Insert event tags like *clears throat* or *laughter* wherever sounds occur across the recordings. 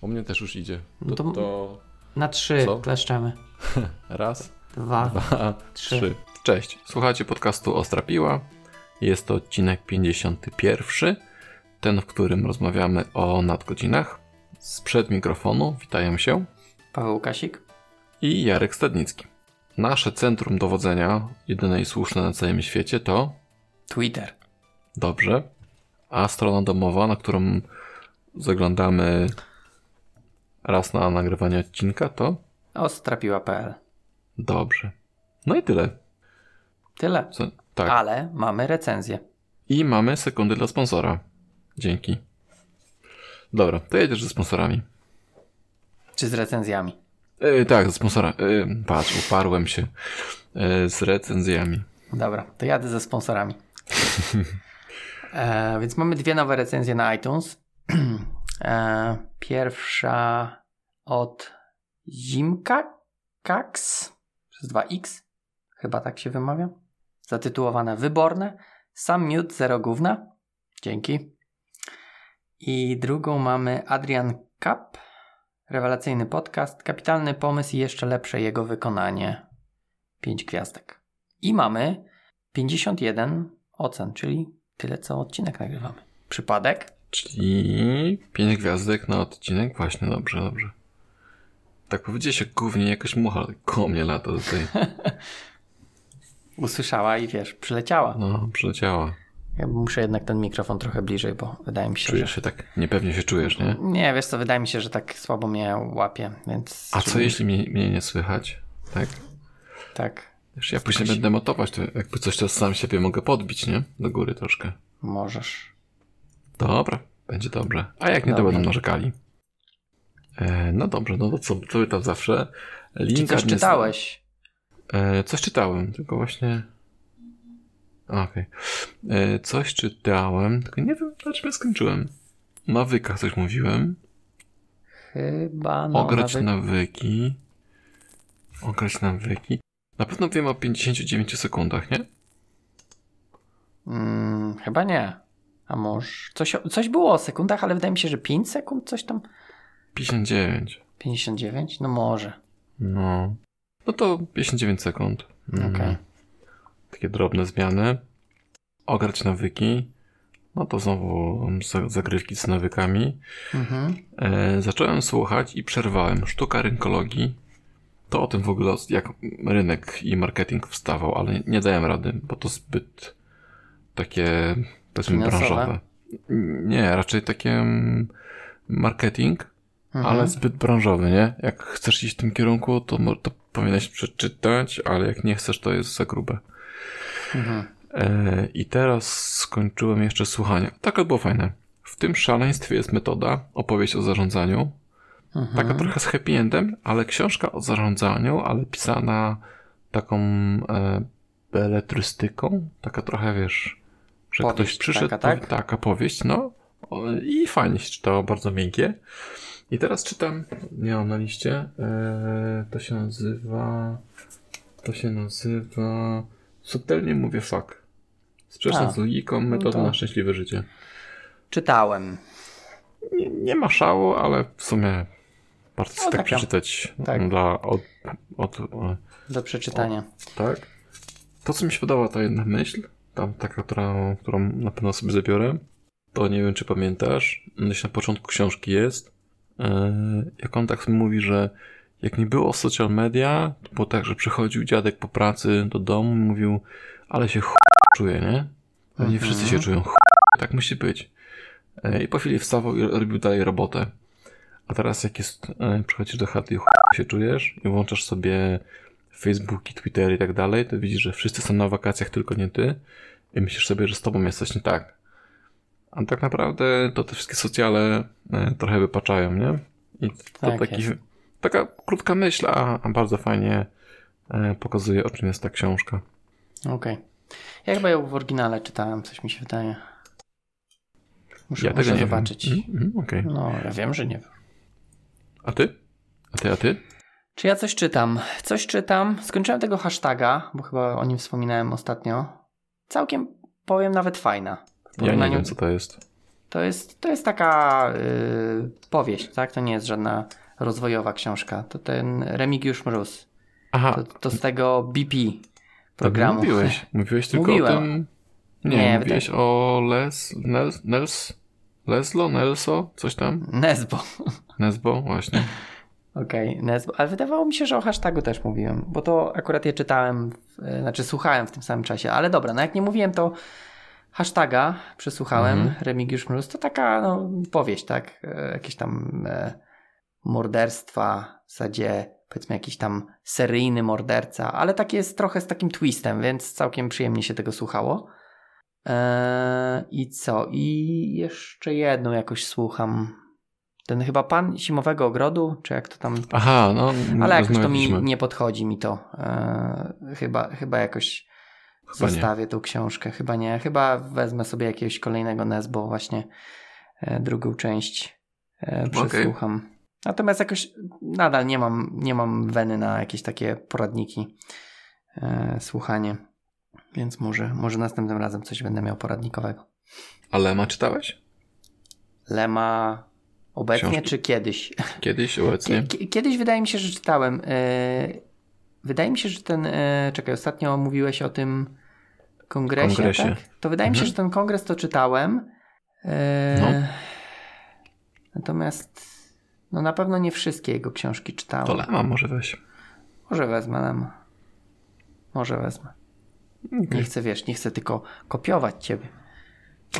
U mnie też już idzie. No To, to- to Na trzy Co? kleszczemy. *laughs* raz, Dwa. dwa, Trzy. trzy. Cześć, słuchacie podcastu Ostra Piła. Jest to odcinek 51, ten, w którym rozmawiamy o nadgodzinach. Sprzed mikrofonu witają się Paweł Kasik. i Jarek Stadnicki. Nasze centrum dowodzenia, jedyne i słuszne na całym świecie, to Twitter. dobrze, a strona domowa, na którą zaglądamy raz na nagrywanie odcinka, to Ostrapiła.pl. dobrze. No i tyle. Tyle. Co? Tak. Ale mamy recenzję. I mamy sekundy dla sponsora. Dzięki. Dobra, to jedziesz ze sponsorami. Czy z recenzjami? Yy, tak, ze sponsora. Yy, patrz, uparłem się. Yy, z recenzjami. Dobra, to jadę ze sponsorami. *laughs* e, więc mamy dwie nowe recenzje na iTunes. *clears throat* e, pierwsza od Zimka Kax przez 2x. Chyba tak się wymawia. Zatytułowane Wyborne. Sam miód, zero gówna. Dzięki. I drugą mamy Adrian Kap. Rewelacyjny podcast. Kapitalny pomysł i jeszcze lepsze jego wykonanie. 5 gwiazdek. I mamy 51 ocen, czyli tyle co odcinek nagrywamy. Przypadek? Czyli 5 gwiazdek na odcinek. Właśnie, dobrze, dobrze. Tak powiedziałeś jak głównie jakaś mucha koło mnie lata tutaj. *laughs* Usłyszała i wiesz, przyleciała. No, przyleciała. Ja muszę jednak ten mikrofon trochę bliżej, bo wydaje mi się, Czujesz że... się tak, niepewnie się czujesz, nie? Nie, wiesz co, wydaje mi się, że tak słabo mnie łapie, więc... A co jeśli mnie, mnie nie słychać? Tak? Tak, Wiesz, ja później Jakoś- będę montować, to jakby coś to sam siebie mogę podbić, nie? Do góry troszkę. możesz. Dobra, będzie dobrze. A jak nie, to będą narzekali. E, no dobrze, no to co, co tam zawsze? Czy Linka coś nie- czytałeś? E, coś czytałem, tylko właśnie... Okej. E, Coś czytałem, tylko nie wiem, na czym ja skończyłem. O nawykach coś mówiłem. Chyba no, Ograć nawet... nawyki. Ograć nawyki. Na pewno wiem o 59 sekundach, nie? Mm, chyba nie. A może... Coś, coś było o sekundach, ale wydaje mi się, że 5 sekund, coś tam... 59. 59? No może. No. No to 59 sekund. Mm. Okej. Takie drobne zmiany. Ograć nawyki. No to znowu za- zagrywki z nawykami. Mhm. E, zacząłem słuchać i przerwałem. Sztuka rynkologii. To o tym w ogóle, jak rynek i marketing wstawał, ale nie dałem rady, bo to zbyt takie, powiedzmy, Finansowe? branżowe. Nie, raczej takie mm, marketing, Mhm. ale zbyt branżowy, nie? Jak chcesz iść w tym kierunku, to, to powinieneś przeczytać, ale jak nie chcesz, to jest za grube. Mhm. E, I teraz skończyłem jeszcze słuchanie. Tak, było fajne. W tym szaleństwie jest metoda, opowieść o zarządzaniu. Mhm. Taka trochę z happy endem, ale książka o zarządzaniu, ale pisana taką e, beletrystyką. Taka trochę, wiesz, że Powieść ktoś przyszedł, taka, tak? taka powieść, no. O, I fajnie się czytało, bardzo miękkie. I teraz czytam, nie mam na liście, e, to się nazywa, to się nazywa, subtelnie mówię fuck. Sprzeczna z logiką, metoda to- na szczęśliwe życie. Czytałem. Nie, nie ma szału, ale w sumie warto No, tak taka. przeczytać Tak. dla od, od, e, Do przeczytania. tak. To, co mi się podoba, to jedna myśl, tam taka, która, którą na pewno sobie zabiorę, to nie wiem, czy pamiętasz, myśl na początku książki jest, e, jak on tak mówi, że jak nie było social media, to było tak, że przychodził dziadek po pracy do domu i mówił, ale się ch... czuje, nie? Mhm. wszyscy się czują ch... tak musi być. E, I po chwili wstawał i robił dalej robotę. A teraz jak jest, e, przychodzisz do chaty i ch... się czujesz i włączasz sobie Facebooki, Twittery i tak dalej, to widzisz, że wszyscy są na wakacjach, tylko nie ty. I myślisz sobie, że z tobą jest coś nie tak. A tak naprawdę to te wszystkie socjale e, trochę wypaczają, nie? I to Tak taki, taka krótka myśl, a, a bardzo fajnie e, pokazuje, o czym jest ta książka. Okej. Ja chyba ją w oryginale czytałem, coś mi się wydaje. Muszę, ja muszę zobaczyć. Mm, mm, okej. No, ja wiem, że nie wiem. A ty? A ty, a ty? Czy ja coś czytam? Coś czytam. Skończyłem tego hashtaga, bo chyba o nim wspominałem ostatnio. Całkiem, powiem, nawet fajna. Ja nie wiem, co to jest. To jest, to jest taka yy, powieść, tak? To nie jest żadna rozwojowa książka. To ten Remigiusz Mróz. Aha, To, to z tego BP tak programu. mówiłeś. Mówiłeś tylko Mówiłem. o tym... Nie, Nie, mówiłeś o Les... Nels... Nels... Leslo? Nelso? Coś tam? Nesbo. Nesbo? Właśnie. Okej, Nesbo. Ale wydawało mi się, że o hashtagu też mówiłem, bo to akurat je czytałem, e, znaczy słuchałem w tym samym czasie. Ale dobra, no jak nie mówiłem, to hashtaga przesłuchałem, Mhm. Remigiusz Mróz, to taka no, powieść, tak? E, Jakieś tam e, morderstwa, w zasadzie powiedzmy jakiś tam seryjny morderca, ale takie jest trochę z takim twistem, więc całkiem przyjemnie się tego słuchało. Eee, I co? I jeszcze jedną jakoś słucham. Ten chyba pan Zimowego Ogrodu, czy jak to tam. Aha, no... Ale jakoś to mi nie podchodzi mi to. Eee, chyba, chyba jakoś Chyba nie. zostawię tą książkę. Chyba nie. Chyba wezmę sobie jakiegoś kolejnego Nesbo, właśnie e, drugą część e, Okej. przesłucham. Natomiast jakoś nadal nie mam, nie mam weny na jakieś takie poradniki, e, słuchanie. Więc może, może następnym razem coś będę miał poradnikowego. A Lema czytałeś? Lema obecnie Książki. czy kiedyś? Kiedyś, obecnie? Kie- Kiedyś wydaje mi się, że czytałem. e, Wydaje mi się, że ten. e, Czekaj, ostatnio mówiłeś o tym kongresie. Kongresie. Tak? To wydaje mi się, Mhm. że ten kongres to czytałem. E, No. Natomiast no na pewno nie wszystkie jego książki czytałem. To Lema może weź. Może wezmę Lema. Może wezmę. Nie Okay. chcę, wiesz, nie chcę tylko kopiować ciebie.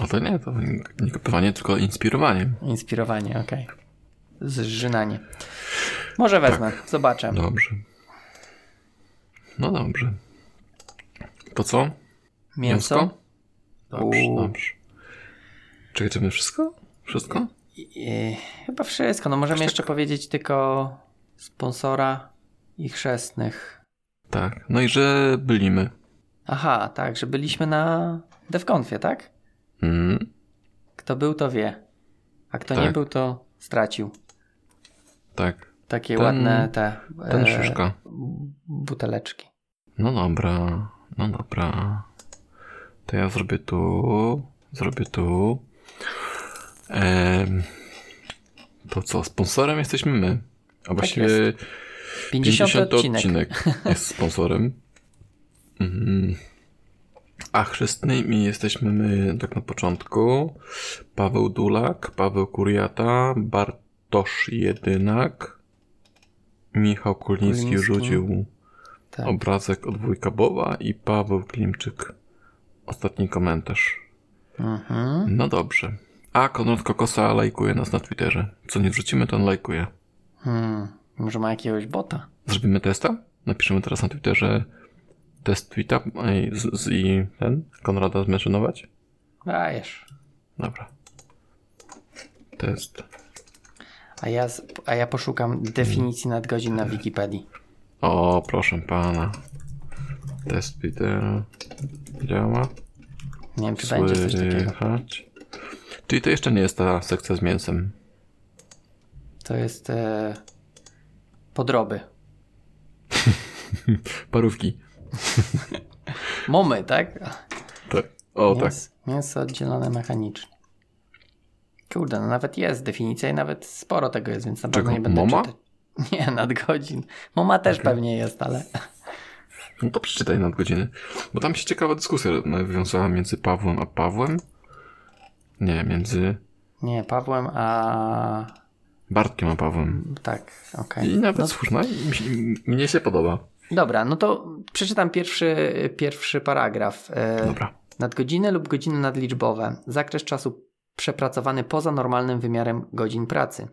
A to nie, to nie kopiowanie, tylko inspirowanie. Inspirowanie, okej. Zżynanie. Może wezmę, zobaczę. Dobrze. No dobrze. To co? Mięso? Dobrze, Uuu. dobrze. Czy my wszystko? Wszystko? I, chyba wszystko. No możemy jeszcze powiedzieć tylko sponsora i chrzestnych. Tak. No i że byliśmy. Aha, tak, że byliśmy na DevConfie, tak? Mm, Kto był, to wie. A kto Tak. nie był, to stracił. tak. Takie Ten- ładne te Ten e, szyszka. buteleczki. No dobra. No dobra. To ja zrobię tu. Zrobię tu. Em, to co? Sponsorem jesteśmy my. A właściwie 50, 50 odcinek. odcinek jest sponsorem. Mhm. A chrzestnymi jesteśmy my tak na początku. Paweł Dulak, Paweł Kuriata, Bartosz Jedynak, Michał Kuliński. rzucił Tak. obrazek od wujka Boba i Paweł Klimczyk. Ostatni komentarz. Mhm. No dobrze. A Konrad Kokosa lajkuje nas na Twitterze. Co nie wrzucimy, to on lajkuje. Hmm. Może ma jakiegoś bota? Zrobimy testa? Napiszemy teraz na Twitterze test tweeta i, z, z, i ten Konrada zmentionować? Dajesz. Dobra. Test. A ja, z- a ja poszukam definicji nadgodzin na Wikipedii. O, proszę pana. Test Twittera. Działa. Nie wiem, czy będzie coś takiego. Słychać. Czyli to jeszcze nie jest ta sekcja z mięsem. To jest e, podroby. *laughs* Parówki. *laughs* Momy, tak? Tak. O, tak. Mięs, mięso oddzielone mechanicznie. Kurde, no nawet jest definicja i nawet sporo tego jest, więc na pewno Czego? nie będę Moma? czytać. *laughs* Nie, nadgodzin. Moma też pewnie jest, ale *laughs* No to przeczytaj nadgodziny. Bo tam się ciekawa dyskusja nawiązała między Pawłem a Pawłem. Nie, między nie, Pawłem, a Bartkiem a Pawłem. tak, okej. I nawet No, słuszna. Mnie się podoba. Dobra, no to przeczytam pierwszy, pierwszy paragraf. E, Dobra. Nadgodziny lub godziny nadliczbowe. Zakres czasu przepracowany poza normalnym wymiarem godzin pracy.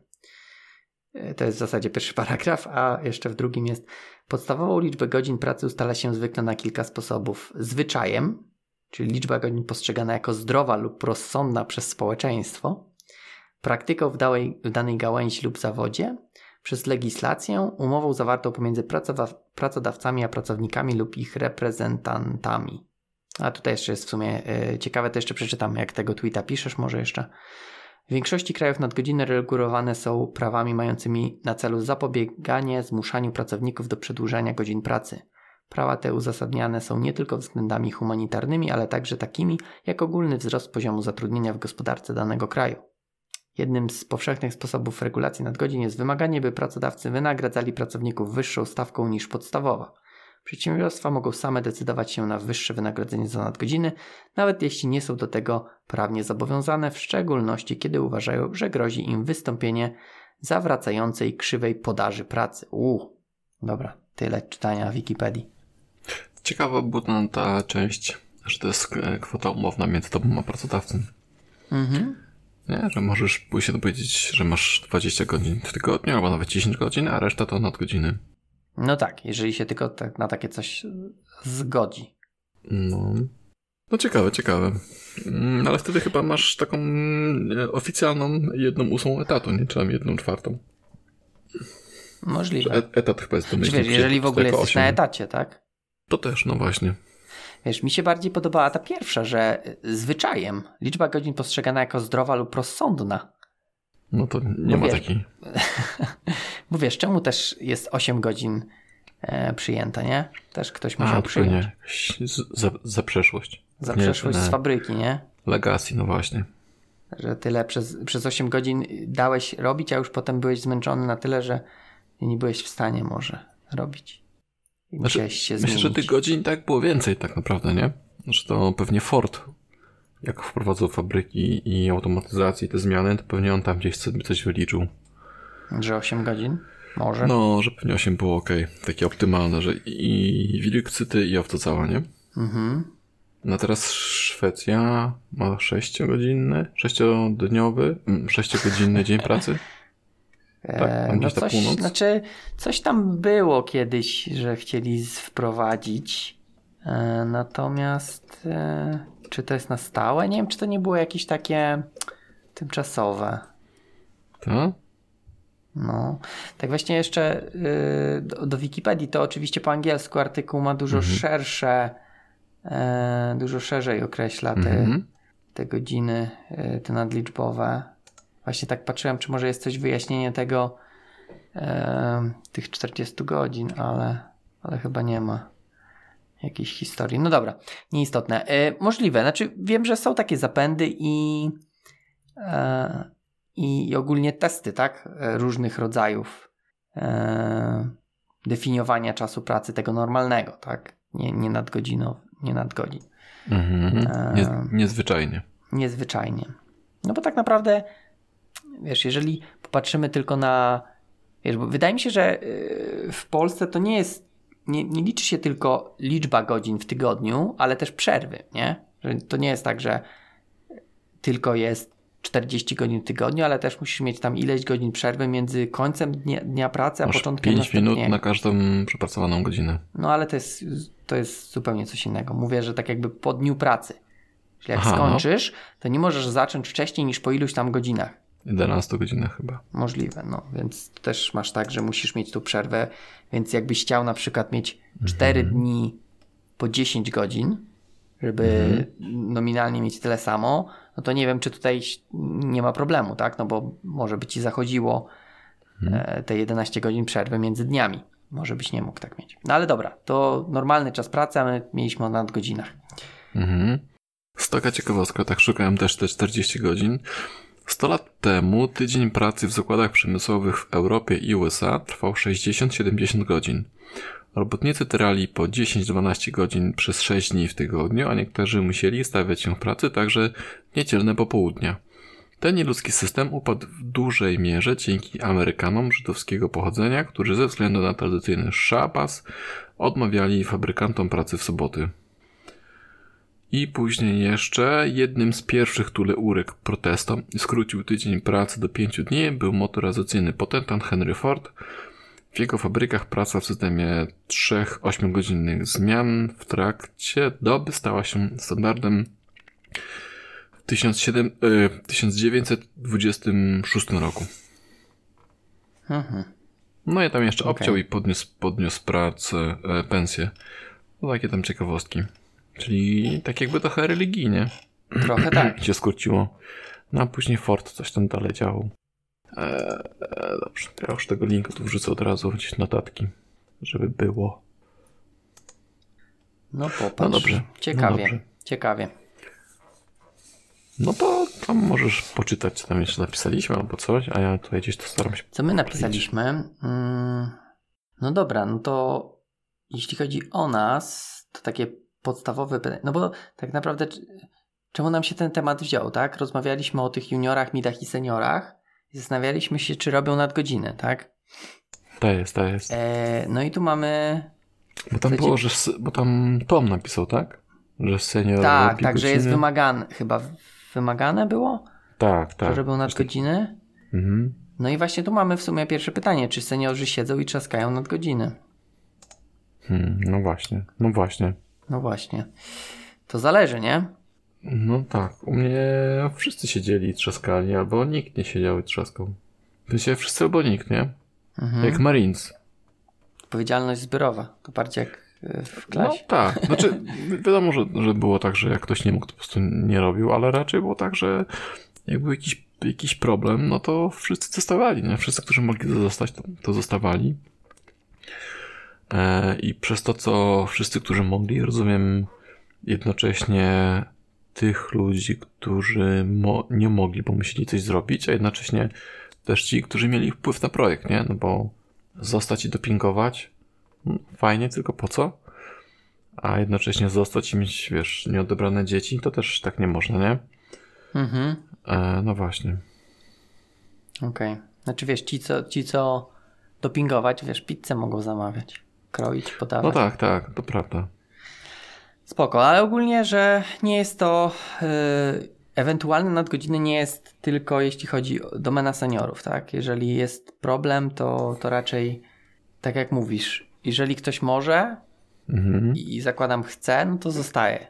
E, To jest w zasadzie pierwszy *laughs* paragraf, a jeszcze w drugim jest podstawową liczbę godzin pracy ustala się zwykle na kilka sposobów. Zwyczajem, czyli liczba godzin postrzegana jako zdrowa lub rozsądna przez społeczeństwo, praktyką w w danej gałęzi lub zawodzie, przez legislację, umową zawartą pomiędzy pracodawcami a pracownikami lub ich reprezentantami. A tutaj jeszcze jest w sumie e, ciekawe, to jeszcze przeczytam, jak tego tweeta piszesz, może jeszcze. W większości krajów nadgodziny regulowane są prawami mającymi na celu zapobieganie zmuszaniu pracowników do przedłużania godzin pracy. Prawa te uzasadniane są nie tylko względami humanitarnymi, ale także takimi jak ogólny wzrost poziomu zatrudnienia w gospodarce danego kraju. Jednym z powszechnych sposobów regulacji nadgodzin jest wymaganie, by pracodawcy wynagradzali pracowników wyższą stawką niż podstawowa. Przedsiębiorstwa mogą same decydować się na wyższe wynagrodzenie za nadgodziny, nawet jeśli nie są do tego prawnie zobowiązane, w szczególności kiedy uważają, że grozi im wystąpienie zawracającej krzywej podaży pracy. Uuu, dobra, tyle czytania Wikipedii. Ciekawa była ta część, że to jest e, kwota umowna między tobą a pracodawcą. Mhm. Nie, że możesz pójść się dowiedzieć, że masz 20 godzin w tygodniu, albo nawet 10 godzin, a reszta to nadgodziny. No tak, jeżeli się tylko tak, na takie coś zgodzi. No. No ciekawe, ciekawe. Mm, Ale wtedy chyba masz taką e, oficjalną jedną ósmą etatu, nie? Czy tam jedną czwartą. Możliwe. et- etat chyba jest domyślny. wiesz, jeżeli w ogóle jako jesteś na osiem. etacie, tak? To też, no właśnie. Wiesz, mi się bardziej podobała ta pierwsza, że zwyczajem liczba godzin postrzegana jako zdrowa lub rozsądna. No to nie ma wiesz, takiej. *laughs* Bo wiesz, czemu też jest 8 godzin e, przyjęta, nie? Też ktoś musiał A, przyjąć. za, za przeszłość. Za Nie, przeszłość z fabryki, nie? Legacy, no właśnie. Że tyle przez, przez 8 godzin dałeś robić, a już potem byłeś zmęczony na tyle, że nie byłeś w stanie może robić. I Znaczy, musiałeś się Myślę, zmienić. że tych godzin tak było więcej tak naprawdę, nie? Że to pewnie Ford, jak wprowadzał fabryki i automatyzację i te zmiany, to pewnie on tam gdzieś sobie coś wyliczył. Że 8 godzin? Może. No, że pewnie 8 było ok, takie optymalne, że i wilk cyty i owca cała, nie? Mhm. No teraz Szwecja ma 6-godzinny, 6-dniowy, 6-godzinny dzień pracy. E, tam no coś, północ? znaczy, coś tam było kiedyś, że chcieli wprowadzić. E, natomiast e, czy to jest na stałe? Nie wiem, czy to nie było jakieś takie tymczasowe. Tak? No, tak właśnie jeszcze y, do, do Wikipedii to oczywiście po angielsku artykuł ma dużo Mhm. szersze, e, dużo szerzej określa te, Mhm. te godziny, y, te nadliczbowe. Właśnie tak patrzyłem, czy może jest coś wyjaśnienie tego, e, tych 40 godzin, ale, ale chyba nie ma jakiejś historii. No dobra, nieistotne. E, możliwe, znaczy wiem, że są takie zapędy i, e, i, ogólnie testy, tak? E, różnych rodzajów e, definiowania czasu pracy tego normalnego, tak? Nie, nie nadgodzinow, nie nadgodzin. Mhm. Nie, Ehm. niezwyczajnie. Niezwyczajnie. No bo tak naprawdę, wiesz, jeżeli popatrzymy tylko na. Wiesz, bo wydaje mi się, że yy, w Polsce to nie jest. Nie, nie liczy się tylko liczba godzin w tygodniu, ale też przerwy, nie? Że to nie jest tak, że tylko jest 40 godzin w tygodniu, ale też musisz mieć tam ileś godzin przerwy między końcem dnia, dnia pracy, a Masz początkiem 5 minut na każdą przepracowaną godzinę. No ale to jest, to jest zupełnie coś innego. Mówię, że tak jakby po dniu pracy. Czyli jak Aha, no. skończysz, to nie możesz zacząć wcześniej niż po iluś tam godzinach. 11 godzinach chyba. Możliwe, no. Więc też masz tak, że musisz mieć tu przerwę. Więc jakbyś chciał na przykład mieć 4 dni po 10 godzin, żeby nominalnie mieć tyle samo, no to nie wiem, czy tutaj nie ma problemu, tak? No bo może by ci zachodziło e, te 11 godzin przerwy między dniami. Może byś nie mógł tak mieć. No ale dobra, to normalny czas pracy, a my mieliśmy o nadgodzinach. Mhm. Z taka ciekawostka, tak szukałem też te 40 godzin. 100 lat temu tydzień pracy w zakładach przemysłowych w Europie i USA trwał 60-70 godzin. Robotnicy tyrali po 10-12 godzin przez 6 dni w tygodniu, a niektórzy musieli stawiać się w pracy także w niedzielne popołudnia. Ten nieludzki system upadł w dużej mierze dzięki Amerykanom żydowskiego pochodzenia, którzy ze względu na tradycyjny szabas odmawiali fabrykantom pracy w soboty. I później jeszcze jednym z pierwszych, uległ protestom i skrócił tydzień pracy do 5 dni, był motoryzacyjny potentat Henry Ford. W jego fabrykach praca w systemie 3-8 godzinnych zmian w trakcie doby stała się standardem w 1700 e, 1926 roku. No i tam jeszcze Okej. obciął i podniósł, podniósł pracę, e, pensję. No takie tam ciekawostki. Czyli tak jakby trochę religijnie Trochę tak. *clears throat* się skróciło. No a później Ford coś tam dalej działał. Eee, dobrze, ja już tego linku tu wrzucę od razu, gdzieś notatki, żeby było. No popatrz. No dobrze. Ciekawie, No dobrze. ciekawie. No to tam możesz poczytać, co tam jeszcze napisaliśmy albo coś, a ja tutaj gdzieś to staram się. Co my napisaliśmy? Mm, no dobra, no to jeśli chodzi o nas, to takie podstawowe pytanie. No bo tak naprawdę, czemu nam się ten temat wziął, tak? Rozmawialiśmy o tych juniorach, midach i seniorach. i Zastanawialiśmy się, czy robią nadgodziny, tak? To jest, to jest. E, no i tu mamy. Bo tam było, że. Bo tam Tom napisał, tak? Że senior. tak, tak, że jest wymagane. Chyba wymagane było, Tak, że tak. robią nadgodziny? Mhm. No i właśnie tu mamy w sumie pierwsze pytanie, czy seniorzy siedzą i trzaskają nadgodziny? Hmm, no właśnie, no właśnie. No właśnie. To zależy, nie? No tak, u mnie wszyscy siedzieli i trzaskali, albo nikt nie siedział i trzaskał. Sensie wszyscy albo nikt, nie? Mhm. Jak Marines. Odpowiedzialność zbiorowa. To bardziej jak y, w No klasie. tak, znaczy wi- wiadomo, że, że było tak, że jak ktoś nie mógł, to po prostu nie robił, ale raczej było tak, że jak był jakiś, jakiś problem, no to wszyscy zostawali, nie? Wszyscy, którzy mogli zostać, to, to zostawali. E, I przez to, co wszyscy, którzy mogli, rozumiem jednocześnie tych ludzi, którzy mo- nie mogli, bo musieli coś zrobić, a jednocześnie też ci, którzy mieli wpływ na projekt, nie? No bo zostać i dopingować, mm, fajnie, tylko po co? A jednocześnie zostać i mieć, wiesz, nieodebrane dzieci, to też tak nie można, nie? Mhm. E, no właśnie. Okej. Znaczy wiesz, ci co, ci co dopingować, wiesz, pizzę mogą zamawiać. Kroić, podawać. No tak, tak, to prawda. Spoko, ale ogólnie, że nie jest to yy, ewentualne nadgodziny nie jest tylko jeśli chodzi o domena seniorów, tak? Jeżeli jest problem, to, to raczej tak jak mówisz, jeżeli ktoś może Mhm. i zakładam chce, no to zostaje.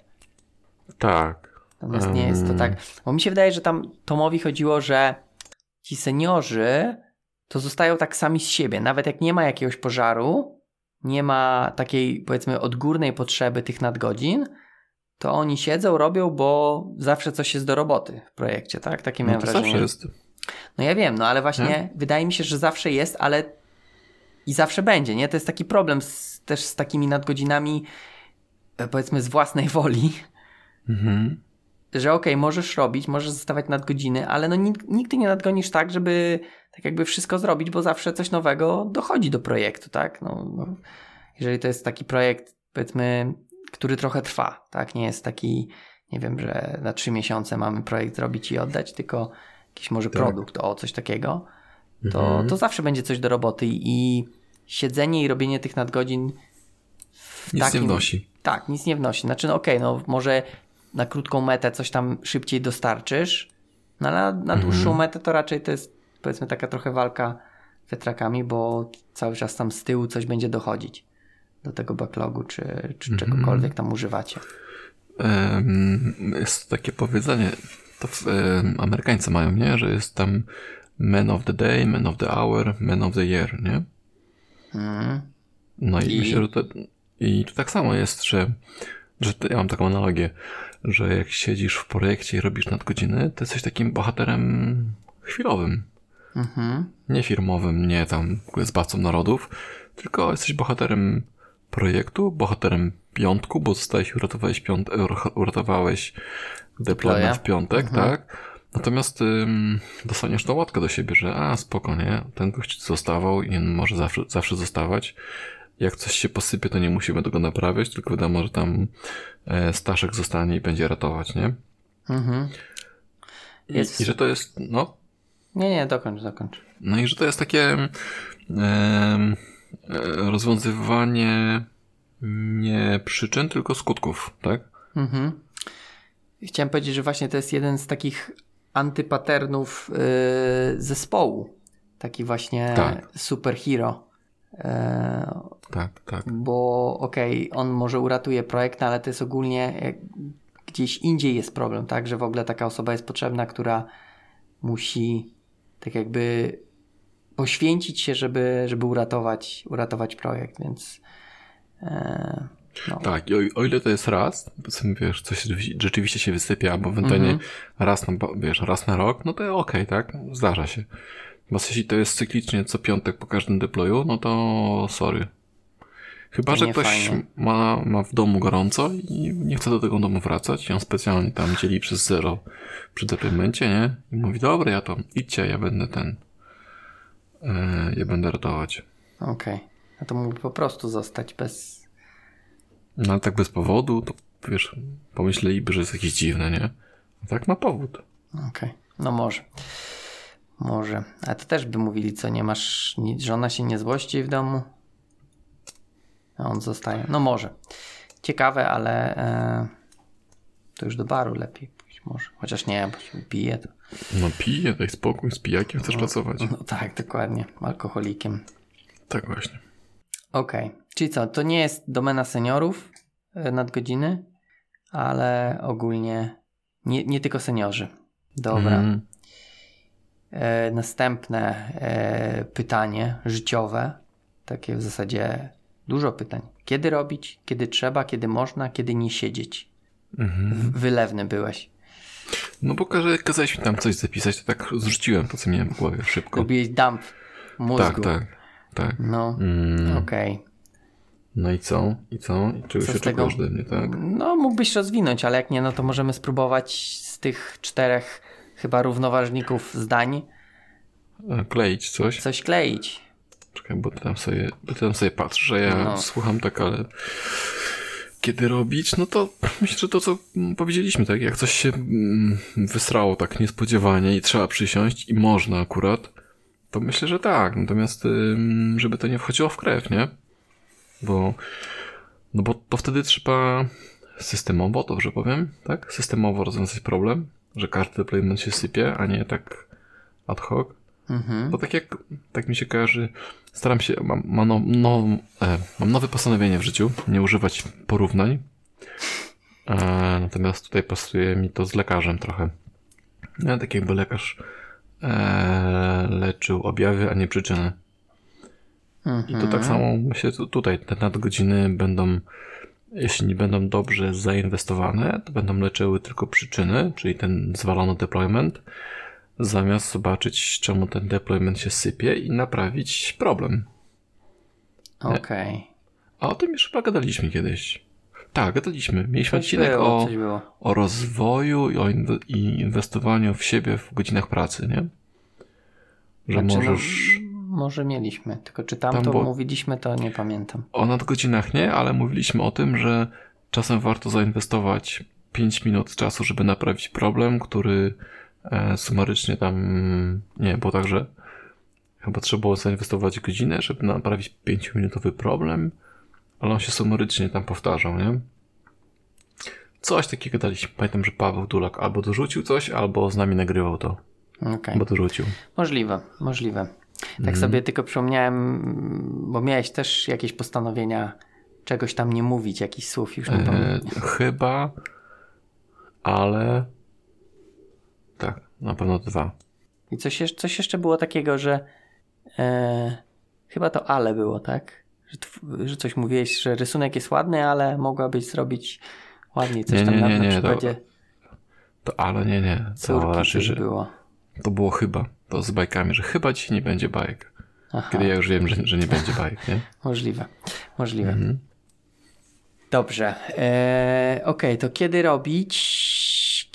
Tak. Natomiast nie jest to tak, bo mi się wydaje, że tam Tomowi chodziło, że ci seniorzy to zostają tak sami z siebie, nawet jak nie ma jakiegoś pożaru, nie ma takiej powiedzmy odgórnej potrzeby tych nadgodzin, to oni siedzą, robią, bo zawsze coś jest do roboty w projekcie, tak? Takie No miałem to wrażenie. zawsze jest. No ja wiem, no ale właśnie Nie? wydaje mi się, że zawsze jest, ale i zawsze będzie, nie? To jest taki problem z, też z takimi nadgodzinami e, powiedzmy z własnej woli, Mhm. że okej, możesz robić, możesz zostawiać nadgodziny, ale no nig- nigdy nie nadgonisz tak, żeby tak jakby wszystko zrobić, bo zawsze coś nowego dochodzi do projektu, tak? No, no, jeżeli to jest taki projekt, powiedzmy, który trochę trwa, tak? Nie jest taki, nie wiem, że na trzy miesiące mamy projekt zrobić i oddać, tylko jakiś może Tak. produkt, o coś takiego, to, Mhm. to zawsze będzie coś do roboty i, siedzenie i robienie tych nadgodzin w Nic takim, nie wnosi. tak, nic nie wnosi. Znaczy, no okej, no może na krótką metę coś tam szybciej dostarczysz, no ale na, na dłuższą Mhm. metę to raczej to jest powiedzmy taka trochę walka wiatrakami, bo cały czas tam z tyłu coś będzie dochodzić do tego backlogu, czy, czy Mhm. czegokolwiek tam używacie. Jest takie powiedzenie, to w, Amerykańcy mają, nie? Że jest tam man of the day, man of the hour, man of the year, nie? Mhm. No i, I? myślę, że to, i tu tak samo jest, że, że to, ja mam taką analogię, że jak siedzisz w projekcie i robisz nadgodziny, to jesteś takim bohaterem chwilowym, Mhm. nie firmowym, nie tam zbawcą narodów, tylko jesteś bohaterem projektu, bohaterem piątku, bo zostałeś i uratowałeś, piąt, uratowałeś deployment Deploya. w piątek, Mhm. tak? Natomiast ym, dostaniesz tą łatkę do siebie, że a spoko, nie? Ten gość zostawał i on może zawsze, zawsze zostawać. Jak coś się posypie, to nie musimy tego naprawiać, tylko wiadomo, że tam e, Staszek zostanie i będzie ratować, nie? Mhm. I, Jest- I że to jest, no, Nie, nie, dokończ, dokończ. no i że to jest takie e, rozwiązywanie nie przyczyn, tylko skutków, tak? Mhm. Chciałem powiedzieć, że właśnie to jest jeden z takich antypaternów yy, zespołu. Taki właśnie Tak. superhero. Yy, Tak, tak. bo okej, on może uratuje projekt, ale to jest ogólnie gdzieś indziej jest problem, tak? Że w ogóle taka osoba jest potrzebna, która musi tak jakby poświęcić się, żeby, żeby uratować, uratować projekt, więc e, no. Tak, i o, o ile to jest raz, wiesz, coś rzeczywiście się wysypia, albo ewentualnie Mhm. raz, na, wiesz, raz na rok, no to okej, tak? Zdarza się. Natomiast jeśli to jest cyklicznie co piątek po każdym deployu, no to sorry. Chyba, że ktoś fajnie. ma, ma w domu gorąco i nie chce do tego domu wracać i on specjalnie tam dzieli przez zero przy deploymencie, nie? I mówi, dobra, ja to idźcie, ja będę ten, e, ja będę ratować. Okej. No to mógłby po prostu zostać bez... No ale tak bez powodu, to wiesz, pomyśleliby, że jest jakieś dziwne, nie? A tak ma powód. Okej. No może. Może. Ale to też by mówili, co nie masz... Nic, żona się nie złości w domu? A on zostaje. No może. Ciekawe, ale... E, to już do baru lepiej pójść może. Chociaż nie, bo się pije to... No pije, daj spokój, z pijakiem chcesz pracować. No tak, dokładnie. Alkoholikiem. Tak właśnie. Okej. Czyli co, to nie jest domena seniorów e, nadgodziny, ale ogólnie nie, nie tylko seniorzy. Dobra. Mhm. E, następne e, pytanie życiowe, takie w zasadzie dużo pytań. Kiedy robić, kiedy trzeba, kiedy można, kiedy nie siedzieć. Mhm. Wylewny byłeś. No bo kazałeś mi tam coś zapisać, to tak zrzuciłem to, co miałem w głowie szybko. Robiłeś dump mózgu. Tak, tak, tak. No, Mm. okej. No i co? I co? I czego Co się tego? ode mnie, tak? No, mógłbyś rozwinąć, ale jak nie, no to możemy spróbować z tych czterech chyba równoważników zdań E, Kleić coś? coś kleić. Czekaj, bo ty tam sobie, bo ty tam sobie patrzysz, że ja No. słucham tak, ale kiedy robić? No to myślę, że to, co powiedzieliśmy, tak? Jak coś się mm, wysrało tak niespodziewanie i trzeba przysiąść i można akurat, to myślę, że tak. Natomiast, żeby to nie wchodziło w krew, nie? Bo, no bo to wtedy trzeba systemowo, dobrze powiem, tak? Systemowo rozwiązać problem, że każdy deployment się sypie, a nie tak ad hoc. Mhm. Bo tak jak, tak mi się kojarzy, staram się, mam, mam, no, no, e, mam nowe postanowienie w życiu, nie używać porównań. E, natomiast tutaj pasuje mi to z lekarzem trochę. No, tak jakby lekarz e, leczył objawy, a nie przyczyny. I to tak samo myślę tu- tutaj, te nadgodziny będą, jeśli nie będą dobrze zainwestowane, to będą leczyły tylko przyczyny, czyli ten zwalony deployment, zamiast zobaczyć, czemu ten deployment się sypie i naprawić problem. Okej. A o tym już chyba gadaliśmy kiedyś. Tak, gadaliśmy. Mieliśmy Coś odcinek było, o, o rozwoju i o i inwestowaniu w siebie w godzinach pracy, nie? Że Znaczy, możesz... No, może mieliśmy, tylko czy tam, Tam to było- mówiliśmy, to nie pamiętam. O nadgodzinach nie, ale mówiliśmy o tym, że czasem warto zainwestować 5 minut czasu, żeby naprawić problem, który sumarycznie tam, nie, bo także chyba trzeba było zainwestować godzinę, żeby naprawić 5-minutowy problem, ale on się sumarycznie tam powtarzał, nie? Coś takiego daliśmy. Pamiętam, że Paweł Dulak albo dorzucił coś, albo z nami nagrywał to, Okej. bo dorzucił. Możliwe, możliwe. Tak Mhm. sobie tylko przypomniałem, bo miałeś też jakieś postanowienia czegoś tam nie mówić, jakichś słów, już nie E, chyba, ale tak, na pewno dwa. I coś, jeszcze- coś jeszcze było takiego, że e, chyba to ale było, tak? Że, że coś mówiłeś, że rysunek jest ładny, ale mogłabyś zrobić ładniej. Coś Nie, tam nie, na, nie, na nie, to- przykładzie To ale nie, nie. To raczej, coś że było. to było chyba. To z bajkami, że chyba dzisiaj nie będzie bajek. Aha, Kiedy ja już wiem, że, że nie będzie bajek, nie? *laughs* możliwe, możliwe. Mhm. Dobrze. E, Okej, to kiedy robić?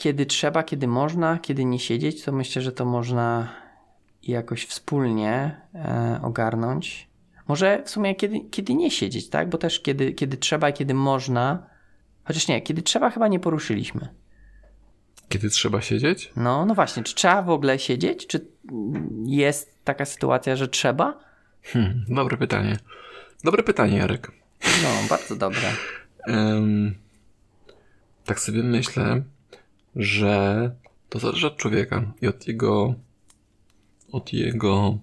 Kiedy trzeba, kiedy można, kiedy nie siedzieć, to myślę, że to można jakoś wspólnie e, ogarnąć. Może w sumie kiedy, kiedy nie siedzieć, tak? Bo też kiedy, kiedy trzeba i kiedy można. Chociaż nie, kiedy trzeba chyba nie poruszyliśmy. Kiedy trzeba siedzieć? No, no właśnie, czy trzeba w ogóle siedzieć? Czy jest taka sytuacja, że trzeba? Hmm, dobre pytanie. Dobre pytanie, Jarek. No, bardzo dobre. Em, tak sobie myślę, że to zależy od człowieka i od jego od jego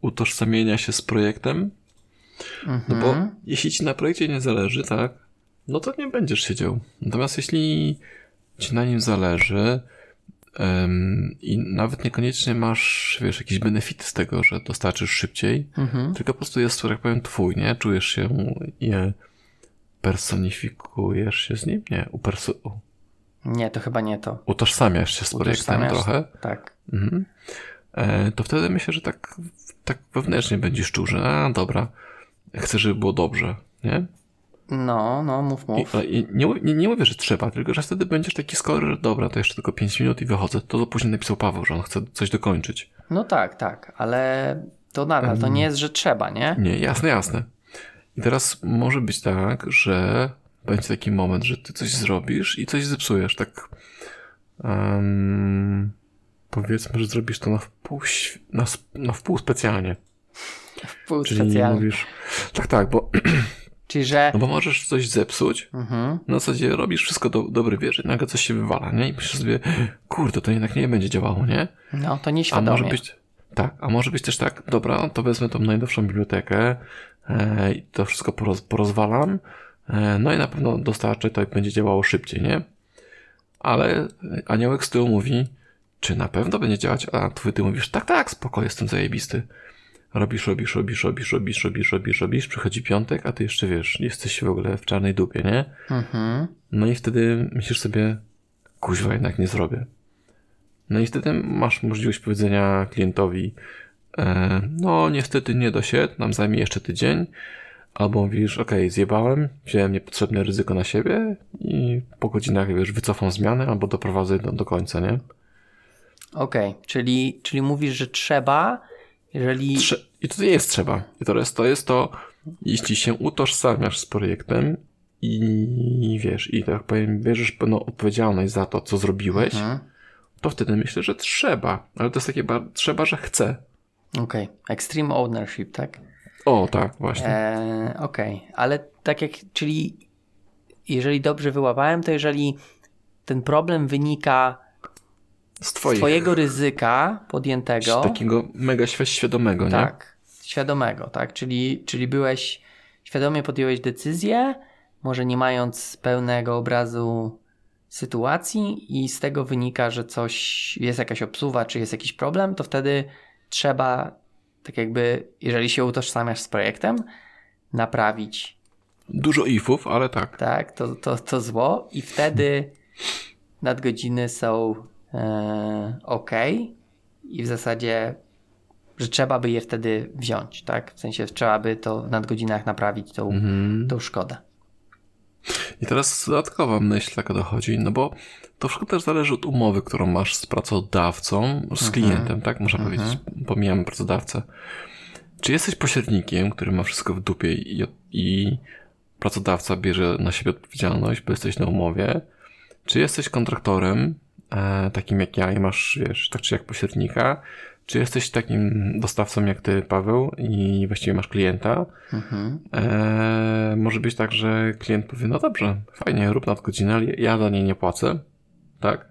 utożsamienia się z projektem. No bo Mhm. jeśli ci na projekcie nie zależy, tak, no to nie będziesz siedział. Natomiast jeśli ci na nim zależy em, i nawet niekoniecznie masz, wiesz, jakiś benefit z tego, że dostarczysz szybciej, Mhm. tylko po prostu jest, tak powiem, twój, nie? Czujesz się, je personifikujesz się z nim? Nie, uperso- Nie, to chyba nie to. utożsamiasz się z projektem trochę. Tak. Mhm. E, to wtedy myślę, że tak, tak wewnętrznie będziesz czuł, że a dobra, chcę, żeby było dobrze, nie? No, no, mów, I, mów. ale i nie, nie, nie mówię, że trzeba, tylko że wtedy będziesz taki skory, że dobra, to jeszcze tylko 5 minut i wychodzę. To, to później napisał Paweł, że on chce coś dokończyć. No tak, tak, ale to nadal, to nie jest, że trzeba, nie? Nie, jasne, jasne. I teraz może być tak, że będzie taki moment, że ty coś zrobisz i coś zepsujesz, tak em, powiedzmy, że zrobisz to na wpół, na, na wpół specjalnie. Pół Czyli specjalnie. mówisz, tak, tak, bo, *clears throat* Czyli, że... no bo możesz coś zepsuć, Mhm. na zasadzie robisz wszystko do dobrej wierzy, nagle coś się wywala, nie? I myślisz sobie, kurde, to jednak nie będzie działało, nie? No, to A nieświadomie. może być, tak, a może być też tak, dobra, to wezmę tą najnowszą bibliotekę e, i to wszystko poroz, porozwalam, e, no i na pewno dostarczę to i będzie działało szybciej, nie? Ale aniołek z tyłu mówi, czy na pewno będzie działać, a ty, ty mówisz, tak, tak, spoko, jestem zajebisty. Robisz, robisz, robisz, robisz, robisz, robisz, robisz, robisz, przychodzi piątek, a ty jeszcze wiesz, jesteś w ogóle w czarnej dupie, nie? Mhm. No i wtedy myślisz sobie, kuźwa, jednak nie zrobię. No i wtedy masz możliwość powiedzenia klientowi, e, no niestety nie dosiedł, nam zajmie jeszcze tydzień, albo mówisz, ok, zjebałem, wziąłem niepotrzebne ryzyko na siebie i po godzinach, wiesz, wycofam zmianę albo doprowadzę do, do końca, nie? Okej, czyli, czyli mówisz, że trzeba, jeżeli... Trze- I to nie jest trzeba. I to jest to, jest to jeśli się utożsamiasz z projektem i wiesz, i tak powiem, bierzesz pełną odpowiedzialność za to, co zrobiłeś, Mhm. to wtedy myślę, że trzeba. Ale to jest takie trzeba, że chcę. Okej, extreme ownership, tak? O, tak, właśnie. E, Okej, ale tak jak, czyli jeżeli dobrze wyłapałem, to jeżeli ten problem wynika z z twoich, twojego ryzyka podjętego, z takiego mega świ- świadomego, nie? tak, świadomego, tak, czyli, czyli byłeś, świadomie podjąłeś decyzję, może nie mając pełnego obrazu sytuacji i z tego wynika, że coś, jest jakaś obsuwa, czy jest jakiś problem, to wtedy trzeba, tak jakby, jeżeli się utożsamiasz z projektem, naprawić Dużo ifów, ale tak. tak, to, to, to zło i wtedy nadgodziny są e, ok i w zasadzie, że trzeba by je wtedy wziąć, tak? W sensie trzeba by to w nadgodzinach naprawić tą, Mhm. tą szkodę. I teraz dodatkowa myśl taka dochodzi, no bo to wszystko też zależy od umowy, którą masz z pracodawcą, z Mhm. klientem, tak? Można powiedzieć, pomijamy pracodawcę. Czy jesteś pośrednikiem, który ma wszystko w dupie i, i pracodawca bierze na siebie odpowiedzialność, bo jesteś na umowie? Czy jesteś kontraktorem, e, takim jak ja i masz, wiesz, tak czy jak pośrednika? Czy jesteś takim dostawcą jak ty, Paweł, i właściwie masz klienta? Mhm. Eee, może być tak, że klient powie, no dobrze, fajnie, rób nadgodzinę, ale ja za nie nie płacę, tak?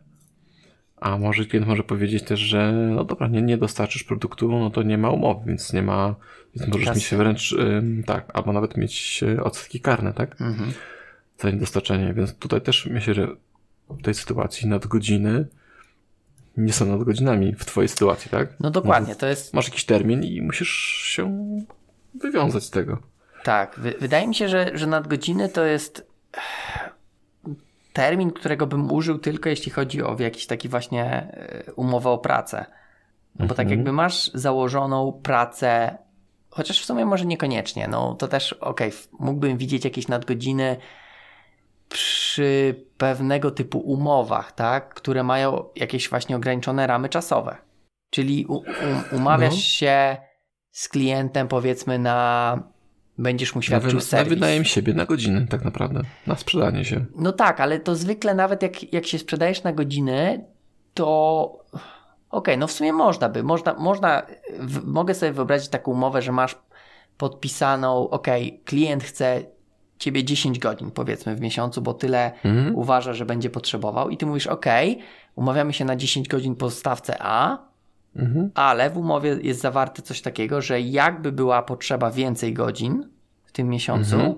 A może klient może powiedzieć też, że no dobra, nie, nie dostarczysz produktu, no to nie ma umowy, więc nie ma, więc możesz Kasy. mieć wręcz, ym, tak, albo nawet mieć e, odsetki karne, tak? Mhm. Za niedostarczenie, więc tutaj też myślę, że w tej sytuacji nadgodziny nie są nadgodzinami w twojej sytuacji, tak? No dokładnie, to jest Masz jakiś termin i musisz się wywiązać z tego. tak. Wy, wydaje mi się, że, że nadgodziny to jest termin, którego bym użył tylko jeśli chodzi o jakiś taki właśnie e, umowę o pracę. No bo tak Mhm. jakby masz założoną pracę, chociaż w sumie może niekoniecznie, no to też okej, f- mógłbym widzieć jakieś nadgodziny przy pewnego typu umowach, tak, które mają jakieś właśnie ograniczone ramy czasowe. Czyli u, um, umawiasz No. się z klientem powiedzmy na będziesz mu Na, świadczył na serwis. wynajem siebie, na godzinę tak naprawdę, na sprzedanie się. No tak, ale to zwykle nawet jak, jak się sprzedajesz na godziny, to okej, no w sumie można by, można, można w, mogę sobie wyobrazić taką umowę, że masz podpisaną, okej, klient chce ciebie 10 godzin powiedzmy w miesiącu, bo tyle Mhm. uważa, że będzie potrzebował i ty mówisz, okej, umawiamy się na 10 godzin po stawce A, Mhm. ale w umowie jest zawarte coś takiego, że jakby była potrzeba więcej godzin w tym miesiącu, Mhm.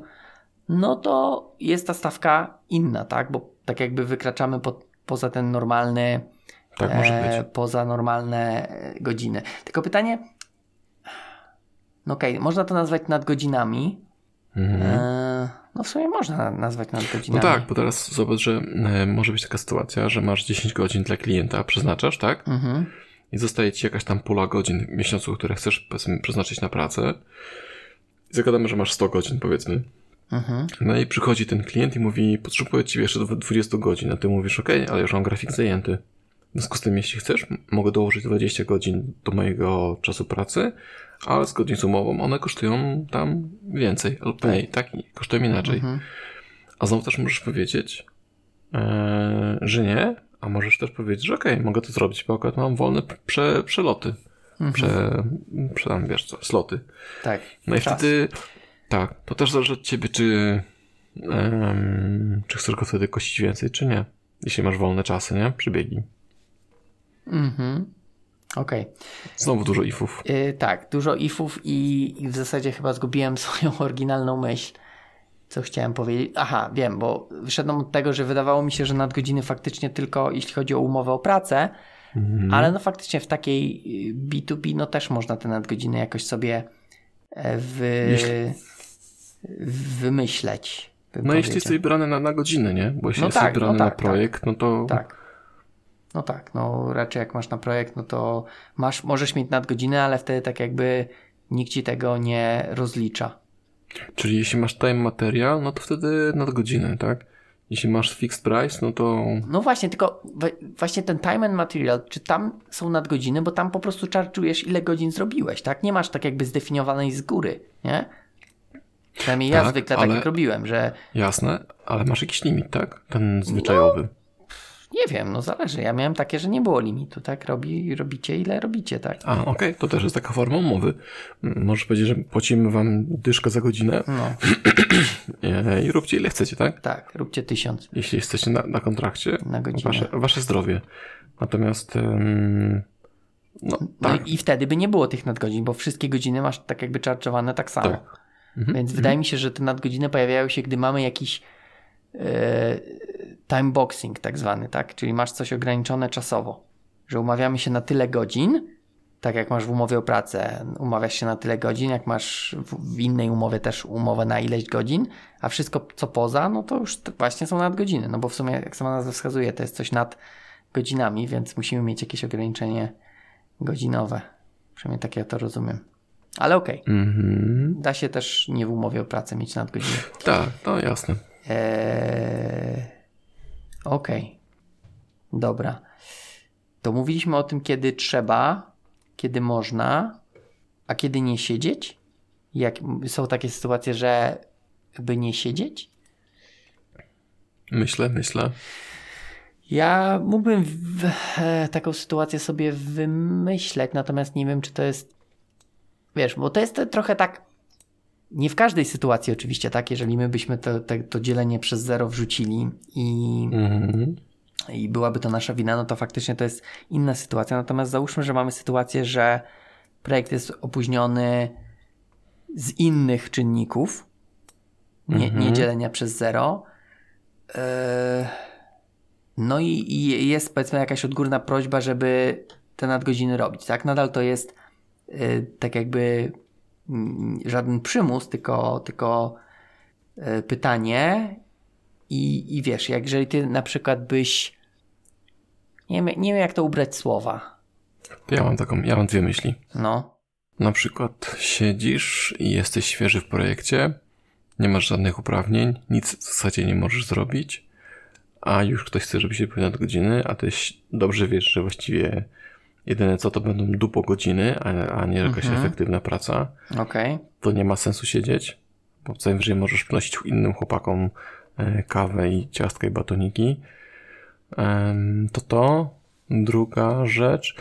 no to jest ta stawka inna, tak? Bo tak jakby wykraczamy po, poza ten normalny, Tak może e, poza normalne e, godziny. Tylko pytanie, no okej, można to nazwać nadgodzinami. Mhm. E, no w sumie można nazwać No nadgodzinami. tak, bo teraz zobacz, że e, może być taka sytuacja, że masz 10 godzin dla klienta, przeznaczasz, tak? Mhm. I zostaje ci jakaś tam pula godzin w miesiącu, które chcesz przeznaczyć na pracę. Zakładamy, że masz 100 godzin, powiedzmy. Mhm. No i przychodzi ten klient i mówi, potrzebuję ciebie jeszcze do 20 godzin, a ty mówisz, ok, ale już mam grafik zajęty. W związku z tym, jeśli chcesz, mogę dołożyć 20 godzin do mojego czasu pracy, ale zgodnie z umową one kosztują tam więcej lub mniej, tak? I kosztują inaczej. Mhm. A znowu też możesz powiedzieć, e, że nie, a możesz też powiedzieć, że okej, mogę to zrobić, bo akurat mam wolne prze, przeloty, Mhm. prze, prze, tam, wiesz co, sloty. Tak. No i Czas. wtedy, tak, to też zależy od ciebie, czy, em, czy chcesz go wtedy kościć więcej, czy nie. Jeśli masz wolne czasy, nie? Przybiegi. Mhm. Okej. Znowu dużo ifów. Y, tak, dużo ifów i, i w zasadzie chyba zgubiłem *laughs* swoją oryginalną myśl. Co chciałem powiedzieć? Aha, wiem, bo wyszedłem od tego, że wydawało mi się, że nadgodziny faktycznie tylko jeśli chodzi o umowę o pracę, Mhm. ale no faktycznie w takiej y, B2B no też można te nadgodziny jakoś sobie e, wy... Jeśli- wymyśleć. No jeśli jesteś brany na, na godzinę, nie? Bo jeśli No jesteś tak, no brany tak, na tak. projekt, no to Tak. No tak, no raczej jak masz na projekt, no to masz, możesz mieć nadgodziny, ale wtedy tak jakby nikt ci tego nie rozlicza. Czyli jeśli masz time material, no to wtedy nadgodziny, tak? Jeśli masz fixed price, no to No właśnie, tylko właśnie ten time and material, czy tam są nadgodziny, bo tam po prostu czarczujesz ile godzin zrobiłeś, tak? Nie masz tak jakby zdefiniowanej z góry, nie? Przynajmniej ja Tak, zwykle tak ale- jak robiłem, że jasne, ale masz jakiś limit, tak? Ten zwyczajowy. Nie wiem, no zależy. Ja miałem takie, że nie było limitu, tak? Robi, robicie ile robicie, tak? A, okej, to też jest taka forma umowy. Możesz powiedzieć, że płacimy wam dyszkę za godzinę No, *clears throat* i róbcie ile chcecie, tak? tak, róbcie tysiąc Jeśli jesteście na, na kontrakcie, na godzinę. wasze, wasze zdrowie. Natomiast no, No tak, i wtedy by nie było tych nadgodzin, bo wszystkie godziny masz tak jakby czarczowane tak samo. Tak. Mhm, Więc wydaje mi się, że te nadgodziny pojawiają się, gdy mamy jakiś e, time boxing tak zwany, tak? Czyli masz coś ograniczone czasowo, że umawiamy się na tyle godzin, tak jak masz w umowie o pracę, umawiasz się na tyle godzin, jak masz w, innej umowie też umowę na ileś godzin, a wszystko co poza, no to już właśnie są nadgodziny, no bo w sumie jak sama nazwa wskazuje, to jest coś nad godzinami, więc musimy mieć jakieś ograniczenie godzinowe. Przynajmniej tak ja to rozumiem. Ale okej. Mhm. Da się też nie w umowie o pracę mieć nadgodziny. tak, to jasne. Eee, Okej. Dobra. To mówiliśmy o tym, kiedy trzeba, kiedy można, a kiedy nie siedzieć. Jak są takie sytuacje, że by nie siedzieć? Myślę, myślę. Ja mógłbym w, e, taką sytuację sobie wymyśleć, natomiast nie wiem, czy to jest. Wiesz, bo to jest trochę tak. Nie w każdej sytuacji, oczywiście, tak? Jeżeli my byśmy to, to, dzielenie przez zero wrzucili i, Mhm. i byłaby to nasza wina, no to faktycznie to jest inna sytuacja. Natomiast załóżmy, że mamy sytuację, że projekt jest opóźniony z innych czynników, nie, nie Mhm. dzielenia przez zero. Eee, no i, i jest powiedzmy jakaś odgórna prośba, żeby te nadgodziny robić, tak? Nadal to jest e, tak jakby żaden przymus, tylko, tylko e, pytanie. I, i wiesz, jak jeżeli ty na przykład byś nie wiem, nie wiem jak to ubrać słowa, To ja mam taką, ja mam dwie myśli. no, Na przykład siedzisz i jesteś świeży w projekcie, nie masz żadnych uprawnień, nic w zasadzie nie możesz zrobić, a już ktoś chce, żebyś robił nadgodziny, a ty dobrze wiesz, że właściwie jedyne co to będą dupo godziny, a, a nie jakaś Mhm. efektywna praca, okej, to nie ma sensu siedzieć, bo co najwyżej możesz przynosić innym chłopakom e, kawę i ciastka i batoniki. To to. Druga rzecz.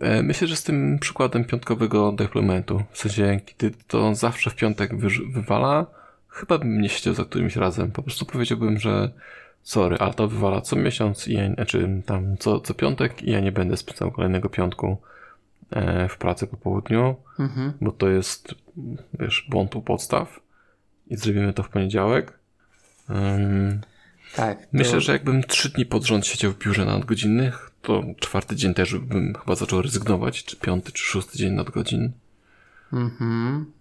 E, Myślę, że z tym przykładem piątkowego deploymentu, w sensie, kiedy to zawsze w piątek wywala, chyba bym nie siedział za którymś razem. Po prostu powiedziałbym, że sorry, ale to wywala co miesiąc, i ja, znaczy tam co, co piątek i ja nie będę spędzał kolejnego piątku e, w pracy po południu mhm. bo to jest, wiesz, błąd u podstaw i zrobimy to w poniedziałek. Ym, tak. to- myślę, że jakbym trzy dni pod rząd siedział w biurze nadgodzinnych, to czwarty dzień też bym chyba zaczął rezygnować, czy piąty, czy szósty dzień nadgodzin. Mhm.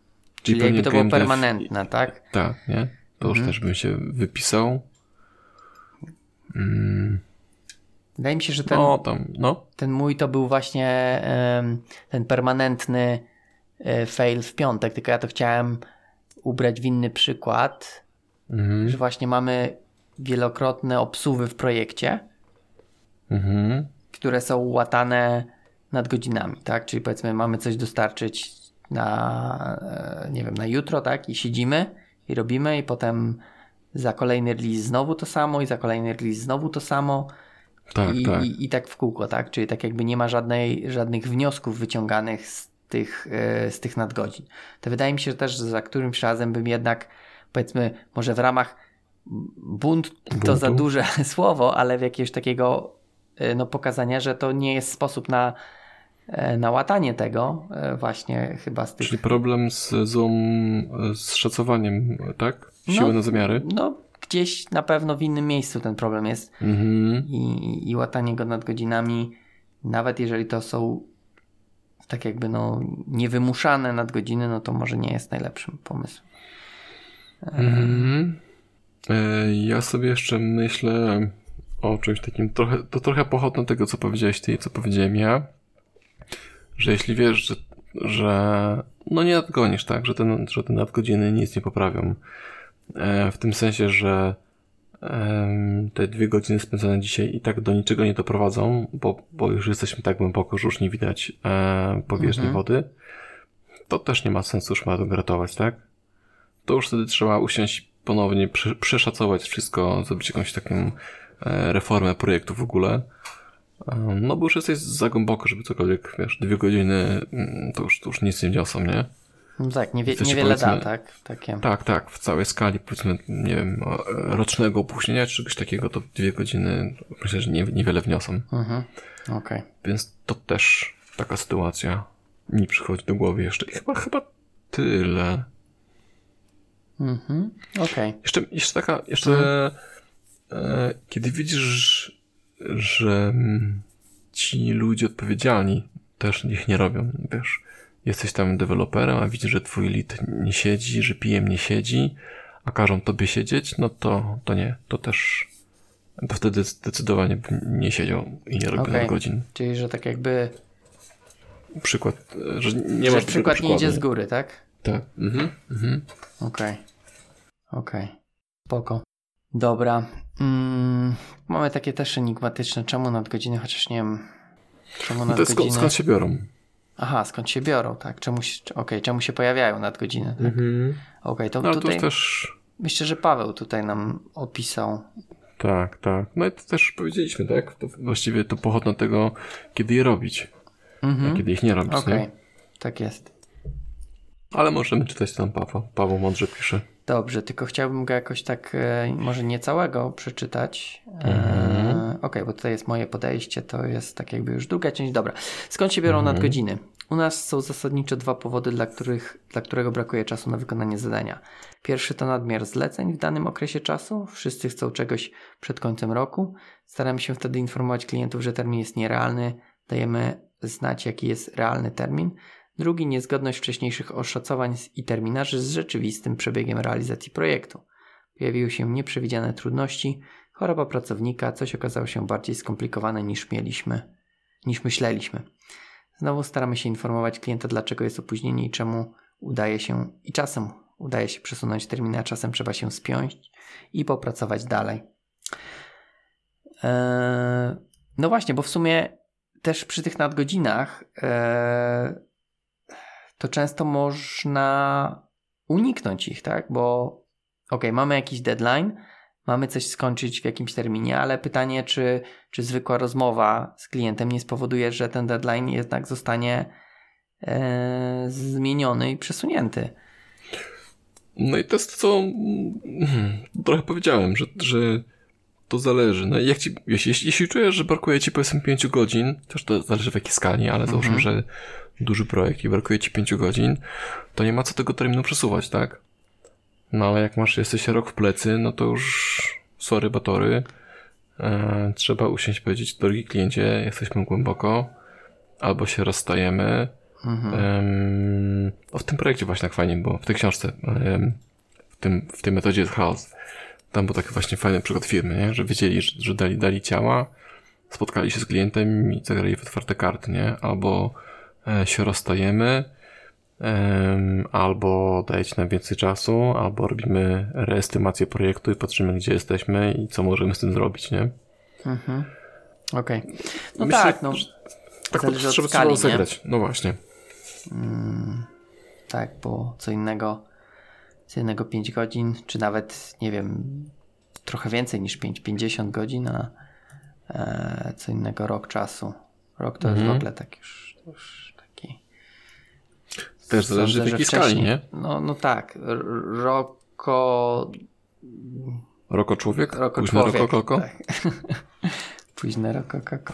Czyli pewnie jakby to było permanentne, tak? Tak, nie? To już Mhm. też bym się wypisał. Ym, Wydaje mi się, że ten, no, tam, no. ten mój to był właśnie ten permanentny e, fail w piątek, tylko ja to chciałem ubrać w inny przykład. Mhm. że właśnie mamy wielokrotne obsuwy w projekcie, Mhm. które są łatane nadgodzinami, tak? Czyli powiedzmy mamy coś dostarczyć na, e, nie wiem, na jutro, tak? I siedzimy i robimy i potem za kolejny release znowu to samo i za kolejny release znowu to samo Tak, i, tak. i, i tak w kółko, tak? Czyli tak jakby nie ma żadnej, żadnych wniosków wyciąganych z tych, e, z tych nadgodzin. To wydaje mi się że też, że za którymś razem bym jednak, powiedzmy, może w ramach bunt to Buntu? za duże *laughs* słowo, ale w jakiegoś takiego e, no, pokazania, że to nie jest sposób na, na łatanie tego e, właśnie chyba z tych... Czyli problem z złą, z szacowaniem, tak? Siły No. na zamiary? No, gdzieś na pewno w innym miejscu ten problem jest. Mhm. i, i łatanie go nadgodzinami, nawet jeżeli to są tak jakby no niewymuszane nadgodziny, no to może nie jest najlepszym pomysłem. Mhm. E, Ja sobie jeszcze myślę o czymś takim, trochę, to trochę pochodne tego, co powiedziałeś ty i co powiedziałem ja, że jeśli wiesz, że, że no nie nadgonisz, tak, że te, że te nadgodziny nic nie poprawią, e, w tym sensie, że em, te dwie godziny spędzone dzisiaj i tak do niczego nie doprowadzą, bo, bo już jesteśmy tak głęboko, że już nie widać e, powierzchni Mhm. wody, to też nie ma sensu już ma ratować, tak? To już wtedy trzeba usiąść ponownie, prze, przeszacować wszystko, zrobić jakąś taką e, reformę projektu w ogóle. No bo już jesteś za głęboko, żeby cokolwiek, wiesz, dwie godziny, mm, to już, to już nic nie wniosą, nie? No tak, niewie, niewiele da, tak? Takie. Tak, tak, w całej skali, powiedzmy, nie wiem, rocznego opóźnienia czy czegoś takiego, to dwie godziny myślę, że nie, niewiele wniosą. Mhm. Okej. Więc to też taka sytuacja mi przychodzi do głowy jeszcze. I chyba, chyba tyle. Mhm. Okej. Jeszcze, jeszcze taka, jeszcze e, kiedy widzisz, że mm, ci ludzie odpowiedzialni też ich nie robią, wiesz, jesteś tam deweloperem, a widzisz, że twój lead nie siedzi, że PM nie siedzi, a każą tobie siedzieć, no to, to nie, to też to wtedy zdecydowanie bym nie siedział i nie robił Okej. godzin. Czyli, że tak jakby Przykład, że nie że masz przykład nie idzie z góry, tak? Tak. Mhm, mhm. Okej. Okej. Spoko. Dobra. Mm, mamy takie też enigmatyczne. Czemu nadgodziny, chociaż nie wiem. Czemu No to jest skąd, nadgodziny? skąd się biorą? Aha, skąd się biorą, tak? Czemu się, okej, czemu się pojawiają nadgodziny? Tak? Mhm. Okej, to No to tutaj jest też myślę, że Paweł tutaj nam opisał. Tak, tak. No i to też powiedzieliśmy, tak? To właściwie to pochodne od tego, kiedy je robić, a Mhm. kiedy ich nie robić, Okej, nie? tak jest. Ale możemy czytać tam Paweł. Paweł mądrze pisze. Dobrze, tylko chciałbym go jakoś tak, e, może nie całego przeczytać. E, Mhm. Okej, bo tutaj jest moje podejście, to jest tak jakby już druga część. Dobra, skąd się biorą Mhm. nadgodziny? U nas są zasadniczo dwa powody, dla, których, dla którego brakuje czasu na wykonanie zadania. Pierwszy to nadmiar zleceń w danym okresie czasu. Wszyscy chcą czegoś przed końcem roku. Staramy się wtedy informować klientów, że termin jest nierealny. Dajemy znać, jaki jest realny termin. Drugi niezgodność wcześniejszych oszacowań i terminarzy z rzeczywistym przebiegiem realizacji projektu. Pojawiły się nieprzewidziane trudności, choroba pracownika, coś okazało się bardziej skomplikowane niż mieliśmy, niż myśleliśmy. Znowu staramy się informować klienta, dlaczego jest opóźnienie i czemu udaje się, i czasem udaje się przesunąć terminy, a czasem trzeba się spiąć i popracować dalej. Eee, no właśnie, bo w sumie też przy tych nadgodzinach eee, to często można uniknąć ich, tak? Bo ok, mamy jakiś deadline, mamy coś skończyć w jakimś terminie, ale pytanie, czy, czy zwykła rozmowa z klientem nie spowoduje, że ten deadline jednak zostanie e, zmieniony i przesunięty. No i to jest to, co mm, trochę powiedziałem, że, że to zależy. No jak ci, jeśli, jeśli, czujesz, że brakuje ci powiedzmy 5 godzin, też to zależy w jakiej skali, ale załóżmy, że duży projekt i brakuje ci 5 godzin, to nie ma co tego terminu przesuwać, tak? No ale jak masz, jesteś rok w plecy, no to już sorry batory, e, trzeba usiąść powiedzieć, drogi kliencie, jesteśmy głęboko, albo się rozstajemy, Mhm. Em, o, w tym projekcie właśnie tak fajnie było, w tej książce, w, tym, w tej metodzie jest chaos. Tam był taki właśnie fajny przykład firmy, nie? że wiedzieli, że, że dali, dali ciała, spotkali się z klientem i zagrali w otwarte karty, nie? Albo się rozstajemy, em, albo dajecie nam więcej czasu, albo robimy reestymację projektu i patrzymy, gdzie jesteśmy i co możemy z tym zrobić, nie? Mhm. Okej. No Myślę, tak, no. Tak Zależy od trzeba skali, trzeba zagrać. No właśnie. Mm, tak, bo co innego, co innego 5 godzin, czy nawet, nie wiem, trochę więcej niż 5, 50 godzin, a e, co innego rok czasu. Rok to jest w Mhm. ogóle tak już, już. Też zależy w jakiej skali, nie? No, no tak, roko... Roko człowiek? Roko Późne człowiek. roko koko? Tak. *laughs* Późne roko koko.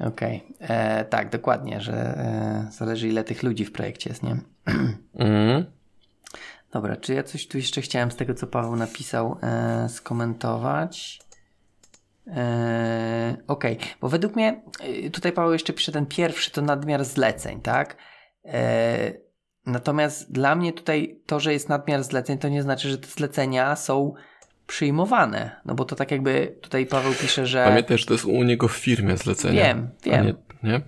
Okej, E, tak, dokładnie, że e, zależy ile tych ludzi w projekcie jest, nie? *clears throat* Mhm. Dobra, czy ja coś tu jeszcze chciałem z tego, co Paweł napisał, e, skomentować? E, Okej, bo według mnie, e, tutaj Paweł jeszcze pisze ten pierwszy, to nadmiar zleceń, tak? E, natomiast dla mnie tutaj to, że jest nadmiar zleceń, to nie znaczy, że te zlecenia są przyjmowane. No bo to tak jakby tutaj Paweł pisze, że. Pamiętaj, że to jest u niego w firmie zlecenie. Wiem, wiem. Nie, nie?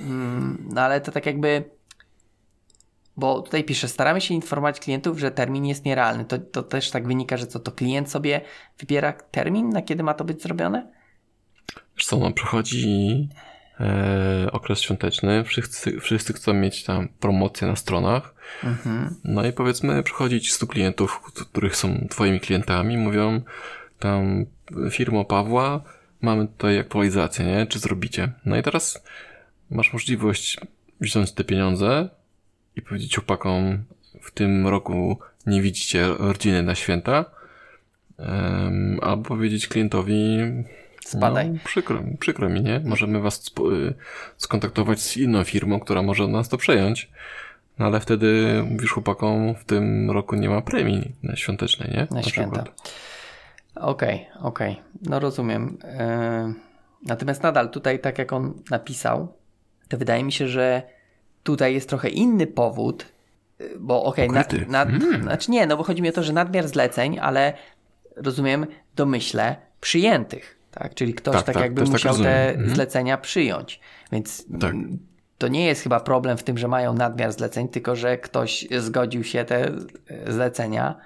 Mm, No ale to tak jakby. Bo tutaj pisze, staramy się informować klientów, że termin jest nierealny. To, to też tak wynika, że co to klient sobie wybiera termin, na kiedy ma to być zrobione? Wiesz co, no przychodzi e, okres świąteczny, wszyscy, wszyscy chcą mieć tam promocje na stronach, Mhm. no i powiedzmy przychodzi ci 100 klientów, których są twoimi klientami, mówią tam firmo Pawła, mamy tutaj aktualizację, nie? Czy zrobicie? No i teraz masz możliwość wziąć te pieniądze i powiedzieć chłopakom, w tym roku nie widzicie rodziny na święta, em, albo powiedzieć klientowi, Spadaj. no, przykro, przykro mi, nie? Możemy was y, skontaktować z inną firmą, która może nas to przejąć. No ale wtedy mówisz chłopakom, w tym roku nie ma premii na świątecznej, nie? Na święta. przykład. Okej, okej. No rozumiem. Yy, Natomiast nadal tutaj, tak jak on napisał, to wydaje mi się, że tutaj jest trochę inny powód, yy, bo okej, nad, Ukryty. nad, Mm. znaczy nie, no bo chodzi mi o to, że nadmiar zleceń, ale rozumiem domyśle przyjętych, tak? Czyli ktoś Tak, tak, tak, jakby tak musiał rozumiem. te Mhm. zlecenia przyjąć. Więc Tak. to nie jest chyba problem w tym, że mają nadmiar zleceń, tylko że ktoś zgodził się te zlecenia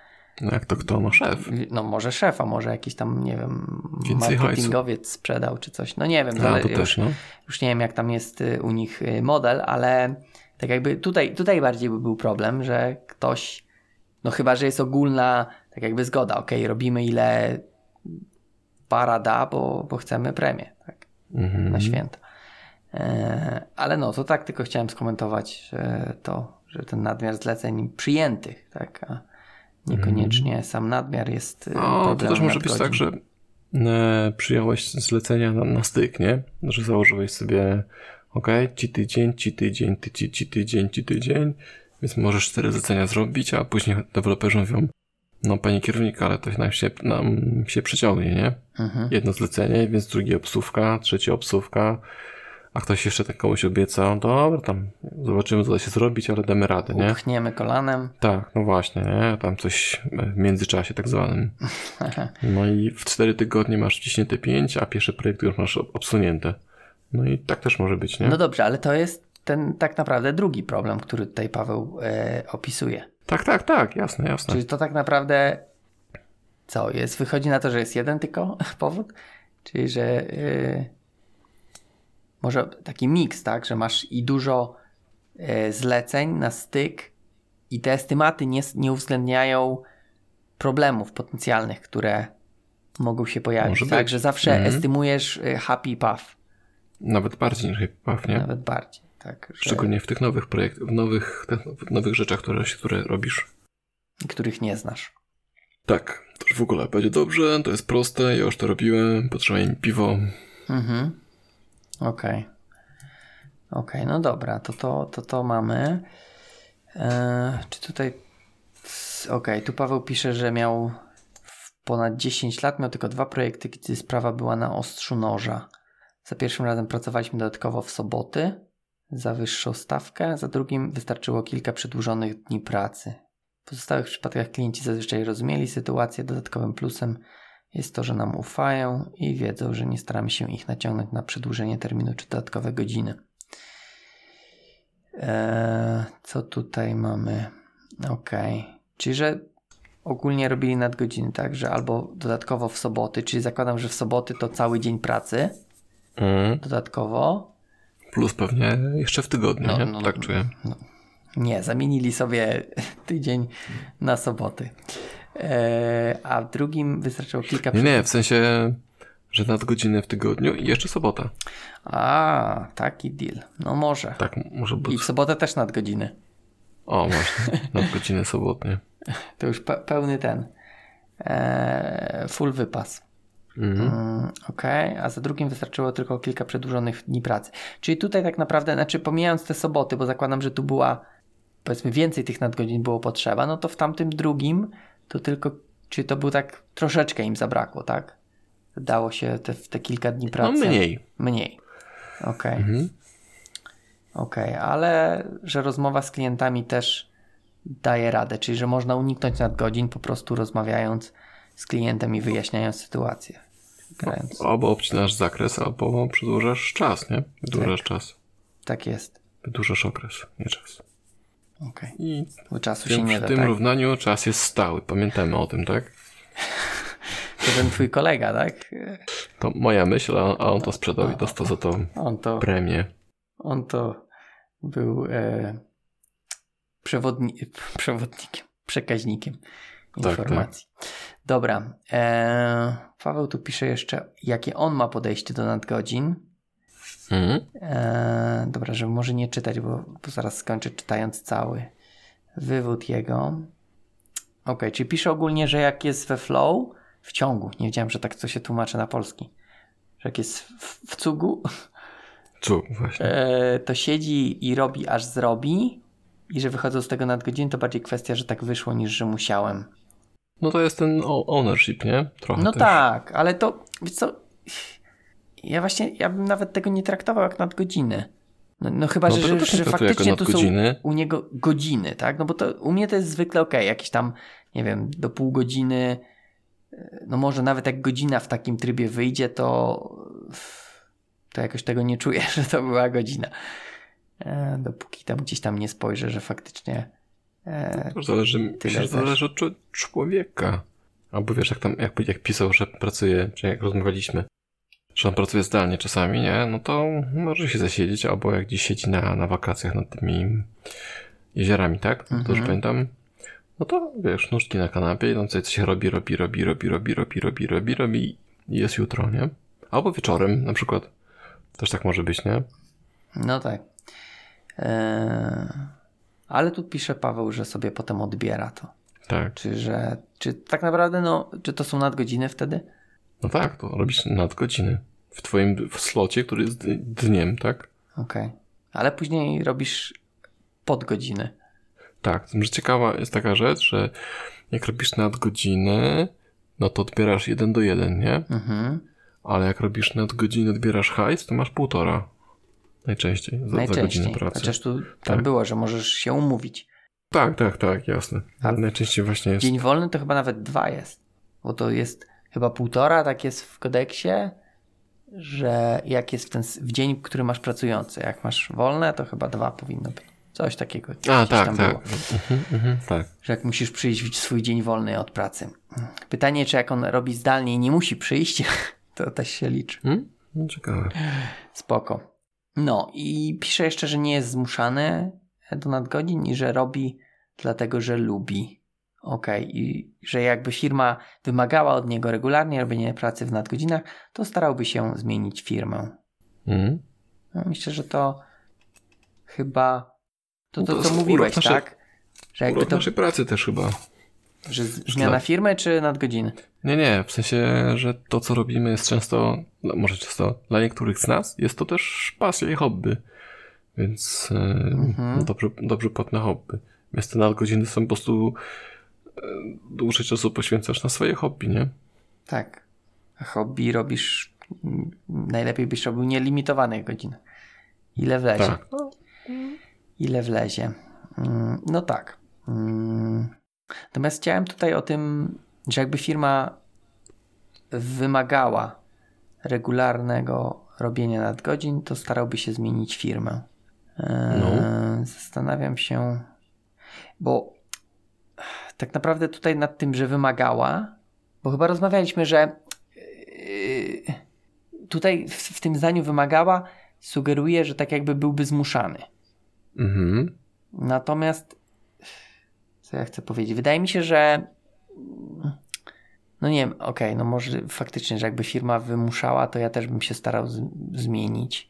No jak to kto? No szef. no może szefa, może jakiś tam, nie wiem, Więcej marketingowiec sprzedał czy coś. No nie wiem, A, zale- to już, też, no. już nie wiem jak tam jest y, u nich y, model, ale tak jakby tutaj, tutaj bardziej by był problem, że ktoś, no chyba, że jest ogólna tak jakby zgoda, okej, robimy ile para da, bo, bo chcemy premię, tak, Mhm. na święta. E, ale no, to tak tylko chciałem skomentować że to, że ten nadmiar zleceń przyjętych, tak, a niekoniecznie sam nadmiar jest y, No, to też może być tak, że e, przyjąłeś zlecenia na, na styk, nie? Że założyłeś sobie, ok, ci tydzień, ci tydzień, ty, ci, ci tydzień, ci tydzień, więc możesz cztery zlecenia zrobić, a później deweloperzy mówią, no panie kierownik, ale to nam się, nam się przeciągnie, nie? Mhm. Jedno zlecenie, więc drugie obsówka, trzecie obsówka, a ktoś jeszcze tak komuś obiecał, dobra, tam zobaczymy, co da się zrobić, ale damy radę, nie? Upchniemy kolanem. Tak, no właśnie, nie? Tam coś w międzyczasie tak zwanym. *laughs* No i w 4 tygodnie masz wciśnięte 5, a pierwsze projekty już masz ob- obsunięte. No i tak też może być, nie? No dobrze, ale to jest ten tak naprawdę drugi problem, który tutaj Paweł e, opisuje. Tak, tak, tak, jasne, jasne. Czyli to tak naprawdę co jest? Wychodzi na to, że jest jeden tylko *laughs* powód? Czyli, że e, może taki miks, tak? Że masz i dużo e, zleceń na styk i te estymaty nie, nie uwzględniają problemów potencjalnych, które mogą się pojawić. Może Tak, być. że zawsze Mhm. estymujesz e, happy path. Nawet bardziej niż HipPath, nie? Nawet bardziej. Tak, Szczególnie w tych nowych projektach, w nowych, w nowych rzeczach, które, które robisz. których nie znasz. Tak, to już w ogóle będzie dobrze, to jest proste, ja już to robiłem, potrzebuję mi piwo. Mhm. Okej. Okej, no dobra, to to, to, to mamy. Eee, czy tutaj. Okej, tu Paweł pisze, że miał ponad 10 lat, miał tylko dwa projekty, gdzie sprawa była na ostrzu noża. Za pierwszym razem pracowaliśmy dodatkowo w soboty za wyższą stawkę, za drugim wystarczyło kilka przedłużonych dni pracy. W pozostałych przypadkach klienci zazwyczaj rozumieli sytuację. Dodatkowym plusem jest to, że nam ufają i wiedzą, że nie staramy się ich naciągnąć na przedłużenie terminu czy dodatkowe godziny. Eee, co tutaj mamy? Okay. Czyli, że ogólnie robili nadgodziny, tak? Że albo dodatkowo w soboty, czyli zakładam, że w soboty to cały dzień pracy. Mm. Dodatkowo. Plus pewnie jeszcze w tygodniu, No, nie? no, tak czuję. Nie, zamienili sobie *laughs* tydzień na soboty. Eee, a w drugim wystarczyło kilka... Nie, nie, w sensie, że nadgodziny w tygodniu i jeszcze sobota. A, taki deal. No może. Tak, może I być. w sobotę też nadgodziny. O, właśnie, nadgodziny sobotnie. *laughs* To już pe- pełny ten. Eee, full wypas. Mhm. Mm, Okej, a za drugim wystarczyło tylko kilka przedłużonych dni pracy. Czyli tutaj tak naprawdę, znaczy pomijając te soboty, bo zakładam, że tu była powiedzmy więcej tych nadgodzin było potrzeba, no to w tamtym drugim to tylko, czy to był tak troszeczkę im zabrakło, tak? Dało się te, te kilka dni No pracy. mniej. Mniej. Okej, Mhm. okej, ale że rozmowa z klientami też daje radę, czyli że można uniknąć nadgodzin po prostu rozmawiając z klientem i wyjaśniając sytuację. Grając. Albo obcinasz zakres, albo przedłużasz czas, nie? Wydłużasz czas. Tak jest. Wydłużasz okres, nie czas. Okej. I Bo czasu w się tym, nie w da, tym tak? równaniu czas jest stały. Pamiętamy o tym, tak? *laughs* To ten twój kolega, tak? To moja myśl, a a on to sprzedał i dostał za to On to, premię. on to był e, przewodni, przewodnikiem, przekaźnikiem tak. informacji. Dobra. E, Paweł tu pisze jeszcze, jakie on ma podejście do nadgodzin. Mhm. E, dobra, żeby może nie czytać, bo, bo zaraz skończę czytając cały wywód jego. Ok, czyli pisze ogólnie, że jak jest we flow, w ciągu, nie wiedziałem, że tak to się tłumaczy na polski, że jak jest w, w cugu, właśnie. e, to siedzi i robi aż zrobi i że wychodzą z tego nadgodziny, to bardziej kwestia, że tak wyszło niż, że musiałem. No to jest ten ownership, nie? Trochę No też. tak, ale to, wiesz co, ja właśnie, ja bym nawet tego nie traktował jak nadgodziny. No, no chyba, No że, że, że faktycznie tu są u niego godziny, tak? No bo to u mnie to jest zwykle ok, jakieś tam, nie wiem, do pół godziny, e, no może nawet jak godzina w takim trybie wyjdzie, to to jakoś tego nie czuję, *laughs* że to była godzina. E, dopóki tam gdzieś tam nie spojrzę, że faktycznie e, To zależy, myślę, że zależy od człowieka. Albo wiesz, jak tam, jak, jak pisał, że pracuje, czy jak rozmawialiśmy, że on pracuje zdalnie czasami, nie? No to może się zasiedzieć, albo jak gdzieś siedzi na, na wakacjach nad tymi jeziorami, tak? To już Mhm. pamiętam. No to wiesz, nóżki na kanapie, no coś, coś robi, robi, robi, robi, robi, robi, robi, robi, robi i jest jutro, nie? Albo wieczorem na przykład. Też tak może być, nie? No tak. Eee, ale tu pisze Paweł, że sobie potem odbiera to. Tak. Czy, że, czy tak naprawdę, no, czy to są nadgodziny wtedy? No tak, to robisz nadgodziny. W twoim w slocie, który jest dniem, tak? Okej. Ale później robisz podgodziny. Tak, tym, że ciekawa jest taka rzecz, że jak robisz nadgodziny, no to odbierasz jeden do jeden, nie? Mhm. Ale jak robisz nadgodziny, odbierasz hajs, to masz półtora. Najczęściej za, za godzinę Najczęściej. pracy. Chociaż tu tam Tak. było, że możesz się umówić. Tak, tak, tak, jasne. A najczęściej właśnie jest. Dzień wolny to chyba nawet dwa jest. Bo to jest chyba półtora, tak jest w kodeksie, że jak jest w, ten, w dzień, który masz pracujący. Jak masz wolne, to chyba dwa powinno być. Coś takiego. A, tak, tam tak. Mhm, mhm, tak. że jak musisz przyjść w swój dzień wolny od pracy. Pytanie, czy jak on robi zdalnie i nie musi przyjść, *laughs* to też się liczy. Hmm? No, ciekawe. Spoko. No i pisze jeszcze, że nie jest zmuszany do nadgodzin i że robi dlatego, że lubi. Okej, i że jakby firma wymagała od niego regularnie robienia pracy w nadgodzinach, to starałby się zmienić firmę. Mhm. No, myślę, że to chyba to, to to mówiłeś, urok naszej- tak? Że jakby to, naszej pracy też chyba. Że zmiana dla- firmy czy nadgodziny? Nie, nie, w sensie, że to co robimy jest często, no, może często dla niektórych z nas, jest to też pasja i hobby. Więc e, Mhm. dobrze, dobrze płatne hobby. Więc te nadgodziny są po prostu e, dłuższe czasu poświęcasz na swoje hobby, nie? Tak. A hobby robisz. mm, Najlepiej byś robił nielimitowanych godzin. Ile wlezie. Tak. Ile wlezie. Mm, No tak. Natomiast chciałem tutaj o tym, że jakby firma wymagała regularnego robienia nadgodzin, to starałby się zmienić firmę. E, No. Zastanawiam się, bo tak naprawdę tutaj nad tym, że wymagała, bo chyba rozmawialiśmy, że yy, tutaj w, w tym zdaniu wymagała sugeruje, że tak jakby byłby zmuszany. Mhm. Natomiast, co ja chcę powiedzieć? Wydaje mi się, że. No nie wiem, okej, no może faktycznie, że jakby firma wymuszała, to ja też bym się starał z, zmienić.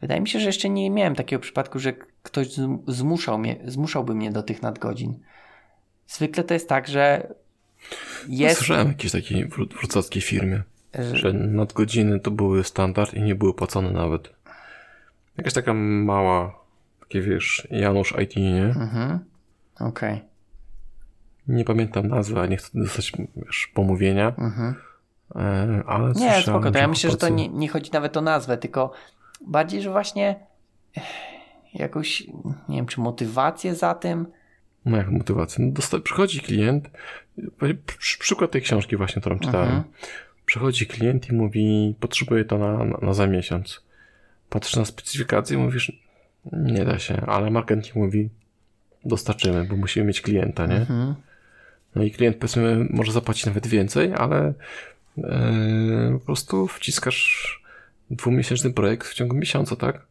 Wydaje mi się, że jeszcze nie miałem takiego przypadku, że ktoś zm- zmuszał mnie, zmuszałby mnie do tych nadgodzin. Zwykle to jest tak, że Ja jest. Słyszałem o jakiejś takiej wrocławskiej firmie, że- że nadgodziny to były standard i nie były płacone nawet. Jakaś taka mała, takie wiesz, Janusz IT, nie? Mhm. Okej. Nie pamiętam nazwy, a nie chcę dostać wiesz, pomówienia, Mhm. e, ale Nie, spoko, to ja myślę, że to nie, nie chodzi nawet o nazwę, tylko bardziej, że właśnie jakąś, nie wiem, czy motywację za tym. No jak motywację? No dosta- przychodzi klient, przy, przykład tej książki właśnie, którą czytałem. Mhm. Przychodzi klient i mówi, potrzebuję to na, na, na za miesiąc. Patrzysz na specyfikację i mówisz, nie da się, ale marketing mówi, dostarczymy, bo musimy mieć klienta, nie? Mhm. No i klient powiedzmy może zapłacić nawet więcej, ale e, po prostu wciskasz dwumiesięczny projekt w ciągu miesiąca, tak?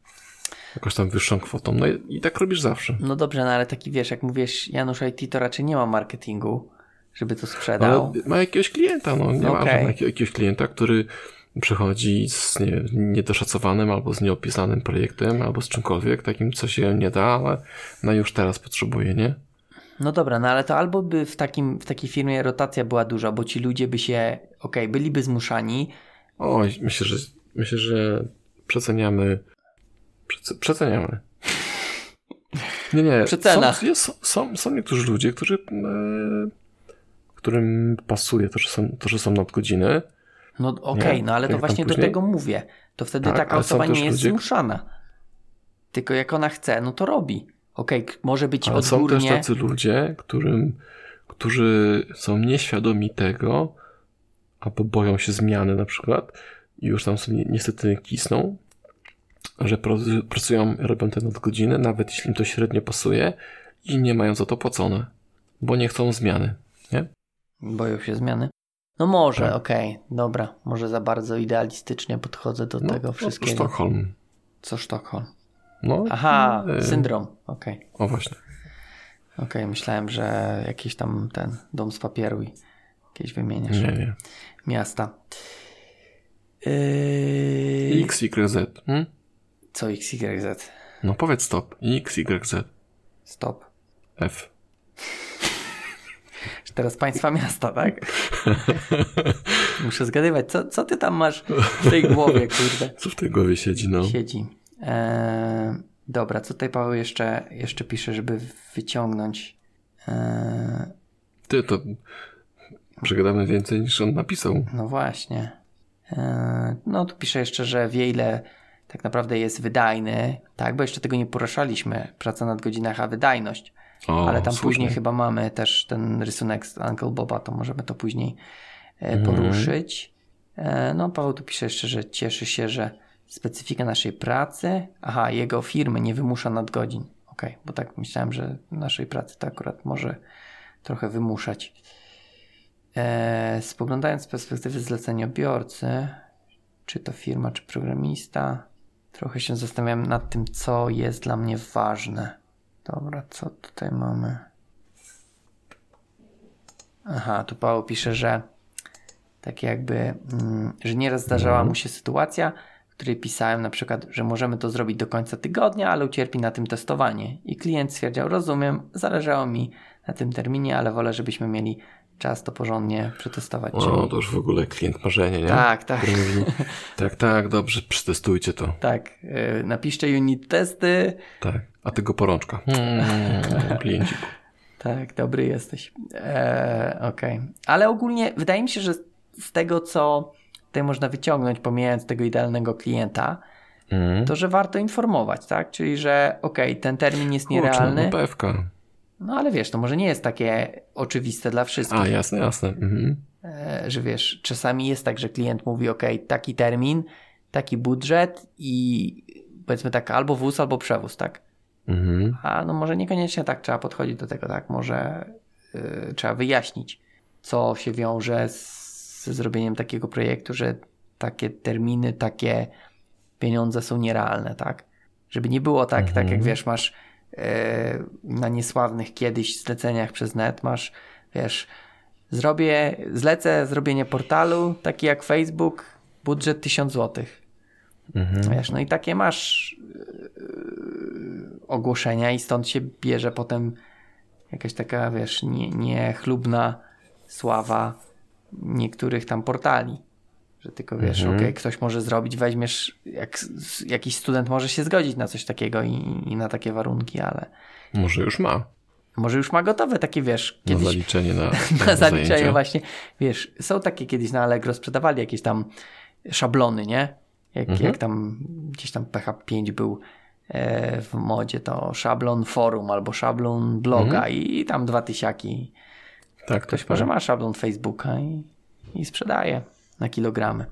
Jakoś tam wyższą kwotą. No i, i tak robisz zawsze. No dobrze, no ale taki wiesz, jak mówisz Janusz IT, to raczej nie ma marketingu, żeby to sprzedał. Ale ma jakiegoś klienta, no nie ma Okej. jakiego- jakiegoś klienta, który przychodzi z nie, niedoszacowanym albo z nieopisanym projektem, albo z czymkolwiek takim, co się nie da, ale no już teraz potrzebuje, nie? No dobra, no ale to albo by w, takim, w takiej firmie rotacja była duża, bo ci ludzie by się, okej, byliby zmuszani. Oj, myślę, że myślę, że przeceniamy przece, przeceniamy. *laughs* Nie, nie. Przecena. Są, jest, są, są niektórzy ludzie, którzy e, którym pasuje to, że są, to, że są nadgodziny. No okej, Nie? no ale to właśnie do później? tego mówię. To wtedy Tak, taka osoba nie jest ludzie- zmuszana. Tylko jak ona chce, no to robi. Okej, k- może być Ale są też odgórnie. tacy ludzie, którym, którzy są nieświadomi tego, albo boją się zmiany na przykład i już tam sobie niestety kisną, że pracują, robią te nadgodziny, nawet jeśli im to średnio pasuje i nie mają za to płacone, bo nie chcą zmiany, nie? Boją się zmiany. No może, Tak. okej, dobra. Może za bardzo idealistycznie podchodzę do No, tego no, wszystkiego. Sztokholm. Co Sztokholm? No, Aha, e, syndrom. Okej, O właśnie. okej. Myślałem, że jakiś tam ten dom z papieru i jakieś wymieniasz. Nie, nie. Miasta. Yy... X, Y, Z. Hmm? Co XYZ? No powiedz stop. X, Y, Z. Stop. F. *laughs* Teraz państwa miasta, tak? *laughs* Muszę zgadywać. Co, co ty tam masz w tej głowie, kurde? Co w tej głowie siedzi, no? Siedzi. Eee, dobra, co tutaj Paweł jeszcze, jeszcze pisze, żeby wyciągnąć. Eee, Ty, to przegadamy więcej niż on napisał. no właśnie. Eee, no tu pisze jeszcze, że wie ile tak naprawdę jest wydajny. Tak, bo jeszcze tego nie poruszaliśmy. Praca nad godzinach, a wydajność. O, Ale tam słusznie. później chyba mamy też ten rysunek z Uncle Boba, to możemy to później e, Mhm. poruszyć. E, No, Paweł tu pisze jeszcze, że cieszy się, że specyfika naszej pracy, aha, jego firmy nie wymusza nadgodzin. Okej, bo tak myślałem, że naszej pracy to akurat może trochę wymuszać. E, spoglądając z perspektywy zleceniobiorcy, czy to firma, czy programista, trochę się zastanawiam nad tym, co jest dla mnie ważne. Dobra, co tutaj mamy? Aha, tu Paweł pisze, że tak jakby, mm, że nieraz zdarzała mu się sytuacja, której pisałem na przykład, że możemy to zrobić do końca tygodnia, ale ucierpi na tym testowanie. I klient stwierdził, rozumiem, zależało mi na tym terminie, ale wolę, żebyśmy mieli czas to porządnie przetestować. O, Czyli- to już w ogóle klient marzenie, nie? Tak, tak. Mówi, tak, tak, dobrze, przetestujcie to. Tak, yy, napiszcie unit testy. Tak. A ty go porączka. *laughs* Hmm. Tak, dobry jesteś. Eee, Okej. Ale ogólnie wydaje mi się, że z tego, co tutaj można wyciągnąć, pomijając tego idealnego klienta, Mm. to że warto informować, tak? Czyli, że okej, ten termin jest Kurczę, nierealny, no pewka. no ale wiesz, to może nie jest takie oczywiste dla wszystkich, A, jasne, jasne. Mhm. e, że wiesz, czasami jest tak, że klient mówi, ok, taki termin, taki budżet i powiedzmy tak, albo wóz, albo przewóz, tak? Mhm. A no może niekoniecznie tak trzeba podchodzić do tego, tak? Może y, trzeba wyjaśnić, co się wiąże z, ze zrobieniem takiego projektu, że takie terminy, takie pieniądze są nierealne, tak? Żeby nie było tak, tak jak Mhm. wiesz, masz y, na niesławnych kiedyś zleceniach przez net, masz, wiesz, zrobię, zlecę zrobienie portalu, taki jak Facebook, budżet 1000 złotych. Mhm. Wiesz, no i takie masz yy, ogłoszenia i stąd się bierze potem jakaś taka, wiesz, nie- niechlubna sława niektórych tam portali. Że tylko wiesz, Mhm. okej, ktoś może zrobić, weźmiesz, jak jakiś student może się zgodzić na coś takiego i, i na takie warunki, ale Może już ma może już ma gotowe takie, wiesz, na kiedyś zaliczenie na, *laughs* na zaliczenie zajęcia. właśnie, wiesz, są takie kiedyś na Allegro sprzedawali jakieś tam szablony, nie? Jak, Mhm. jak tam gdzieś tam PH5 był e, w modzie, to szablon forum albo szablon bloga Mhm. i, i tam dwa tysiaki. Tak, Ktoś tak, może tak. ma szablon Facebooka i, i sprzedaje na kilogramy.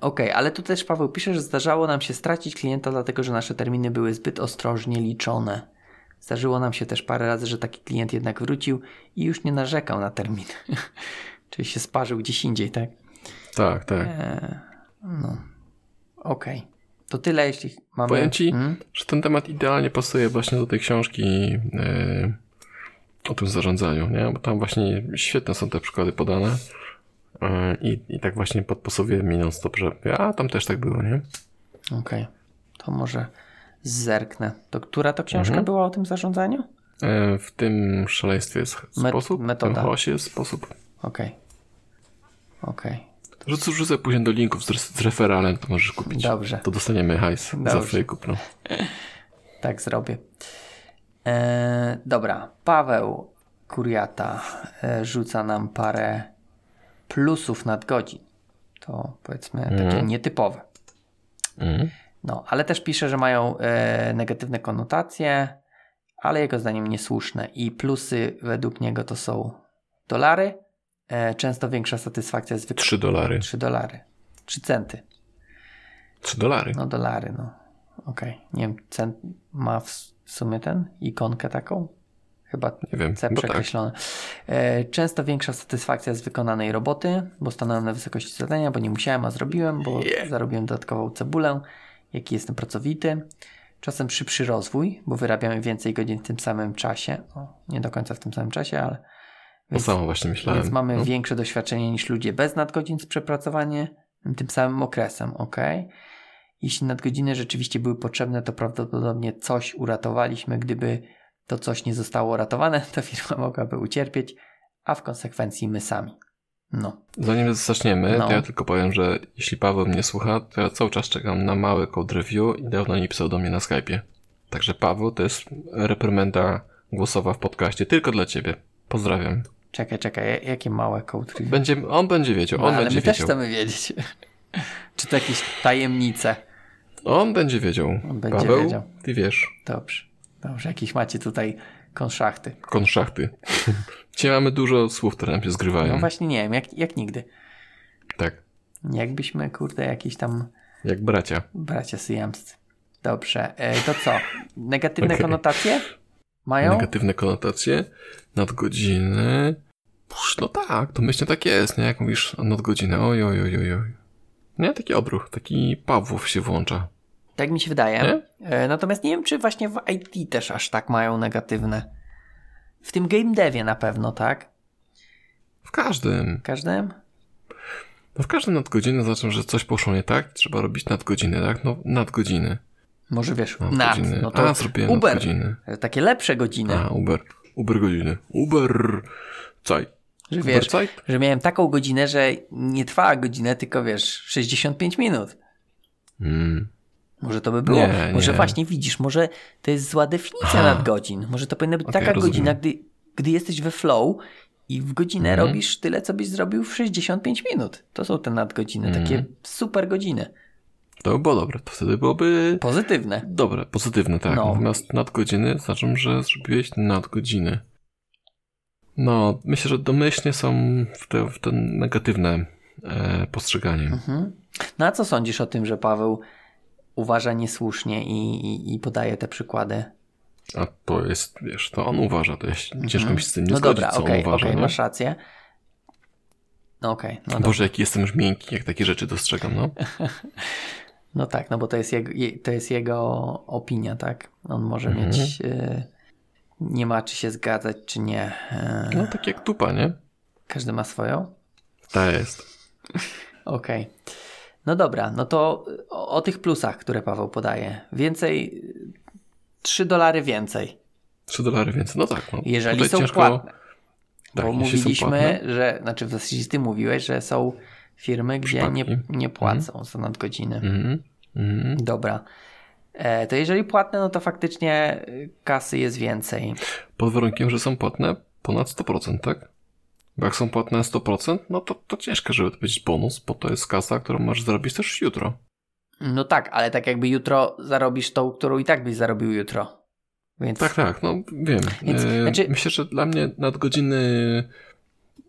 Okej, ale tu też Paweł pisze, że zdarzało nam się stracić klienta, dlatego że nasze terminy były zbyt ostrożnie liczone. Zdarzyło nam się też parę razy, że taki klient jednak wrócił i już nie narzekał na termin. *laughs* Czyli się sparzył gdzieś indziej, tak? Tak, tak. Eee, no. Okej. To tyle, jeśli mamy... Powiem ci, Mm? że ten temat idealnie pasuje właśnie do tej książki e, o tym zarządzaniu, nie? Bo tam właśnie świetne są te przykłady podane. E, I, I tak właśnie podpasowuje mi non stop, że a tam też tak było, nie? Okej. To może zerknę. To która to książka Mhm. była o tym zarządzaniu? E, w tym szaleństwie jest Met- sposób, w metoda. tym chaosie jest sposób. Okej. Okej. Rzucę, rzucę później do linków z, z referalem, to możesz kupić. Dobrze. To dostaniemy hajs za Dobrze. twoje kupno. Tak zrobię. E, dobra, Paweł Kuriata e, rzuca nam parę plusów nadgodzin. To powiedzmy takie Mhm. nietypowe. Mhm. No, ale też pisze, że mają e, negatywne konotacje, ale jego zdaniem niesłuszne. I plusy według niego to są dolary, e, często większa satysfakcja z 3 dolary. 3 dolary. 3 centy. 3 dolary. No dolary, no. Okej. Nie wiem, cent ma w sumie ten ikonkę taką? Chyba Nie wiem, C bo tak. przekreślone. E, Często większa satysfakcja z wykonanej roboty, bo stanąłem na wysokości zadania, bo nie musiałem, a zrobiłem, bo Yeah. zarobiłem dodatkową cebulę, jaki jestem pracowity. Czasem szybszy rozwój, bo wyrabiamy więcej godzin w tym samym czasie. O, nie do końca w tym samym czasie, ale To samo właśnie myślałem. więc mamy No. większe doświadczenie niż ludzie bez nadgodzin z przepracowaniem tym samym okresem, ok? Jeśli nadgodziny rzeczywiście były potrzebne, to prawdopodobnie coś uratowaliśmy. Gdyby to coś nie zostało uratowane, to firma mogłaby ucierpieć, a w konsekwencji my sami. No, Zanim zaczniemy, No. to ja tylko powiem, że jeśli Paweł mnie słucha, to ja cały czas czekam na mały code review i dał na nie pisał do mnie na Skype'ie. Także Paweł, to jest reprymenda głosowa w podcaście tylko dla ciebie. Pozdrawiam. czekaj, czekaj, jakie małe code review? Będzie, on będzie wiedział, No, on ale będzie my też wiedział. chcemy wiedzieć. Czy to jakieś tajemnice? On będzie wiedział. On będzie Paweł, wiedział. ty wiesz, Dobrze, dobrze, jakieś macie tutaj konszachty. konszachty. Dzisiaj mamy dużo słów, które nam się zgrywają. No właśnie nie wiem, jak, jak nigdy. Tak, Jakbyśmy, kurde, jakieś tam jak bracia. bracia syjamscy. Dobrze, e, to co? Negatywne Okej. konotacje? Mają? Negatywne konotacje, nadgodziny. Pusz, No tak, to myślę tak jest, nie? Jak mówisz nadgodzinę, oj, oj, oj, oj, oj. Nie, taki odruch, taki Pawłów się włącza. Tak mi się wydaje. Nie? E, natomiast nie wiem, czy właśnie w IT też aż tak mają negatywne. W tym game devie na pewno, tak? W każdym. W każdym? No w każdym nadgodziny znaczą, że coś poszło nie tak, trzeba robić nadgodziny, tak? No nadgodziny. Może wiesz, nad, Nadgodziny. no to A, zrobiłem Uber. nadgodziny. Takie lepsze godziny. A, Uber. Uber godziny. Uber. Zeit. Że wiesz, że miałem taką godzinę, że nie trwała godzinę, tylko wiesz, 65 minut. Mm. Może to by było. Nie, może nie. właśnie widzisz, może to jest zła definicja Aha. nadgodzin. Może to powinna być Okej, taka rozumiem. godzina, gdy, gdy jesteś we flow i w godzinę Mhm. robisz tyle, co byś zrobił w 65 minut. To są te nadgodziny, Mhm. takie super godziny. To by było dobre. To wtedy byłoby Pozytywne. dobre, pozytywne, tak. No. Natomiast nadgodziny znaczą, że zrobiłeś nadgodziny. No, myślę, że domyślnie są w te, w te negatywne e, postrzeganie. Mhm. No a co sądzisz o tym, że Paweł uważa niesłusznie i, i, i podaje te przykłady. A to jest, wiesz, to on uważa, to jest ciężko mi się z tym nie no zgodzić, dobra, co okej, on uważa. nie? masz rację. No okej, no dobra. Boże, jaki jestem już miękki, jak takie rzeczy dostrzegam, no. *laughs* No tak, no bo to jest jego, je- to jest jego opinia, tak? On może Mhm. mieć. Y, nie ma czy się zgadzać, czy nie. Y, No tak jak tupa, nie? Każdy ma swoją? Ta jest. *laughs* Okej. No dobra, no to o, o tych plusach, które Paweł podaje. Więcej, 3 dolary więcej, 3 dolary więcej, no tak. No. jeżeli Tutaj są ciężko- płatne. Tak, Bo mówiliśmy, że, znaczy w zasadzie ty mówiłeś, że są firmy, gdzie nie, Przypadki. nie płacą za nadgodziny. Mhm. Mhm. Dobra. E, to jeżeli płatne, no to faktycznie y, kasy jest więcej. Pod warunkiem, że są płatne ponad 100%, tak? Bo jak są płatne 100%, no to, to ciężko, żeby to być bonus, bo to jest kasa, którą możesz zrobić też jutro. No tak, ale tak jakby jutro zarobisz tą, którą i tak byś zarobił jutro. Więc Tak, tak, no wiem. Więc, E, znaczy- Myślę, że dla mnie nadgodziny,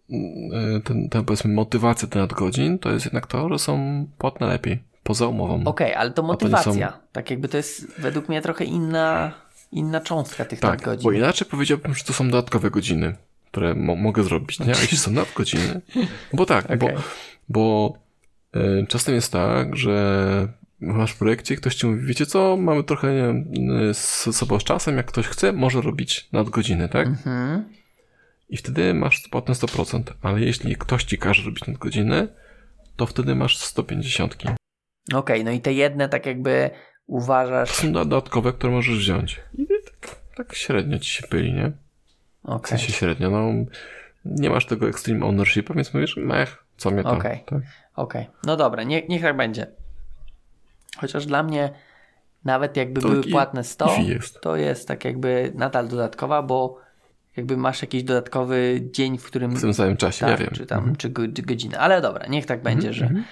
e, ten, ten powiedzmy motywacja do nadgodzin, to jest jednak to, że są płatne lepiej, poza umową. Okej, ale to motywacja. są- Tak jakby to jest według mnie trochę inna, inna cząstka tych Tak, nadgodzin. bo inaczej powiedziałbym, że to są dodatkowe godziny, które mo- mogę zrobić, nie? A jeśli są nadgodziny, bo tak, bo, Okej. bo e, czasem jest tak, że masz w projekcie, ktoś ci mówi, wiecie co, mamy trochę wiem, e, z sobą z czasem, jak ktoś chce, może robić nadgodziny, tak? Mhm. I wtedy masz płatne 100%, ale jeśli ktoś ci każe robić nadgodziny, to wtedy masz 150. Okej, no i te jedne tak jakby uważasz... są dodatkowe, które możesz wziąć. I tak, tak średnio ci się pyli, nie? W Okej, sensie średnio, no nie masz tego extreme ownershipa, więc mówisz, mech, co mnie to. Okej. Tak? okej. No dobra, nie, niech tak będzie. Chociaż dla mnie nawet jakby To były taki płatne 100, iffy jest. to jest tak jakby nadal dodatkowa, bo jakby masz jakiś dodatkowy dzień, w którym... W tym samym czasie, tak, ja wiem. Czy tam, Mhm. czy, go, czy godzinę. Ale dobra, niech tak będzie, Mhm. że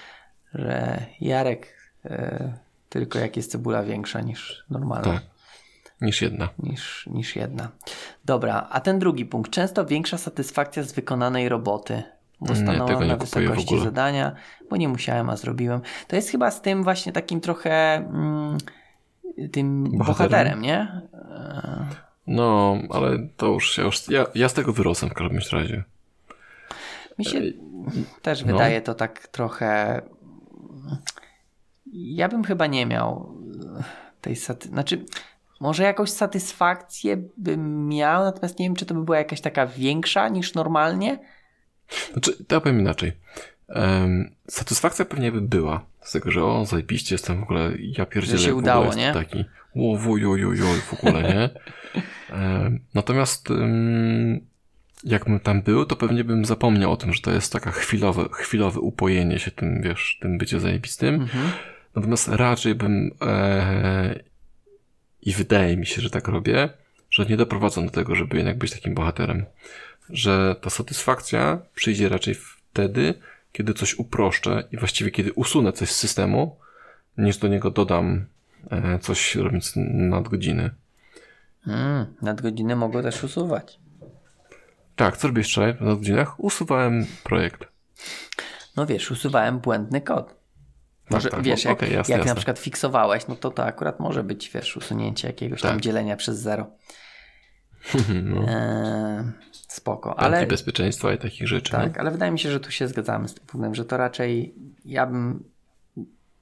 Jarek e, tylko jak jest cebula większa niż normalna. Tak. Niż jedna. Niż, niż jedna. Dobra, a ten drugi punkt. Często większa satysfakcja z wykonanej roboty. Bo Nie, stanąłem tego nie na wysokości zadania, bo nie musiałem, a zrobiłem. To jest chyba z tym właśnie takim trochę mm, tym bohaterem, Bohaterem? nie? No, ale to już, ja, już ja, ja z tego wyrosłem w każdym razie. Mi się Ej, też no. wydaje to tak trochę. Ja bym chyba nie miał tej saty... Znaczy, może jakąś satysfakcję bym miał, natomiast nie wiem, czy to by była jakaś taka większa niż normalnie. Znaczy, to ja powiem inaczej. Em, satysfakcja pewnie by była. Z tego, że o, zajebiście jestem w ogóle, ja pierdzielę, Że się udało, nie? taki o, wujujujuj, w ogóle, nie? *laughs* Em, natomiast em, jakbym tam był, to pewnie bym zapomniał o tym, że to jest taka chwilowe, chwilowe upojenie się tym, wiesz, tym bycie zajebistym. Mhm. Natomiast raczej bym e, i wydaje mi się, że tak robię, że nie doprowadzam do tego, żeby jednak być takim bohaterem. Że ta satysfakcja przyjdzie raczej wtedy, kiedy coś uproszczę i właściwie kiedy usunę coś z systemu, niż do niego dodam e, coś robiąc nadgodziny. Mm, nadgodziny mogą też usuwać. Tak, co robię wczoraj w nadgodzinach? Usuwałem projekt. No wiesz, usuwałem błędny kod. Może tak, wiesz, no, jak, okej, jasne, jak na jasne. przykład fiksowałeś, no to to akurat może być, wiesz, usunięcie jakiegoś tam Tak. dzielenia przez zero. *laughs* no, Eee, spoko, ale... ale bezpieczeństwa i takich rzeczy. tak, nie? ale wydaje mi się, że tu się zgadzamy z tym punktem, że to raczej ja bym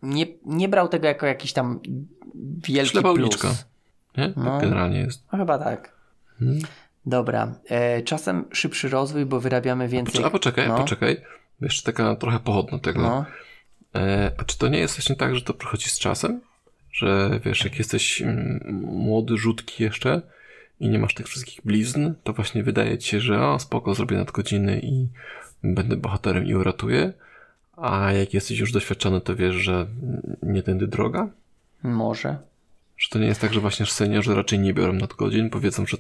nie, nie brał tego jako jakiś tam wielki plus. Nie? Tak No. generalnie jest. No chyba tak. Hmm. Dobra, e, czasem szybszy rozwój, bo wyrabiamy więcej. A poczekaj, no, poczekaj. Wiesz, taka trochę pochodna tego. No, E, a czy to nie jest właśnie tak, że to przychodzi z czasem? Że wiesz, jak jesteś mm, młody, rzutki jeszcze i nie masz tych wszystkich blizn, to właśnie wydaje ci się, że o, spoko, zrobię nadgodziny i będę bohaterem i uratuję. A jak jesteś już doświadczony, to wiesz, że nie tędy droga? może. Że to nie jest tak, że właśnie seniorzy raczej nie biorą nadgodzin, powiedzą, że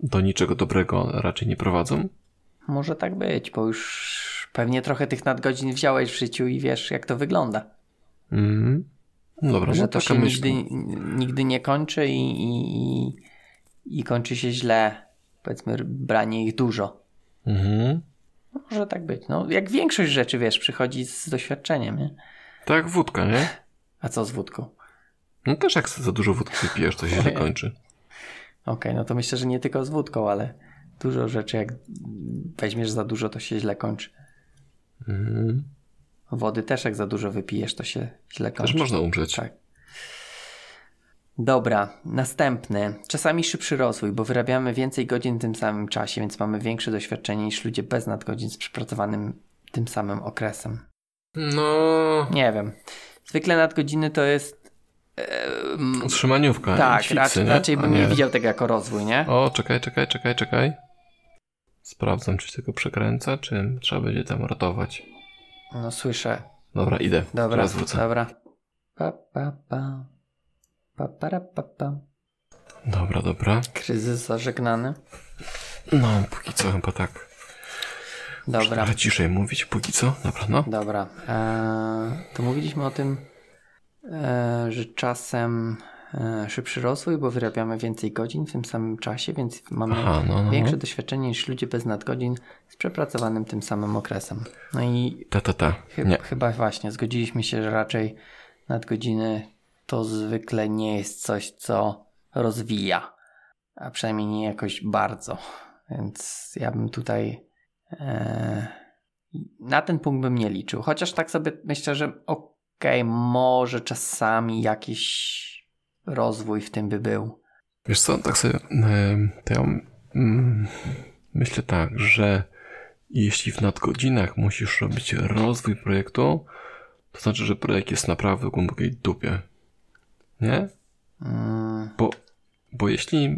do niczego dobrego raczej nie prowadzą? Może tak być, bo już pewnie trochę tych nadgodzin wziąłeś w życiu i wiesz, jak to wygląda. Mhm. No Dobra, że no to się myśl. nigdy, nigdy nie kończy i, i, i, kończy się źle. Powiedzmy, branie ich dużo. Mhm. No, może tak być. No, jak większość rzeczy, wiesz, przychodzi z doświadczeniem, nie? Tak, wódka, nie? A co z wódką? No też jak za dużo wódki wypijesz, to się źle *laughs* kończy. Okej, no to myślę, że nie tylko z wódką, ale dużo rzeczy, jak weźmiesz za dużo, to się źle kończy. Mhm. Wody też jak za dużo wypijesz, to się źle kończy. Też można umrzeć. Tak. Dobra, następny. Czasami szybszy rozwój, bo wyrabiamy więcej godzin w tym samym czasie, więc mamy większe doświadczenie niż ludzie bez nadgodzin z przepracowanym tym samym okresem. No, Nie wiem. Zwykle nadgodziny to jest. Utrzymaniówka. tak, fiksy, raczej, nie? raczej bym nie widział tego jako rozwój, nie? O, czekaj, czekaj, czekaj, czekaj. Sprawdzam, czy się tego przekręca, czy trzeba będzie tam ratować. No słyszę. Dobra, idę. Dobra, Teraz wrócę. dobra. Pa, pa, pa. Pa, para, pa, pa. Dobra, dobra. Kryzys zażegnany. No, póki co chyba tak. Dobra. Trochę ciszej mówić, póki co. Dobra, no. Dobra. Eee, to mówiliśmy o tym, że czasem e, szybszy rozwój, bo wyrabiamy więcej godzin w tym samym czasie, więc mamy Aha, no, no. większe no. doświadczenie niż ludzie bez nadgodzin z przepracowanym tym samym okresem. No i Ta, ta, ta. chy- Nie. chyba właśnie zgodziliśmy się, że raczej nadgodziny to zwykle nie jest coś, co rozwija, a przynajmniej nie jakoś bardzo. Więc ja bym tutaj e, na ten punkt bym nie liczył. Chociaż tak sobie myślę, że okej, może czasami jakiś rozwój w tym by był. Wiesz co, tak sobie, to ja mm, myślę tak, że jeśli w nadgodzinach musisz robić rozwój projektu, to znaczy, że projekt jest naprawdę w głębokiej dupie. Nie? Mm, Bo, bo jeśli,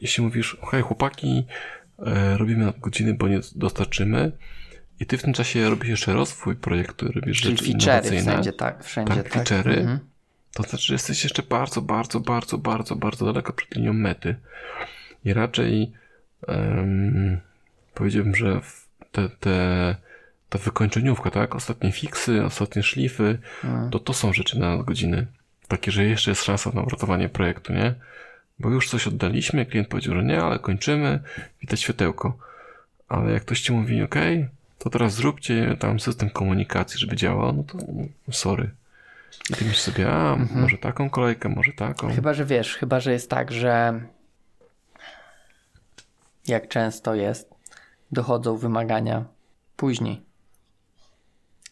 jeśli mówisz, hej chłopaki, e, robimy nadgodziny, bo nie dostarczymy i ty w tym czasie robisz jeszcze rozwój projektu, robisz czyli rzeczy feature'y innowacyjne, wszędzie, tak? Wszędzie, Tak, tak. feature'y. Mhm. to znaczy, że jesteś jeszcze bardzo, bardzo, bardzo, bardzo, bardzo daleko przed linią mety. I raczej em, powiedziałbym, że te, te, ta wykończeniówka, tak? Ostatnie fiksy, ostatnie szlify, Mm. to to są rzeczy na godziny. Takie, że jeszcze jest szansa na uratowanie projektu, nie? Bo już coś oddaliśmy, klient powiedział, że nie, ale kończymy, widać światełko. Ale jak ktoś ci mówi, ok, to teraz zróbcie tam system komunikacji, żeby działał, no to sorry. I ty myślisz sobie, a może taką kolejkę, może taką. Chyba, że wiesz, chyba, że jest tak, że jak często jest, dochodzą wymagania później.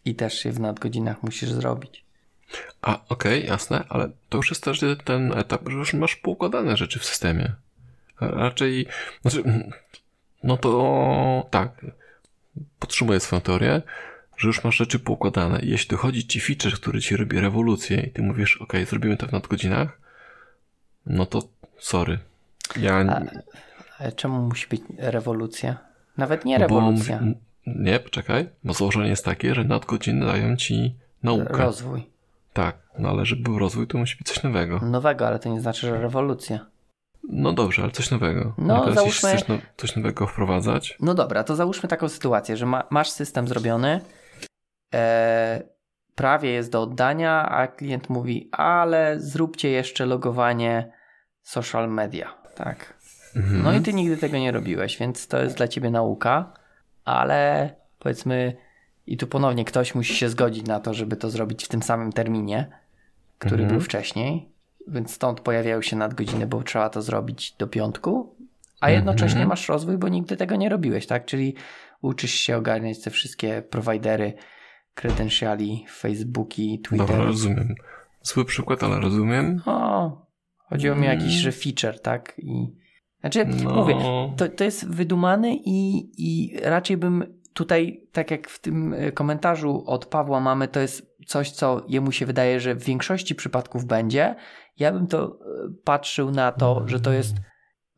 I też je w nadgodzinach musisz zrobić. A, okej, jasne, ale to już jest też ten etap, że już masz poukładane rzeczy w systemie. Raczej, znaczy, no to tak, podtrzymuję swoją teorię, że już masz rzeczy poukładane. Jeśli dochodzi ci feature, który ci robi rewolucję i ty mówisz, ok, zrobimy to w nadgodzinach, no to sorry. Ja A- Ale czemu musi być rewolucja? Nawet nie bo rewolucja. mówi- nie, poczekaj, bo założenie jest takie, że nadgodziny dają ci naukę. Rozwój. Tak, no ale żeby był rozwój, to musi być coś nowego. Nowego, ale to nie znaczy, że rewolucja. No dobrze, ale coś nowego. No, teraz załóżmy- chcesz no, coś nowego wprowadzać, No dobra, to załóżmy taką sytuację, że ma, masz system zrobiony, e, prawie jest do oddania, a klient mówi, ale zróbcie jeszcze logowanie social media. Tak. mhm. No i ty nigdy tego nie robiłeś, więc to jest dla ciebie nauka, ale powiedzmy, i tu ponownie ktoś musi się zgodzić na to, żeby to zrobić w tym samym terminie, który Mhm. był wcześniej, więc stąd pojawiają się nadgodziny, bo trzeba to zrobić do piątku, a jednocześnie Mhm. masz rozwój, bo nigdy tego nie robiłeś, tak? Czyli uczysz się ogarniać te wszystkie prowajdery, credentiali, Facebooki, dobra, Twittery. rozumiem. Zły przykład, ale rozumiem. O, chodziło mi o jakiś, Mm. że feature, tak? I, znaczy, No, mówię, to, to jest wydumany i, i raczej bym tutaj, tak jak w tym komentarzu od Pawła mamy, to jest coś, co jemu się wydaje, że w większości przypadków będzie. Ja bym to e, patrzył na to, że to jest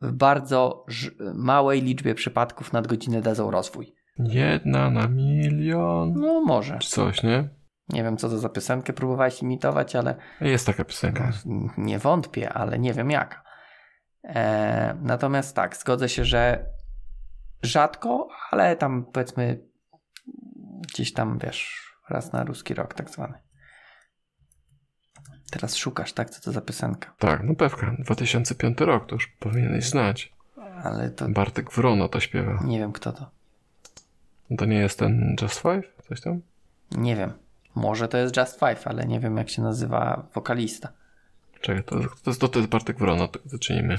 w bardzo małej liczbie przypadków nadgodziny dadzą rozwój. jedna na milion, No może. czy coś, nie? Nie wiem, co to za piosenkę próbowałeś imitować, ale Jest taka piosenka. No, nie wątpię, ale nie wiem jaka. E, natomiast tak, zgodzę się, że rzadko, ale tam powiedzmy gdzieś tam, wiesz, raz na ruski rok tak zwany. Teraz szukasz, tak? Co to za piosenka? Tak, no pewka. 2005 rok, to już powinieneś znać. Ale to Bartek Wrono to śpiewa. nie wiem kto to. To nie jest ten Just Five? Coś tam? Nie wiem. Może to jest Just Five, ale nie wiem jak się nazywa wokalista. Czekaj, to, to, jest, to jest Bartek Wrona, to zacznijmy.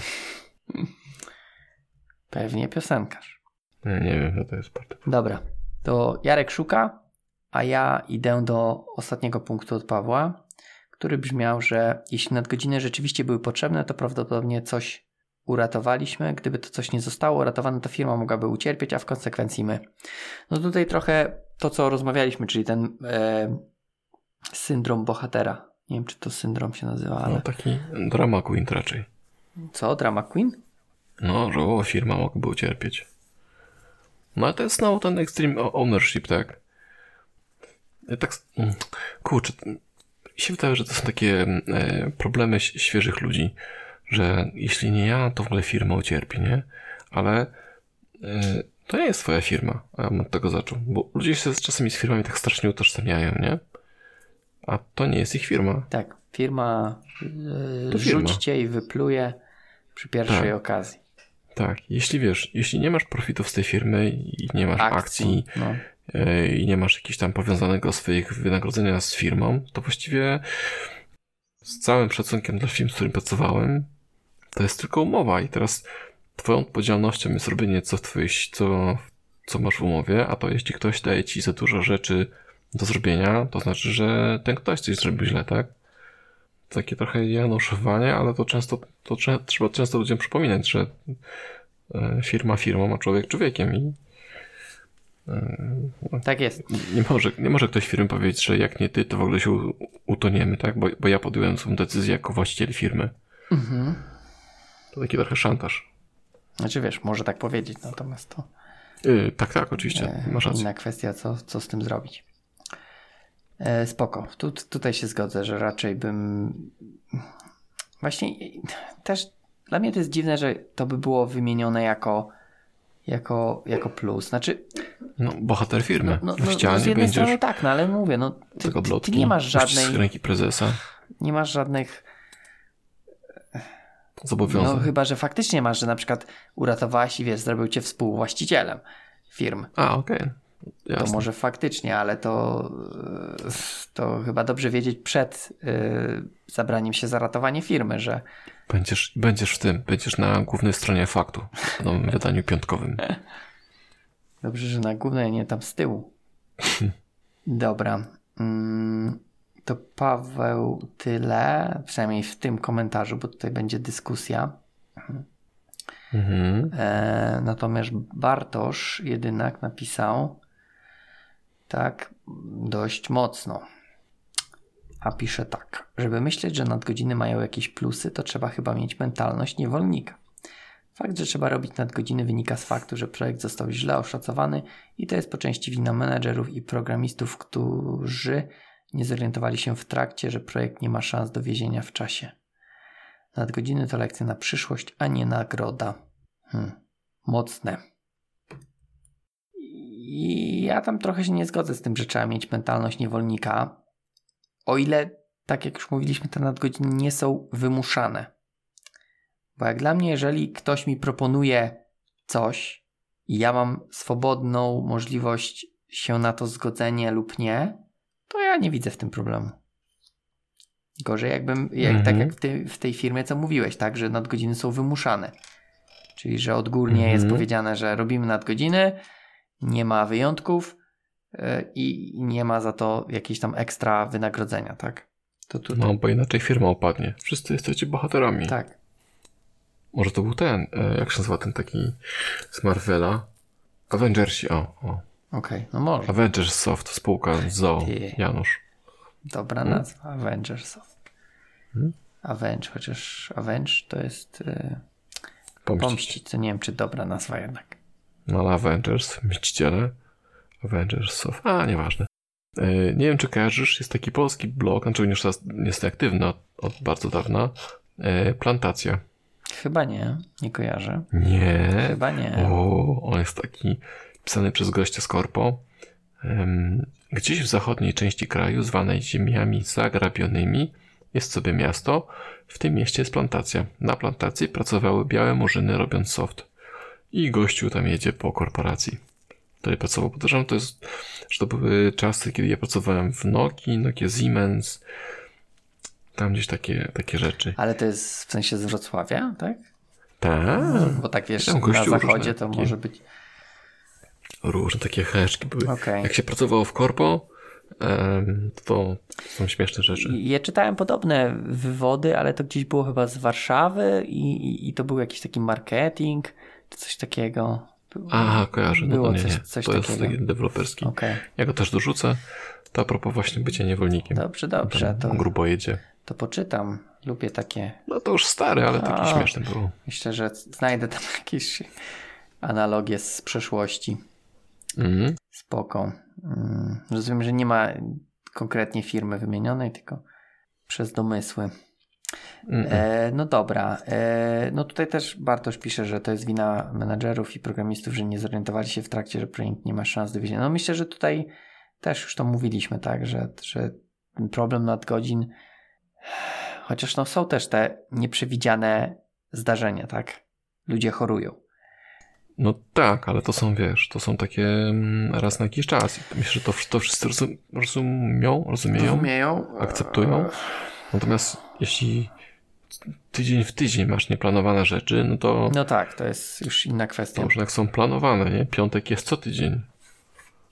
Pewnie piosenkarz. Nie, nie wiem, co to jest Bartek. Dobra, to Jarek szuka, a ja idę do ostatniego punktu od Pawła, który brzmiał, że jeśli nadgodziny rzeczywiście były potrzebne, to prawdopodobnie coś uratowaliśmy. Gdyby to coś nie zostało uratowane, to firma mogłaby ucierpieć, a w konsekwencji my. No tutaj trochę to, co rozmawialiśmy, czyli ten e, syndrom bohatera. Nie wiem, czy to syndrom się nazywa, ale... No taki drama queen raczej. Co? Drama queen? No, że o, firma mogłaby ucierpieć. No ale to jest znowu ten extreme ownership, tak? Ja tak, mm, kurczę, mi się wydaje, że to są takie e, problemy świeżych ludzi, że jeśli nie ja, to w ogóle firma ucierpi, nie? Ale e, to nie jest twoja firma, a ja bym od tego zaczął, bo ludzie się czasami z firmami tak strasznie utożsamiają, nie? A to nie jest ich firma. Tak, firma e, To firma. rzućcie i wypluje przy pierwszej Tak. okazji. Tak, jeśli wiesz, jeśli nie masz profitów z tej firmy i nie masz akcji, No. E, i nie masz jakiś tam powiązanego swoich wynagrodzenia z firmą, to właściwie z całym szacunkiem dla firm, z którym pracowałem, to jest tylko umowa i teraz twoją odpowiedzialnością jest robienie co w co, co masz w umowie, a to jeśli ktoś daje ci za dużo rzeczy do zrobienia, to znaczy, że ten ktoś coś zrobił źle, tak? Takie trochę januszowanie, ale to często, to trze- trzeba często ludziom przypominać, że e, firma firmą, a człowiek człowiekiem i Tak jest. nie może, nie może ktoś firmy powiedzieć, że jak nie ty, to w ogóle się utoniemy, tak? Bo, bo ja podjąłem swoją decyzję jako właściciel firmy. Mhm. To taki trochę szantaż. Znaczy wiesz, może tak powiedzieć, natomiast to Yy, tak, tak, oczywiście. e, Masz rację. inna kwestia, co, co z tym zrobić. E, spoko. Tu, tutaj się zgodzę, że raczej bym. Właśnie też dla mnie to jest dziwne, że to by było wymienione jako, jako, jako plus. Znaczy, No, bohater firmy. no, no, w no, z jednej strony tak, no ale mówię, no ty, ty, nie masz żadnej, z ręki prezesa. nie masz żadnych Zobowiązań. No chyba, że faktycznie masz, że na przykład uratowałaś i wiesz, zrobił cię współwłaścicielem firm. A, okej. To Jasne. może faktycznie, ale to, to chyba dobrze wiedzieć przed e, zabraniem się za ratowanie firmy, że Będziesz, będziesz w tym, będziesz na głównej stronie faktu w nowym wydaniu piątkowym. dobrze, że na głównej, nie tam z tyłu. *laughs* Dobra. Mm, To Paweł tyle, przynajmniej w tym komentarzu, bo tutaj będzie dyskusja. Mhm. E, natomiast Bartosz jedynak napisał tak dość mocno. A pisze tak. Żeby myśleć, że nadgodziny mają jakieś plusy, to trzeba chyba mieć mentalność niewolnika. Fakt, że trzeba robić nadgodziny wynika z faktu, że projekt został źle oszacowany i to jest po części wina menedżerów i programistów, którzy nie zorientowali się w trakcie, że projekt nie ma szans do wiezienia w czasie. Nadgodziny to lekcja na przyszłość, a nie nagroda. Hmm. Mocne. I ja tam trochę się nie zgodzę z tym, że trzeba mieć mentalność niewolnika. O ile, tak jak już mówiliśmy, te nadgodziny nie są wymuszane. Bo jak dla mnie, jeżeli ktoś mi proponuje coś i ja mam swobodną możliwość się na to zgodzenie lub nie, to ja nie widzę w tym problemu. Gorzej jakbym, jak, tak Mhm. jak w, tej- w tej firmie, co mówiłeś, tak, że nadgodziny są wymuszane. Czyli, że odgórnie Mhm. jest powiedziane, że robimy nadgodziny, nie ma wyjątków i nie ma za to jakieś tam ekstra wynagrodzenia, tak? To tutaj, No, bo inaczej firma upadnie. Wszyscy jesteście bohaterami. tak. Może to był ten, e, jak się nazywa ten taki z Marvela? Avengersi, o, o. Okej, no może. Avengers Soft, spółka z ZOO, Ty. Janusz. Dobra Hmm? nazwa, Avengers. Hmm? Avenge, chociaż Avenge to jest yy, Pomścić. pomścić, co nie wiem, czy dobra nazwa jednak. No ale Avengers, Mściciele, Avengers Soft, a nieważne. E, nie wiem, czy kojarzysz, jest taki polski blog, znaczy już teraz jest aktywny od, od bardzo dawna, e, Plantacja. Chyba nie, nie kojarzę. Nie. Chyba nie. O, on jest taki pisany przez gościa z Korpo. Gdzieś w zachodniej części kraju, zwanej ziemiami zagrabionymi, jest sobie miasto. W tym mieście jest plantacja. Na plantacji pracowały białe murzyny robiąc soft. I gościu tam jedzie po korporacji, której pracował. Podejrzewam, to jest, że to były czasy, kiedy ja pracowałem w Nokii, Nokia Siemens. Tam gdzieś takie, takie rzeczy. Ale to jest w sensie z Wrocławia, tak? Tak. Bo tak wiesz, na zachodzie to może być. Różne takie heszki były. Okej. Jak się pracowało w korpo, to są śmieszne rzeczy. Ja czytałem podobne wywody, ale to gdzieś było chyba z Warszawy i, i, i to był jakiś taki marketing, czy coś takiego. Aha, kojarzę. No Było to nie, coś- nie. coś to jest takiego. taki deweloperski. Okej, Ja go też dorzucę. To a propos właśnie bycia niewolnikiem. dobrze, dobrze, Tam to, grubo jedzie. to poczytam. Lubię takie. No to już stary, ale taki A. śmieszny był. Myślę, że znajdę tam *laughs* jakieś analogie z przeszłości. Mhm. Spoko. Mm, Rozumiem, że nie ma konkretnie firmy wymienionej, tylko przez domysły. E, no dobra. E, no tutaj też Bartosz pisze, że to jest wina menadżerów i programistów, że nie zorientowali się w trakcie, że projekt nie ma szans dowiezienia. No myślę, że tutaj też już to mówiliśmy, tak, że, że problem nadgodzin, chociaż no są też te nieprzewidziane zdarzenia, tak? Ludzie chorują. No tak, ale to są, wiesz, to są takie mm, raz na jakiś czas. Myślę, że to, to wszyscy rozum, rozumią, rozumieją, Rozumieją? akceptują. Natomiast jeśli tydzień w tydzień masz nieplanowane rzeczy, no to, No tak, to jest już inna kwestia. już jak są planowane, nie? Piątek jest co tydzień.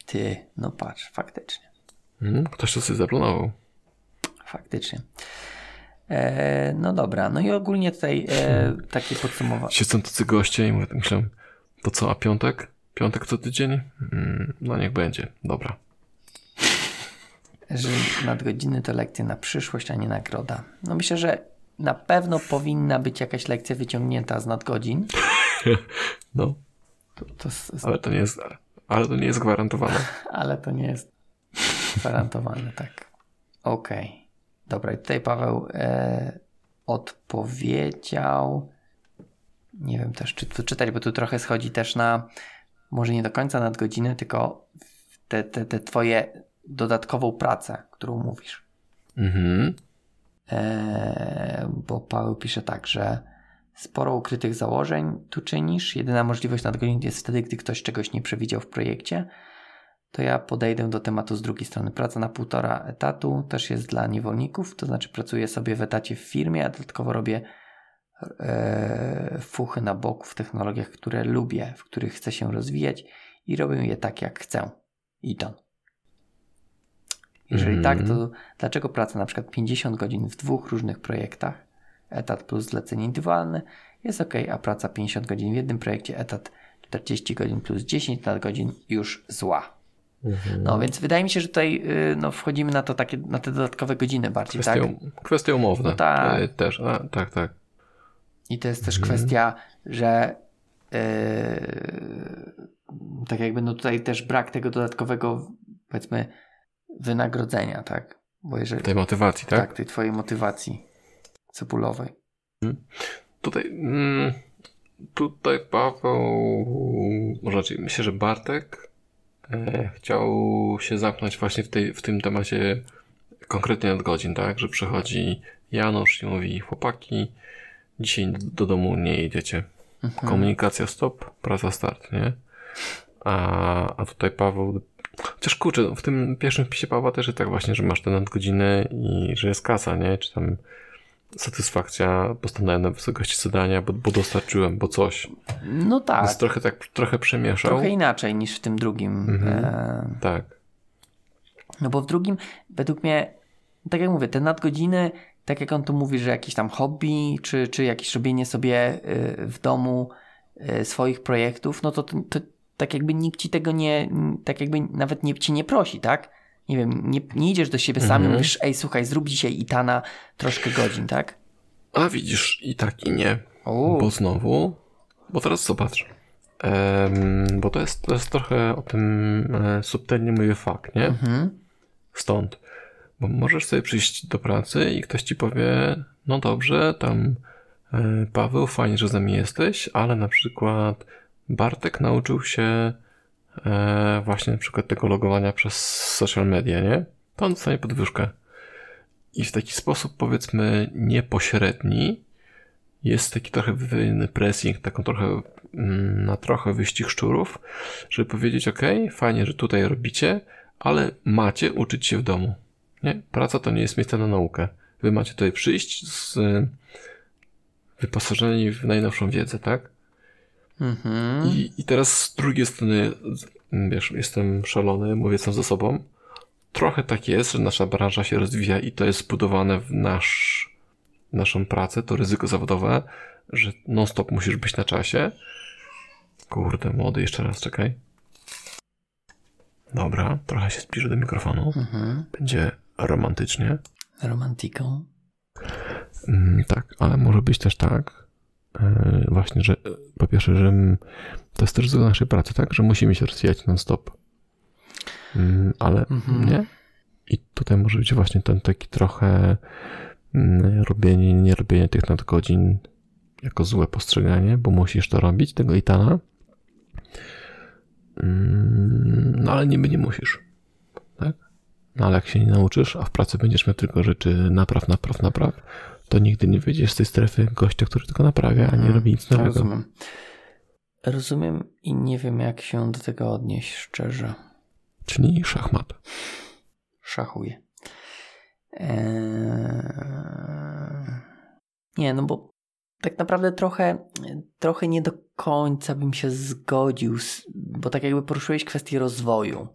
Ty, no patrz, faktycznie. Mhm. Ktoś to sobie zaplanował. Faktycznie. E, no dobra, no i ogólnie tutaj e, *laughs* takie podsumowanie. Siedzą tacy goście i mówię- myślę, to co, a piątek? Piątek co tydzień? Mm, no niech będzie, dobra. Że nadgodziny to lekcje na przyszłość, a nie nagroda. No myślę, że na pewno powinna być jakaś lekcja wyciągnięta z nadgodzin. *laughs* No, To, to, ale to nie jest, ale to nie jest gwarantowane. *laughs* ale to nie jest gwarantowane, tak. Okej. Dobra, i tutaj Paweł e, odpowiedział. Nie wiem też, czy tu czytać, bo tu trochę schodzi też na może nie do końca nadgodziny, tylko te, te, te twoje dodatkową pracę, którą mówisz. Mhm. Eee, bo Paweł pisze tak, że sporo ukrytych założeń tu czynisz. Jedyna możliwość nadgodzin jest wtedy, gdy ktoś czegoś nie przewidział w projekcie. To ja podejdę do tematu z drugiej strony. Praca na półtora etatu też jest dla niewolników, to znaczy pracuję sobie w etacie w firmie, a dodatkowo robię e, fuchy na boku w technologiach, które lubię, w których chcę się rozwijać i robię je tak, jak chcę. I to. Jeżeli Mhm. tak, to dlaczego praca na przykład 50 godzin w dwóch różnych projektach, etat plus zlecenie indywidualne, jest ok, a praca 50 godzin w jednym projekcie, etat 40 godzin plus 10 nadgodzin już zła. Mhm. No więc wydaje mi się, że tutaj y, no, wchodzimy na to takie, na te dodatkowe godziny bardziej, Kwestie, tak? kwestie umowne. No tak. E, Też, a, tak, tak. I to jest też Mhm. kwestia, że yy, tak jakby no tutaj też brak tego dodatkowego powiedzmy wynagrodzenia, tak? Bo jeżeli Tej motywacji, tak? tak tej twojej motywacji cebulowej. Tutaj, mm, tutaj Paweł, może raczej myślę, że Bartek e, chciał się zamknąć właśnie w, tej, w tym temacie konkretnie nadgodzin, tak? Że przychodzi Janusz i mówi, chłopaki, dzisiaj do domu nie jedziecie. Mhm. Komunikacja stop, praca start, nie? A, a tutaj Paweł. Chociaż kurczę, w tym pierwszym wpisie Pawła też jest tak właśnie, że masz te nadgodziny i że jest kasa, nie? Czy tam satysfakcja, bo stanąłem na wysokości zadania, bo, bo dostarczyłem, bo coś. No tak, Więc trochę tak, trochę przemieszał. trochę inaczej niż w tym drugim. Mhm. E, Tak. no bo w drugim, według mnie, tak jak mówię, te nadgodziny, tak jak on tu mówi, że jakieś tam hobby, czy, czy jakieś robienie sobie y, w domu y, swoich projektów, no to, to tak jakby nikt ci tego nie, tak jakby nawet nie, ci nie prosi, tak? Nie wiem, nie, nie idziesz do siebie sam i Mhm. mówisz, ej słuchaj, zrób dzisiaj Itana troszkę godzin, tak? A widzisz, i tak, i nie. O, Bo znowu, bo teraz zobacz. Em, bo to jest, to jest trochę o tym e, subtelnie mówię fakt, nie? mhm. Stąd. Bo możesz sobie przyjść do pracy i ktoś ci powie, no dobrze, tam e, Paweł, fajnie, że z nami jesteś, ale na przykład Bartek nauczył się e, właśnie na przykład tego logowania przez social media, nie? To on dostanie podwyżkę. I w taki sposób, powiedzmy, niepośredni, jest taki trochę wywiejny pressing, taką trochę, mm, na trochę wyścig szczurów, żeby powiedzieć, ok, fajnie, że tutaj robicie, ale macie uczyć się w domu. Nie? Praca to nie jest miejsce na naukę. wy macie tutaj przyjść z wyposażeni w najnowszą wiedzę, tak? Mhm. I, I teraz z drugiej strony, wiesz, jestem szalony, mówię sam ze sobą. Trochę tak jest, że nasza branża się rozwija i to jest zbudowane w nasz, naszą pracę, to ryzyko zawodowe, że non-stop musisz być na czasie. Kurde, młody, jeszcze raz, czekaj. Dobra, trochę się zbliżę do mikrofonu. Mhm. Będzie romantycznie. Romantiką. Mm, tak, ale może być też tak, właśnie, że e, po pierwsze, że to jest też ryzyko naszej pracy, tak, że musimy się rozwijać non-stop. Mm, ale Mhm. nie. I tutaj może być właśnie ten taki trochę mm, robienie, nie robienie tych nadgodzin jako złe postrzeganie, bo musisz to robić, tego Itana. Mm, No ale niby nie musisz. Tak? No ale jak się nie nauczysz, a w pracy będziesz miał tylko rzeczy napraw, napraw, napraw, to nigdy nie wyjdziesz z tej strefy gościa, który tylko naprawia, a nie Mhm. robi nic nowego. Rozumiem. Rozumiem i nie wiem, jak się do tego odnieść szczerze. Czyli szachmat. Szachuję. Eee... Nie, no bo tak naprawdę trochę, trochę nie do końca bym się zgodził, z, bo tak jakby poruszyłeś kwestię rozwoju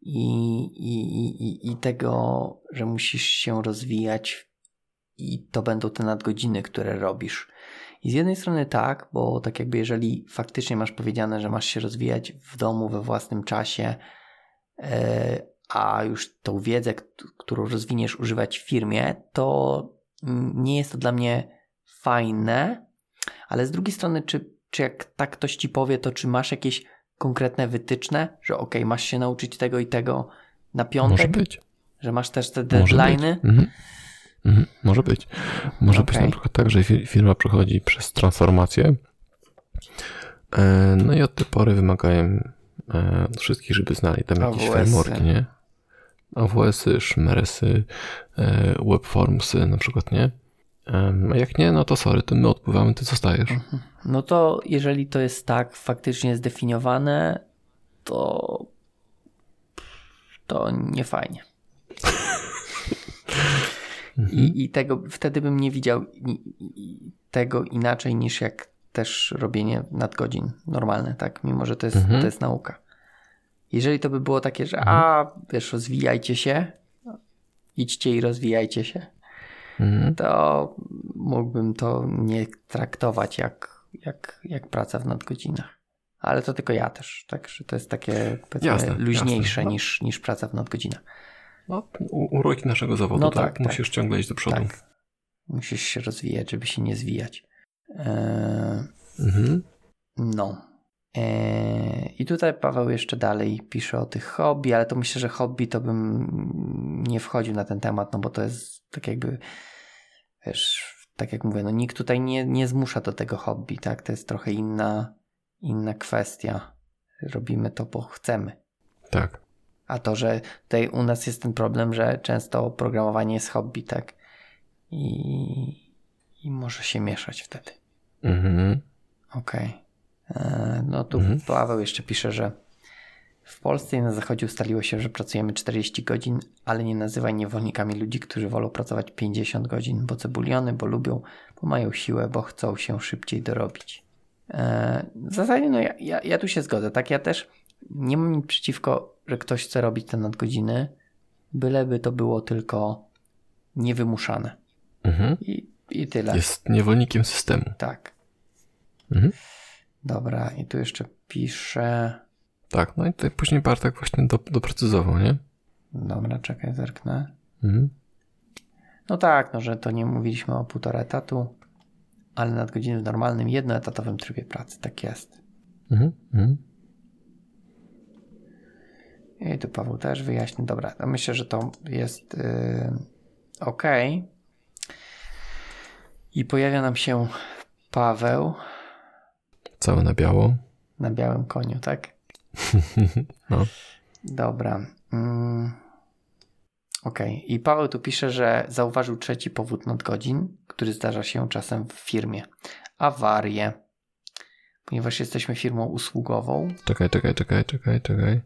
i, i, i, i tego, że musisz się rozwijać i to będą te nadgodziny, które robisz. I z jednej strony tak, bo tak jakby jeżeli faktycznie masz powiedziane, że masz się rozwijać w domu we własnym czasie, e, a już tą wiedzę, którą rozwiniesz, używać w firmie, to nie jest to dla mnie fajne, ale z drugiej strony, czy, czy jak tak ktoś ci powie, to czy masz jakieś konkretne wytyczne, że ok, masz się nauczyć tego i tego na Może piątek, być. że masz też te Może deadline'y? Mhm. Mhm. Może być. Może być Okej. na przykład tak, że fi- firma przechodzi przez transformację. E, No i od tej pory wymagają e, od wszystkich, żeby znali tam jakieś AWS-y. frameworki, nie? AWS-y, Szmeresy, e, Webformsy na przykład, nie? A jak nie, no to sorry, to my odpływamy, ty zostajesz. No to jeżeli to jest tak faktycznie zdefiniowane, to to nie fajnie. I, I tego wtedy bym nie widział i, i, tego inaczej niż jak też robienie nadgodzin normalne, tak? Mimo, że to jest, Mhm. to jest nauka. Jeżeli to by było takie, że a wiesz, rozwijajcie się, idźcie i rozwijajcie się, Mhm. to mógłbym to nie traktować jak, jak, jak praca w nadgodzinach. Ale to tylko ja też, także to jest takie Jasne, luźniejsze jasne. No. Niż, niż praca w nadgodzinach. No, u- uroki naszego zawodu, No tak? tak, tak. Musisz ciągle iść do przodu. Tak. Musisz się rozwijać, żeby się nie zwijać. Eee, Mhm. no. Eee, I tutaj Paweł jeszcze dalej pisze o tych hobby, ale to myślę, że hobby to bym nie wchodził na ten temat, no bo to jest tak jakby, wiesz, tak jak mówię, no nikt tutaj nie, nie zmusza do tego hobby, tak? To jest trochę inna, inna kwestia. Robimy to, bo chcemy. Tak. A to, że tutaj u nas jest ten problem, że często programowanie jest hobby, tak? I, i może się mieszać wtedy. Mhm. Okej. E, No tu Mhm. Paweł jeszcze pisze, że w Polsce i na Zachodzie ustaliło się, że pracujemy 40 godzin, ale nie nazywaj niewolnikami ludzi, którzy wolą pracować 50 godzin, bo cebuliony, bo lubią, bo mają siłę, bo chcą się szybciej dorobić. E, W zasadzie no ja, ja, ja tu się zgodzę, tak? Ja też nie mam nic przeciwko, że ktoś chce robić te nadgodziny, byleby to było tylko niewymuszane. Mhm. I, i tyle. Jest niewolnikiem systemu. Tak. Mhm. Dobra, i tu jeszcze piszę. Tak, no i tutaj później Bartek właśnie do, doprecyzował, nie? Dobra, czekaj, zerknę. Mhm. No tak, no że to nie mówiliśmy o półtora etatu, ale nadgodziny w normalnym, jednoetatowym trybie pracy. Tak jest. Mhm. Mhm. I tu Paweł też wyjaśni. Dobra, no myślę, że to jest yy, ok. I pojawia nam się Paweł Całe na biało. na białym koniu, tak? *laughs* No. Dobra. Mm. Okej. I Paweł tu pisze, że zauważył trzeci powód nadgodzin, który zdarza się czasem w firmie. Awarie. Ponieważ jesteśmy firmą usługową, Czekaj, czekaj, czekaj, czekaj, czekaj.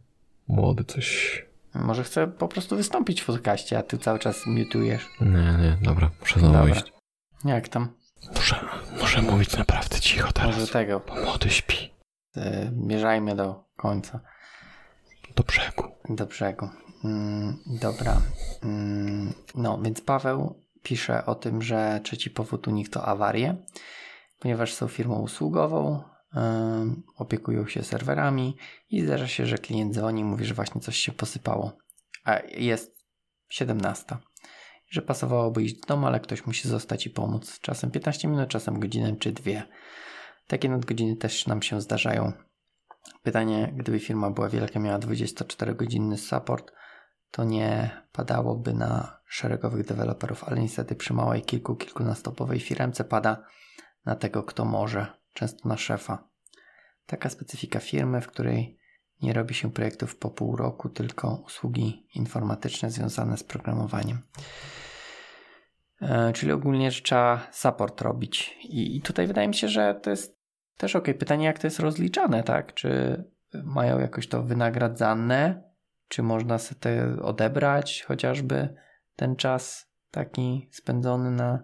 Młody coś Może chcę po prostu wystąpić w podcaście, a ty cały czas mutujesz. Nie, nie, dobra, muszę znowu Dobra. iść. Jak tam? Muszę, muszę mówić naprawdę cicho teraz, Może tego. bo młody śpi. E, Mierzajmy do końca. Do brzegu. Do brzegu. Mm, dobra. Mm, no, więc Paweł pisze o tym, że trzeci powód u nich to awarie, ponieważ są firmą usługową, opiekują się serwerami i zdarza się, że klient dzwoni i mówi, że właśnie coś się posypało. A jest 17. Że pasowałoby iść do domu, ale ktoś musi zostać i pomóc. Czasem 15 minut, czasem godzinę czy dwie. Takie nadgodziny też nam się zdarzają. Pytanie, gdyby firma była wielka, miała 24-godzinny support, to nie padałoby na szeregowych deweloperów, ale niestety przy małej kilku, kilkunastopowej firmce pada na tego, kto może, często na szefa. Taka specyfika firmy, w której nie robi się projektów po pół roku, tylko usługi informatyczne związane z programowaniem. E, czyli ogólnie, trzeba support robić. I, tutaj wydaje mi się, że to jest też ok. Pytanie, jak to jest rozliczane, tak? Czy mają jakoś to wynagradzane? Czy można sobie odebrać chociażby ten czas taki spędzony na,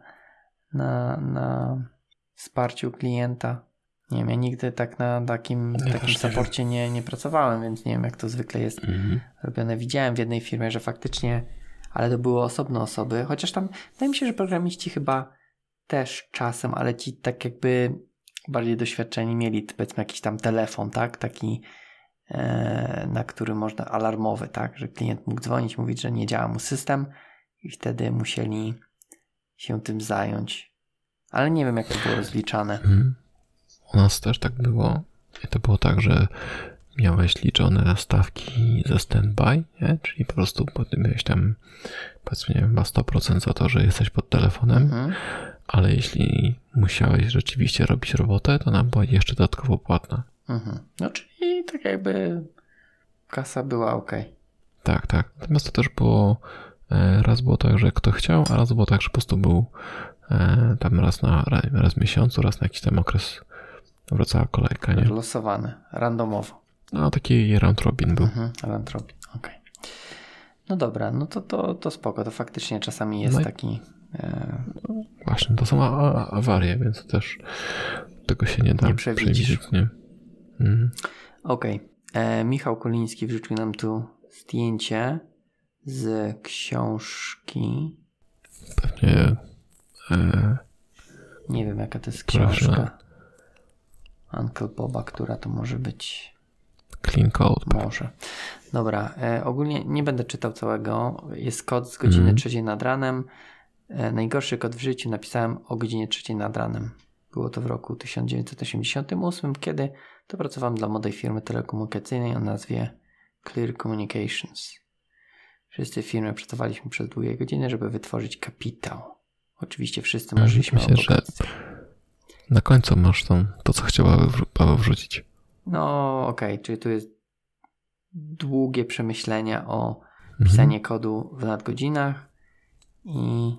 na, na wsparciu klienta? Nie wiem, ja nigdy tak na takim, Ja takim nie supporcie nie, nie pracowałem, więc nie wiem, jak to zwykle jest Mhm. robione. Widziałem w jednej firmie, że faktycznie, ale to były osobne osoby, chociaż tam wydaje mi się, że programiści chyba też czasem, ale ci tak jakby bardziej doświadczeni mieli powiedzmy jakiś tam telefon, tak? Taki, e, na który można alarmowy, tak? Że klient mógł dzwonić, mówić, że nie działa mu system i wtedy musieli się tym zająć. Ale nie wiem, jak to było rozliczane. Mhm. U nas też tak było. I to było tak, że miałeś liczone stawki ze standby, nie? czyli po prostu miałeś tam powiedzmy, nie wiem, chyba 100% za to, że jesteś pod telefonem, Mhm. ale jeśli musiałeś rzeczywiście robić robotę, to nam była jeszcze dodatkowo płatna. Mhm. No czyli tak jakby kasa była ok. Tak, tak. Natomiast to też było, e, raz było tak, że kto chciał, a raz było tak, że po prostu był e, tam raz na raz w miesiącu, raz na jakiś tam okres wracała kolejka, nie? Losowane, randomowo. No taki round robin był. Mhm, Elantropii, okej. No dobra, no to, to, to spoko, to faktycznie czasami jest No i- taki... E, Właśnie, to są awarie, więc też tego się nie da Nie przewidzieć, nie? Mhm. Okej, e, Michał Koliński wrzucił nam tu zdjęcie z książki, Pewnie e, nie wiem jaka to jest książka. Uncle Boba, która to może być... clean code. Może. Dobra, e, ogólnie nie będę czytał całego. Jest kod z godziny Mhm. trzeciej nad ranem. E, najgorszy kod w życiu napisałem o godzinie trzeciej nad ranem. Było to w roku 1988, kiedy to pracowałem dla młodej firmy telekomunikacyjnej o nazwie Clear Communications. Wszyscy w firmie pracowaliśmy przez długie godziny, żeby wytworzyć kapitał. Oczywiście wszyscy Mhm, marzyliśmy o że-. Na końcu masz tą, to, co chciała Paweł wrzucić. No okej, czyli tu jest długie przemyślenia o Mhm. pisanie kodu w nadgodzinach i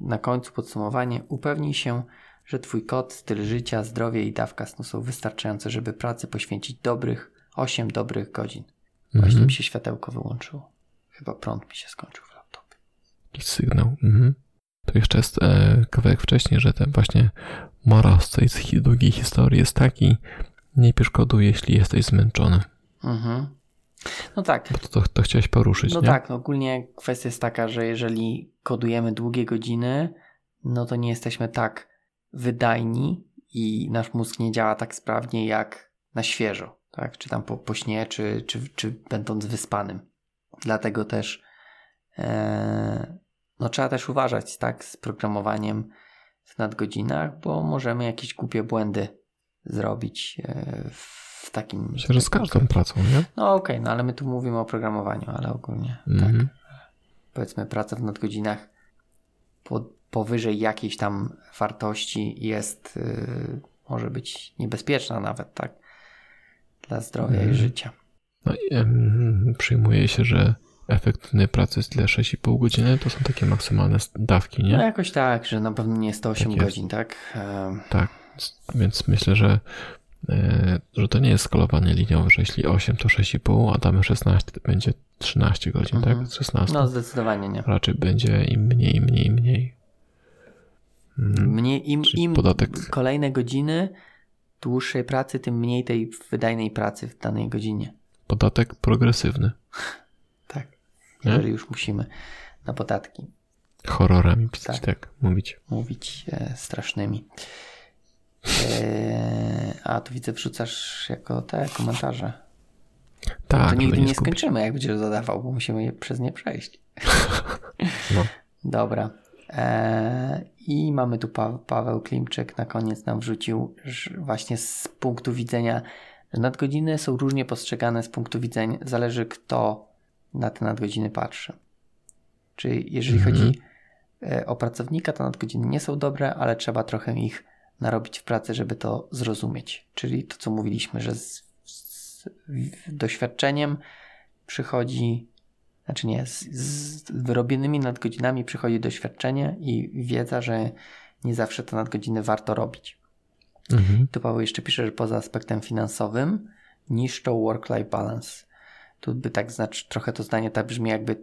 na końcu podsumowanie upewnij się, że Twój kod, styl życia, zdrowie i dawka snu są wystarczające, żeby pracy poświęcić dobrych 8 dobrych godzin. Właśnie Mhm. mi się światełko wyłączyło. Chyba prąd mi się skończył w laptopie. Jakiś sygnał. Mhm. To jeszcze jest e, kawałek wcześniej, że ten właśnie morał z tej długiej historii jest taki, nie pisz kodu, jeśli jesteś zmęczony. Mhm. No tak, Bo to, to, to chciałeś poruszyć, no nie? tak, no ogólnie kwestia jest taka, że jeżeli kodujemy długie godziny, no to nie jesteśmy tak wydajni i nasz mózg nie działa tak sprawnie jak na świeżo, tak? Czy tam po, po śnie, czy, czy, czy będąc wyspanym. Dlatego też e, no trzeba też uważać, tak, z programowaniem w nadgodzinach, bo możemy jakieś głupie błędy zrobić e, w takim... Myślę, że z każdą pracą, nie? No okej, no ale my tu mówimy o programowaniu, ale ogólnie tak. Mhm. Powiedzmy praca w nadgodzinach po, powyżej jakiejś tam wartości jest, yy, może być niebezpieczna nawet, tak? Dla zdrowia Mhm. i życia. No i em, przyjmuje się, że efektywnej pracy jest tyle 6,5 godziny, to są takie maksymalne dawki, nie? No jakoś tak, że na pewno nie jest to 8 Tak jest. godzin, tak? Em, Tak, s- więc myślę, że e, że to nie jest skalowanie liniowe, że jeśli 8 to 6,5, a damy 16 to będzie 13 godzin, Mhm. tak? Z 16. No zdecydowanie nie. Raczej będzie im mniej, mniej, mniej. Mm. Mniej, im, Czyli im podatek- kolejne godziny dłuższej pracy, tym mniej tej wydajnej pracy w danej godzinie. Podatek progresywny. Nie? Jeżeli już musimy na podatki Horrorami Tak. tak, mówić. mówić e, strasznymi. E, a tu widzę, wrzucasz jako te komentarze. Tak, to nigdy nie, zgubić. skończymy, jak będziesz zadawał, bo musimy je, przez nie przejść. *laughs* No. Dobra. E, I mamy tu pa- Paweł Klimczyk na koniec nam wrzucił właśnie z punktu widzenia, że nadgodziny są różnie postrzegane z punktu widzenia, zależy kto na te nadgodziny patrzy. Czyli jeżeli Mhm. chodzi e, o pracownika, to nadgodziny nie są dobre, ale trzeba trochę ich narobić w pracy, żeby to zrozumieć. Czyli to, co mówiliśmy, że z, z doświadczeniem przychodzi, znaczy nie, z, z wyrobionymi nadgodzinami przychodzi doświadczenie i wiedza, że nie zawsze te nadgodziny warto robić. Mhm. Tu Paweł jeszcze pisze, że poza aspektem finansowym niszczą work-life balance. Tu by tak znaczy, trochę to zdanie tak brzmi, jakby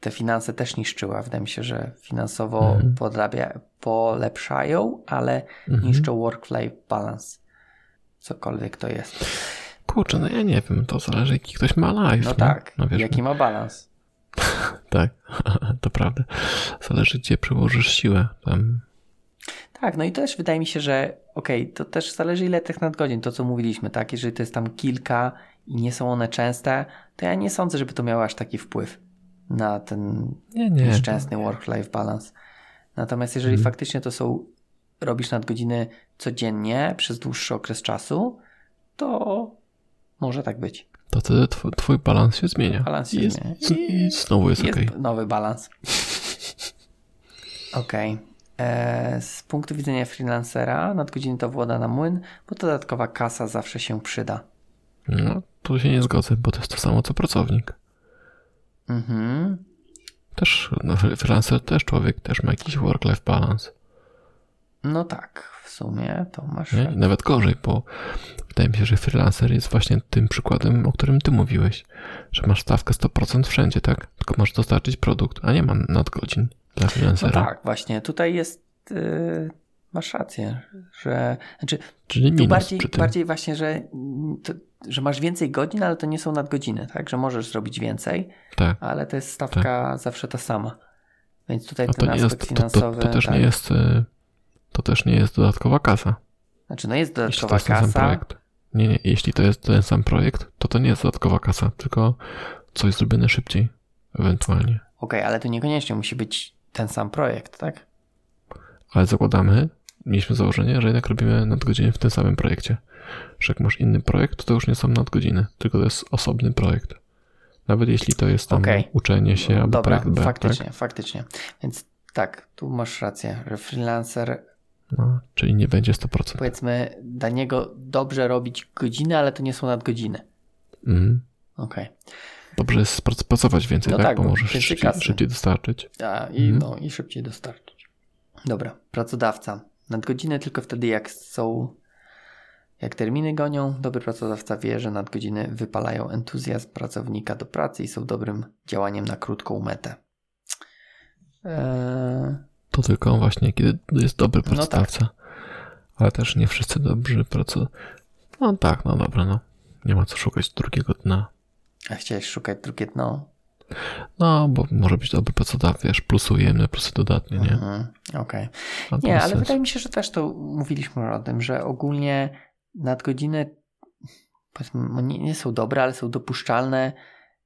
te finanse też niszczyła. Wydaje mi się, że finansowo Mhm. podrabia, polepszają, ale Mhm. niszczą work-life balance. Cokolwiek to jest. Kurczę, no ja nie wiem, to zależy jaki ktoś ma live. No tak, No wiesz, jaki ma balans. *laughs* tak, *laughs* to prawda. Zależy gdzie przyłożysz siłę. Tam. Tak, no i też wydaje mi się, że okej, to też zależy ile tych nadgodzin, to co mówiliśmy, tak? Jeżeli to jest tam kilka i nie są one częste, to ja nie sądzę, żeby to miało aż taki wpływ na ten Nie, nie. nieszczęsny work-life balance. Natomiast jeżeli Mhm. faktycznie to są, robisz nadgodziny codziennie przez dłuższy okres czasu, to może tak być. To wtedy twój, twój balans się zmienia. Balans się jest, zmienia. I znowu jest, Jest okej. nowy balans. *laughs* Okej. E, Z punktu widzenia freelancera nadgodziny to woda na młyn, bo dodatkowa kasa zawsze się przyda. No, tu się nie zgodzę, bo to jest to samo co pracownik. Mhm. Też, no, freelancer też człowiek, też ma jakiś work-life balance. No tak, w sumie to masz. Nie? I nawet gorzej, bo wydaje mi się, że freelancer jest właśnie tym przykładem, o którym ty mówiłeś, że masz stawkę 100% wszędzie, tak? Tylko masz dostarczyć produkt, a nie ma nadgodzin dla No freelancera. tak, właśnie. Tutaj jest. Yy, masz rację, że. Znaczy, Czyli tu bardziej, bardziej właśnie, że, to, że masz więcej godzin, ale to nie są nadgodziny, tak? Że możesz zrobić więcej, Tak. ale to jest stawka zawsze ta sama. Więc tutaj A ten to nie aspekt jest, to, to, finansowy. to też tak. nie jest, y, to też nie jest dodatkowa kasa. Znaczy, no jest Jeśli to dodatkowa jest ten sam kasa. projekt. Nie, nie, jeśli to jest ten sam projekt, to to nie jest dodatkowa kasa, tylko coś zrobione szybciej, ewentualnie. Okej, ale to niekoniecznie musi być ten sam projekt, tak? Ale zakładamy, mieliśmy założenie, że jednak robimy nadgodziny w tym samym projekcie. Że jak masz inny projekt, to, to już nie są nadgodziny, tylko to jest osobny projekt. Nawet jeśli to jest tam Okej. uczenie się albo Dobra, projekt B, faktycznie, tak? faktycznie. Więc tak, tu masz rację, że freelancer, No, czyli nie będzie 100%. powiedzmy, dla niego dobrze robić godziny, ale to nie są nadgodziny. Mhm. Okej. Dobrze jest pracować więcej, No tak? tak, Bo możesz szybciej, szybciej dostarczyć. A, i, Mhm. no, I szybciej dostarczyć. Dobra, pracodawca. Nadgodziny tylko wtedy, jak są, jak terminy gonią. Dobry pracodawca wie, że nadgodziny wypalają entuzjazm pracownika do pracy i są dobrym działaniem na krótką metę. Eee, To tylko właśnie, kiedy jest dobry No tak. pracodawca. Ale też nie wszyscy dobrzy pracodawcy. No tak, no dobra, no. Nie ma co szukać drugiego dna. a chciałeś szukać drugie dno? No, bo może być dobry pracodawca, wiesz, plusy ujemne, plusy dodatnie, nie? Mhm, Okej. To Nie, ale sensu. wydaje mi się, że też to mówiliśmy o tym, że ogólnie nadgodziny no nie, nie są dobre, ale są dopuszczalne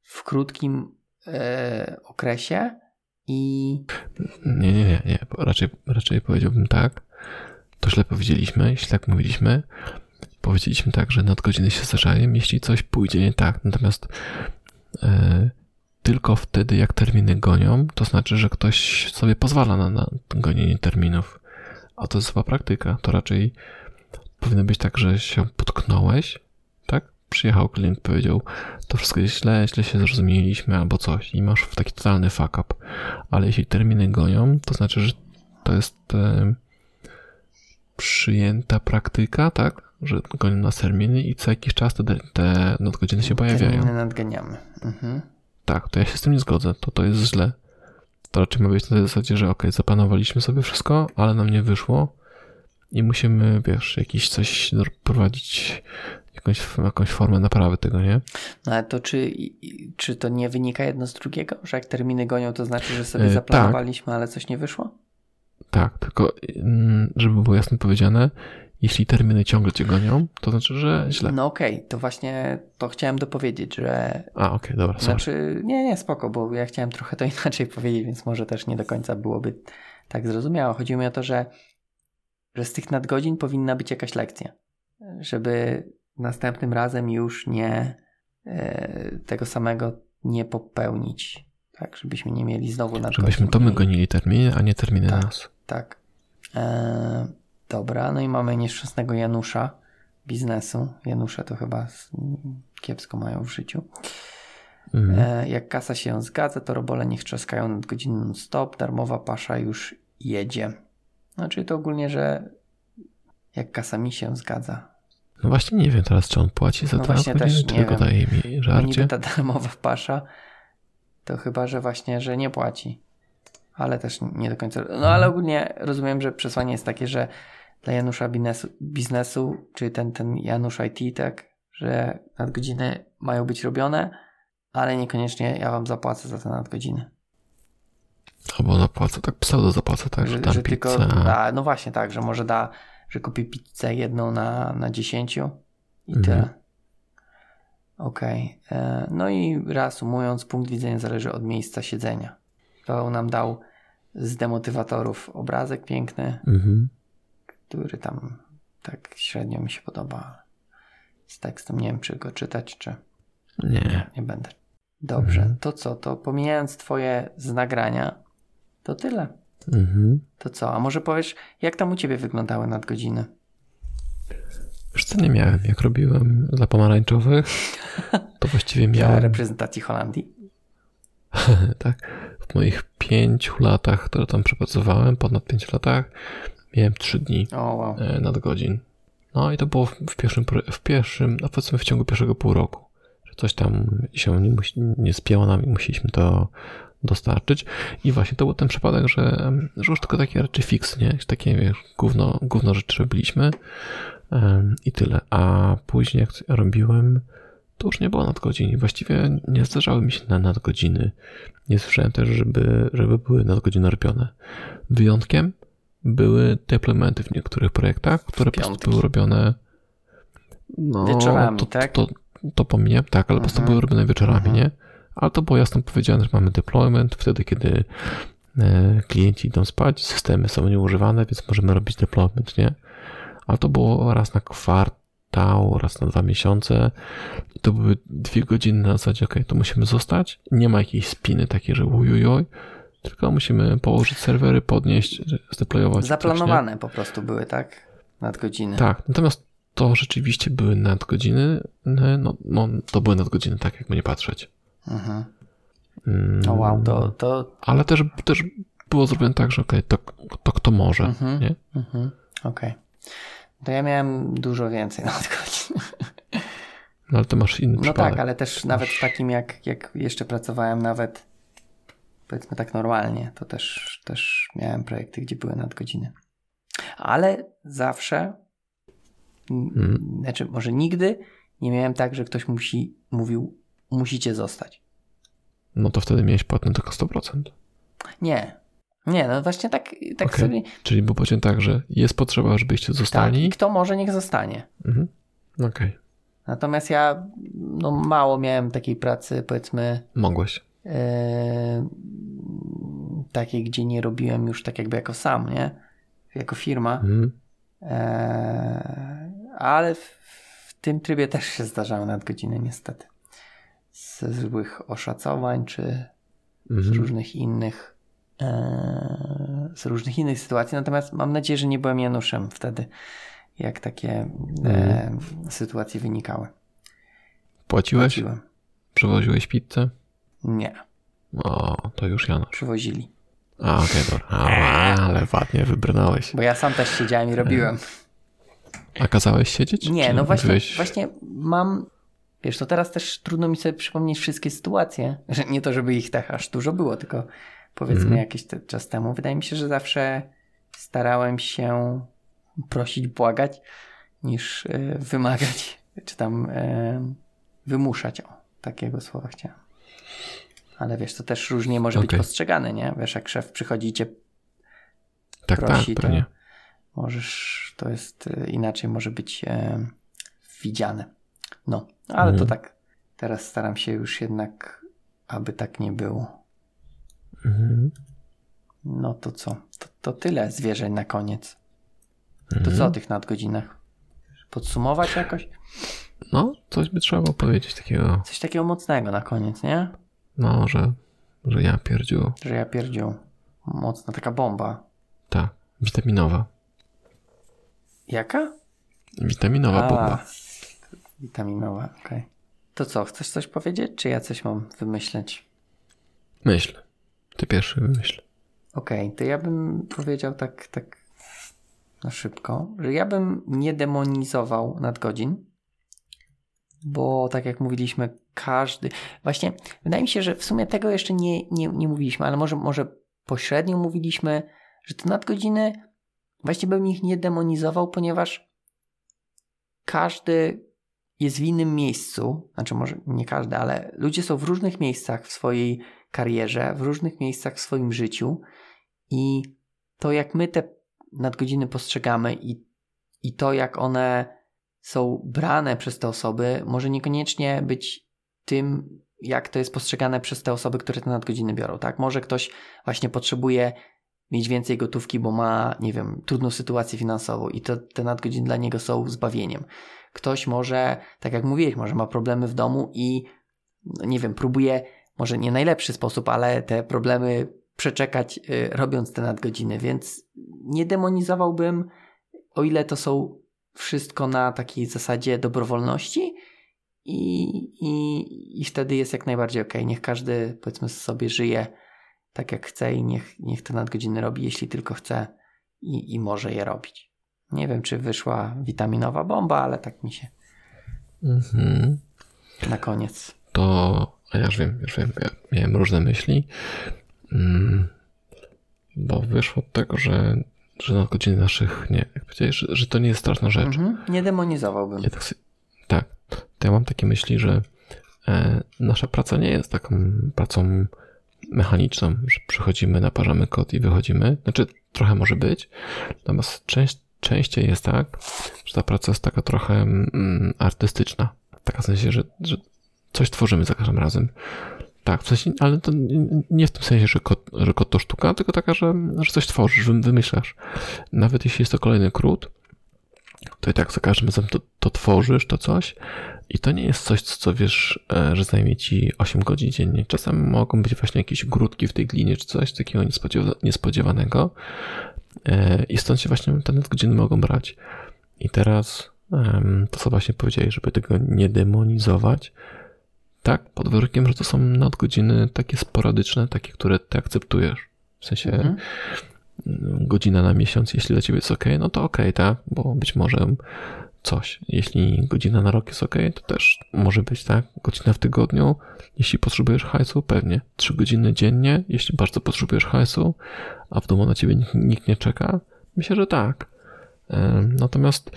w krótkim e, okresie i Nie, nie, nie, nie. Raczej, raczej powiedziałbym tak. To źle powiedzieliśmy, jeśli tak mówiliśmy. Powiedzieliśmy tak, że nadgodziny się zdarzają, jeśli coś pójdzie nie tak. Natomiast e, tylko wtedy, jak terminy gonią, to znaczy, że ktoś sobie pozwala na, na gonienie terminów. A to jest zła praktyka. To raczej powinno być tak, że się potknąłeś, tak? Przyjechał klient, powiedział, to wszystko jest źle, źle się zrozumieliśmy albo coś i masz taki totalny fuck up. Ale jeśli terminy gonią, to znaczy, że to jest e, przyjęta praktyka, tak? że gonią nas terminy i co jakiś czas te, te nadgodziny się pojawiają. Terminy nadganiamy. Mhm. Tak, to ja się z tym nie zgodzę, to to jest źle. To raczej ma być na tej zasadzie, że ok, zaplanowaliśmy sobie wszystko, ale nam nie wyszło i musimy, wiesz, jakiś coś prowadzić, jakąś, jakąś formę naprawy tego, nie? No ale to czy, czy to nie wynika jedno z drugiego? Że jak terminy gonią, to znaczy, że sobie zaplanowaliśmy, tak. ale coś nie wyszło? Tak, tylko mm, żeby było jasno powiedziane, jeśli terminy ciągle cię gonią, to znaczy, że źle. No okej, okay, to właśnie to chciałem dopowiedzieć, że... A, okej, okay, dobra, sorry. Znaczy, nie, nie, spoko, bo ja chciałem trochę to *laughs* inaczej powiedzieć, więc może też nie do końca byłoby tak zrozumiałe. Chodziło mi o to, że, że z tych nadgodzin powinna być jakaś lekcja, żeby następnym razem już nie e, tego samego nie popełnić. Tak, żebyśmy nie mieli znowu nadgodzin. Żebyśmy to my gonili terminy, a nie terminy tak, nas. Tak. E, dobra, no i mamy nieszczęsnego Janusza biznesu. Janusze to chyba kiepsko mają w życiu. Mhm. E, jak kasa się zgadza, to robole niech trzaskają nad godziną stop, darmowa pasza już jedzie. Znaczy to ogólnie, że jak kasa mi się zgadza, no właśnie nie wiem teraz, czy on płaci za no dwa godziny, też czy tylko daje mi żarcie. ta darmowa pasza, to chyba, że właśnie, że nie płaci. Ale też nie do końca. No ale ogólnie rozumiem, że przesłanie jest takie, że dla Janusza biznesu, biznesu czy ten, ten Janusz IT, tak, że nadgodziny mają być robione, ale niekoniecznie ja wam zapłacę za te nadgodziny. Albo zapłacę, tak pseudo zapłacę, tak, że, że, że tylko, da, no właśnie tak, że może da że kupię pizzę jedną na, na 10 i mhm. tyle. Okej. Okay. E, no i reasumując, punkt widzenia zależy od miejsca siedzenia. To nam dał z demotywatorów obrazek piękny, mhm. Który tam tak średnio mi się podoba. Z tekstem nie wiem, czy go czytać, czy nie. Nie będę. Dobrze, mhm. to co? To pomijając Twoje z nagrania, to tyle. Mhm. To co? A może powiesz, jak tam u ciebie wyglądały nadgodziny? Już co nie miałem. Jak robiłem dla pomarańczowych, to właściwie *laughs* miałem. Dla reprezentacji Holandii? *laughs* tak. W moich pięciu latach, które tam przepracowałem, ponad pięciu latach, miałem trzy dni oh, wow. E, nadgodzin. No i to było w pierwszym, w pierwszym, a powiedzmy w ciągu pierwszego pół roku. Że coś tam się nie, nie spięło nam i musieliśmy to dostarczyć. I właśnie to był ten przypadek, że, że już tylko takie raczej fix, nie? Takie wiesz, gówno, gówno rzeczy robiliśmy um, i tyle. A później jak robiłem, to już nie było nadgodzin. Właściwie nie zdarzały mi się na nadgodziny. Nie słyszałem też, żeby, żeby były nadgodziny robione. Wyjątkiem były deploymenty w niektórych projektach, które po prostu były robione no, wieczorami, to, tak? To, to, to pomijam, tak, ale po prostu mhm. były robione wieczorami, mhm. nie? ale to było jasno powiedziane, że mamy deployment wtedy, kiedy e, klienci idą spać, systemy są nieużywane, więc możemy robić deployment, nie? Ale to było raz na kwartał, raz na dwa miesiące. To były dwie godziny na zasadzie, ok, to musimy zostać. Nie ma jakiejś spiny takiej, że ujujoj, tylko musimy położyć serwery, podnieść, zdeployować. Zaplanowane coś, po prostu były, tak? Nadgodziny. Tak, natomiast to rzeczywiście były nadgodziny, no, no to były nadgodziny, tak jakby nie patrzeć. Mhm. Mm, wow, to, to... Ale też, też było zrobione tak, że okej, okay, to, to kto może, mhm. nie? Mhm. Okej. Okay. To ja miałem dużo więcej *laughs* nadgodzin. No ale to masz inny No przypadek. tak, ale też masz... nawet w takim jak, jak jeszcze pracowałem nawet powiedzmy tak normalnie, to też, też miałem projekty, gdzie były nadgodziny. Ale zawsze, hmm. znaczy może nigdy nie miałem tak, że ktoś musi, mówił musicie zostać. No to wtedy miałeś płatne tylko 100%. Nie. Nie, no właśnie tak, tak okay. sobie... Czyli było powiedziane tak, że jest potrzeba, żebyście zostali. Tak, i kto może, niech zostanie. Mhm. Okej. Okay. Natomiast ja no, mało miałem takiej pracy, powiedzmy... Mogłeś. Takiej, gdzie nie robiłem już tak jakby jako sam, nie? Jako firma. Mhm. Yy, ale w, w tym trybie też się zdarzały nadgodziny niestety ze złych oszacowań, czy mhm. z różnych innych e, z różnych innych sytuacji. Natomiast mam nadzieję, że nie byłem Januszem wtedy, jak takie e, mhm. sytuacje wynikały. Płaciłeś? Płaciłem. Przywoziłeś pizzę? Nie. O, to już Janusz. Przywozili. A, okej, okay, dobra. ale ładnie wybrnąłeś. Bo ja sam też siedziałem i robiłem. A kazałeś siedzieć? Nie, Czy no właśnie, byłeś- właśnie mam. Wiesz, to teraz też trudno mi sobie przypomnieć wszystkie sytuacje. Że nie to, żeby ich tak aż dużo było, tylko powiedzmy Mhm. jakiś czas temu. Wydaje mi się, że zawsze starałem się prosić, błagać, niż y, wymagać, czy tam y, wymuszać. O, takiego słowa chciałem. Ale wiesz, to też różnie może być Okej. postrzegane, nie? Wiesz, jak szef przychodzi i cię Tak, prosi, tak, to możesz, to jest y, inaczej może być e, widziane. No, ale to Mhm. tak, teraz staram się już jednak, aby tak nie było. Mhm. No to co? To, to tyle zwierzeń na koniec. To Mhm. co o tych nadgodzinach? Podsumować jakoś? No, coś by trzeba było powiedzieć takiego, Coś takiego mocnego na koniec, nie? No, że, że ja pierdziu. Że ja pierdził. Mocna taka bomba. Tak, witaminowa. Jaka? Witaminowa A, bomba. Witaminowa, okej. To co, chcesz coś powiedzieć, czy ja coś mam wymyśleć? Myśl. Ty pierwszy wymyśl. Okej, to ja bym powiedział tak, tak na szybko, że ja bym nie demonizował nadgodzin, bo tak jak mówiliśmy, każdy. Właśnie wydaje mi się, że w sumie tego jeszcze nie, nie, nie mówiliśmy, ale może, może pośrednio mówiliśmy, że te nadgodziny właśnie bym ich nie demonizował, ponieważ każdy jest w innym miejscu, znaczy może nie każdy, ale ludzie są w różnych miejscach w swojej karierze, w różnych miejscach w swoim życiu i to jak my te nadgodziny postrzegamy i, i to jak one są brane przez te osoby, może niekoniecznie być tym, jak to jest postrzegane przez te osoby, które te nadgodziny biorą, tak? Może ktoś właśnie potrzebuje mieć więcej gotówki, bo ma, nie wiem, trudną sytuację finansową i to te nadgodziny dla niego są zbawieniem. Ktoś może, tak jak mówiłeś, może ma problemy w domu i no nie wiem, próbuje może nie najlepszy sposób, ale te problemy przeczekać y, robiąc te nadgodziny, więc nie demonizowałbym, o ile to są wszystko na takiej zasadzie dobrowolności i, i, i wtedy jest jak najbardziej okej. Niech każdy powiedzmy sobie żyje tak jak chce i niech, niech te nadgodziny robi, jeśli tylko chce i, i może je robić. Nie wiem, czy wyszła witaminowa bomba, ale tak mi się Mhm. na koniec. To, ja już wiem, już wiem, ja miałem różne myśli, mm, bo wyszło od tego, że, że na godziny naszych, nie, jak powiedziałeś, że, że to nie jest straszna rzecz. Mhm. Nie demonizowałbym. Ja tak, tak, to ja mam takie myśli, że e, nasza praca nie jest taką pracą mechaniczną, że przychodzimy, naparzamy kod i wychodzimy. Znaczy, trochę może być, natomiast część, częściej jest tak, że ta praca jest taka trochę mm, artystyczna. Taka w sensie, że, że coś tworzymy za każdym razem. Tak, w sensie, ale to nie- w tym sensie, że kod, że kod to sztuka, tylko taka, że, że coś tworzysz, wy- wymyślasz. Nawet jeśli jest to kolejny krót, to i tak za każdym razem to, to tworzysz, to coś i to nie jest coś, co wiesz, e, że zajmie ci 8 godzin dziennie. Czasem mogą być właśnie jakieś grudki w tej glinie, czy coś takiego niespodziewa- niespodziewanego E, i stąd się właśnie te nadgodziny mogą brać. I teraz to, co właśnie powiedziałeś, żeby tego nie demonizować, tak, pod warunkiem, że to są nadgodziny takie sporadyczne, takie, które ty akceptujesz. W sensie Mhm. Godzina na miesiąc, jeśli dla ciebie jest ok, no to ok, tak, bo być może coś. Jeśli godzina na rok jest ok, to też może być tak. Godzina w tygodniu, jeśli potrzebujesz hajsu, pewnie. Trzy godziny dziennie, jeśli bardzo potrzebujesz hajsu, a w domu na ciebie nikt, nikt nie czeka, myślę, że tak. Natomiast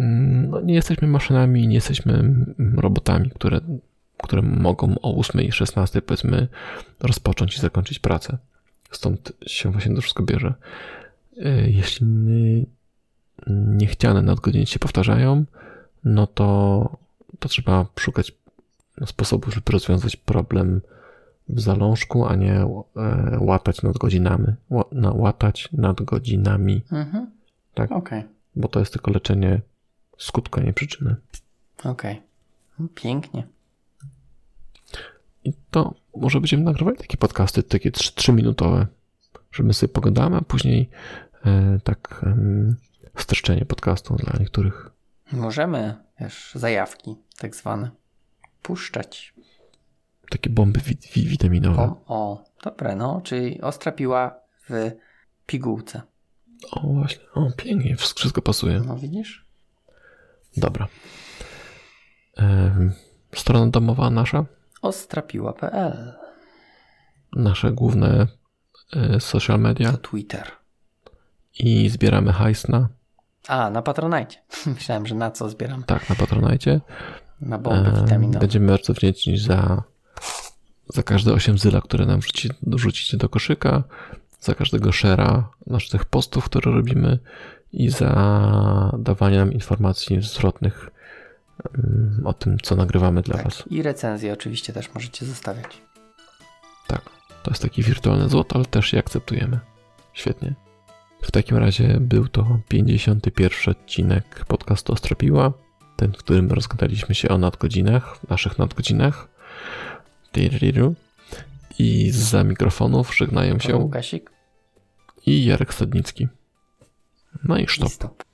mm, no, nie jesteśmy maszynami, nie jesteśmy mm, robotami, które, które mogą o 8.16 powiedzmy rozpocząć i zakończyć pracę. Stąd się właśnie to wszystko bierze. E, Jeśli nie- niechciane nadgodziny się powtarzają, no to, to trzeba szukać sposobu, żeby rozwiązać problem w zalążku, a nie e, łatać nad godzinami. Ła- na- Łatać nad godzinami, Mhm. Tak. Okej, bo to jest tylko leczenie skutku, a nie przyczyny. okej. No, Pięknie. I to może będziemy nagrywali takie podcasty, takie trz- trzyminutowe, że my sobie pogadamy, a później e, tak streszczenie podcastu dla niektórych. Możemy, wiesz, zajawki tak zwane puszczać. Takie bomby wi- wi- witaminowe. O, o, dobre, no, czyli ostra piła w pigułce. O, właśnie. O, pięknie. Wszystko pasuje. No widzisz? Dobra. Strona domowa nasza, Ostrapiła.pl nasze główne e, social media To Twitter. i zbieramy hajs na, A, na Patronite. *laughs* Myślałem, że na co zbieram. tak, na Patronajcie. Na bomby E, witaminowe. Będziemy bardzo wdzięczni za, za każde 8 zyla, które nam wrzuci, wrzucicie do koszyka, za każdego share'a naszych postów, które robimy i za dawanie nam informacji zwrotnych o tym, co nagrywamy dla Was. Tak. I recenzje oczywiście też możecie zostawiać. Tak, to jest taki wirtualny złot, ale też je akceptujemy. Świetnie. W takim razie był to 51 odcinek podcastu Ostropiła, ten, w którym rozgadaliśmy się o nadgodzinach, naszych nadgodzinach. I za mikrofonów żegnają się Łukasik i Jarek Stadnicki. No i i sztop. stop.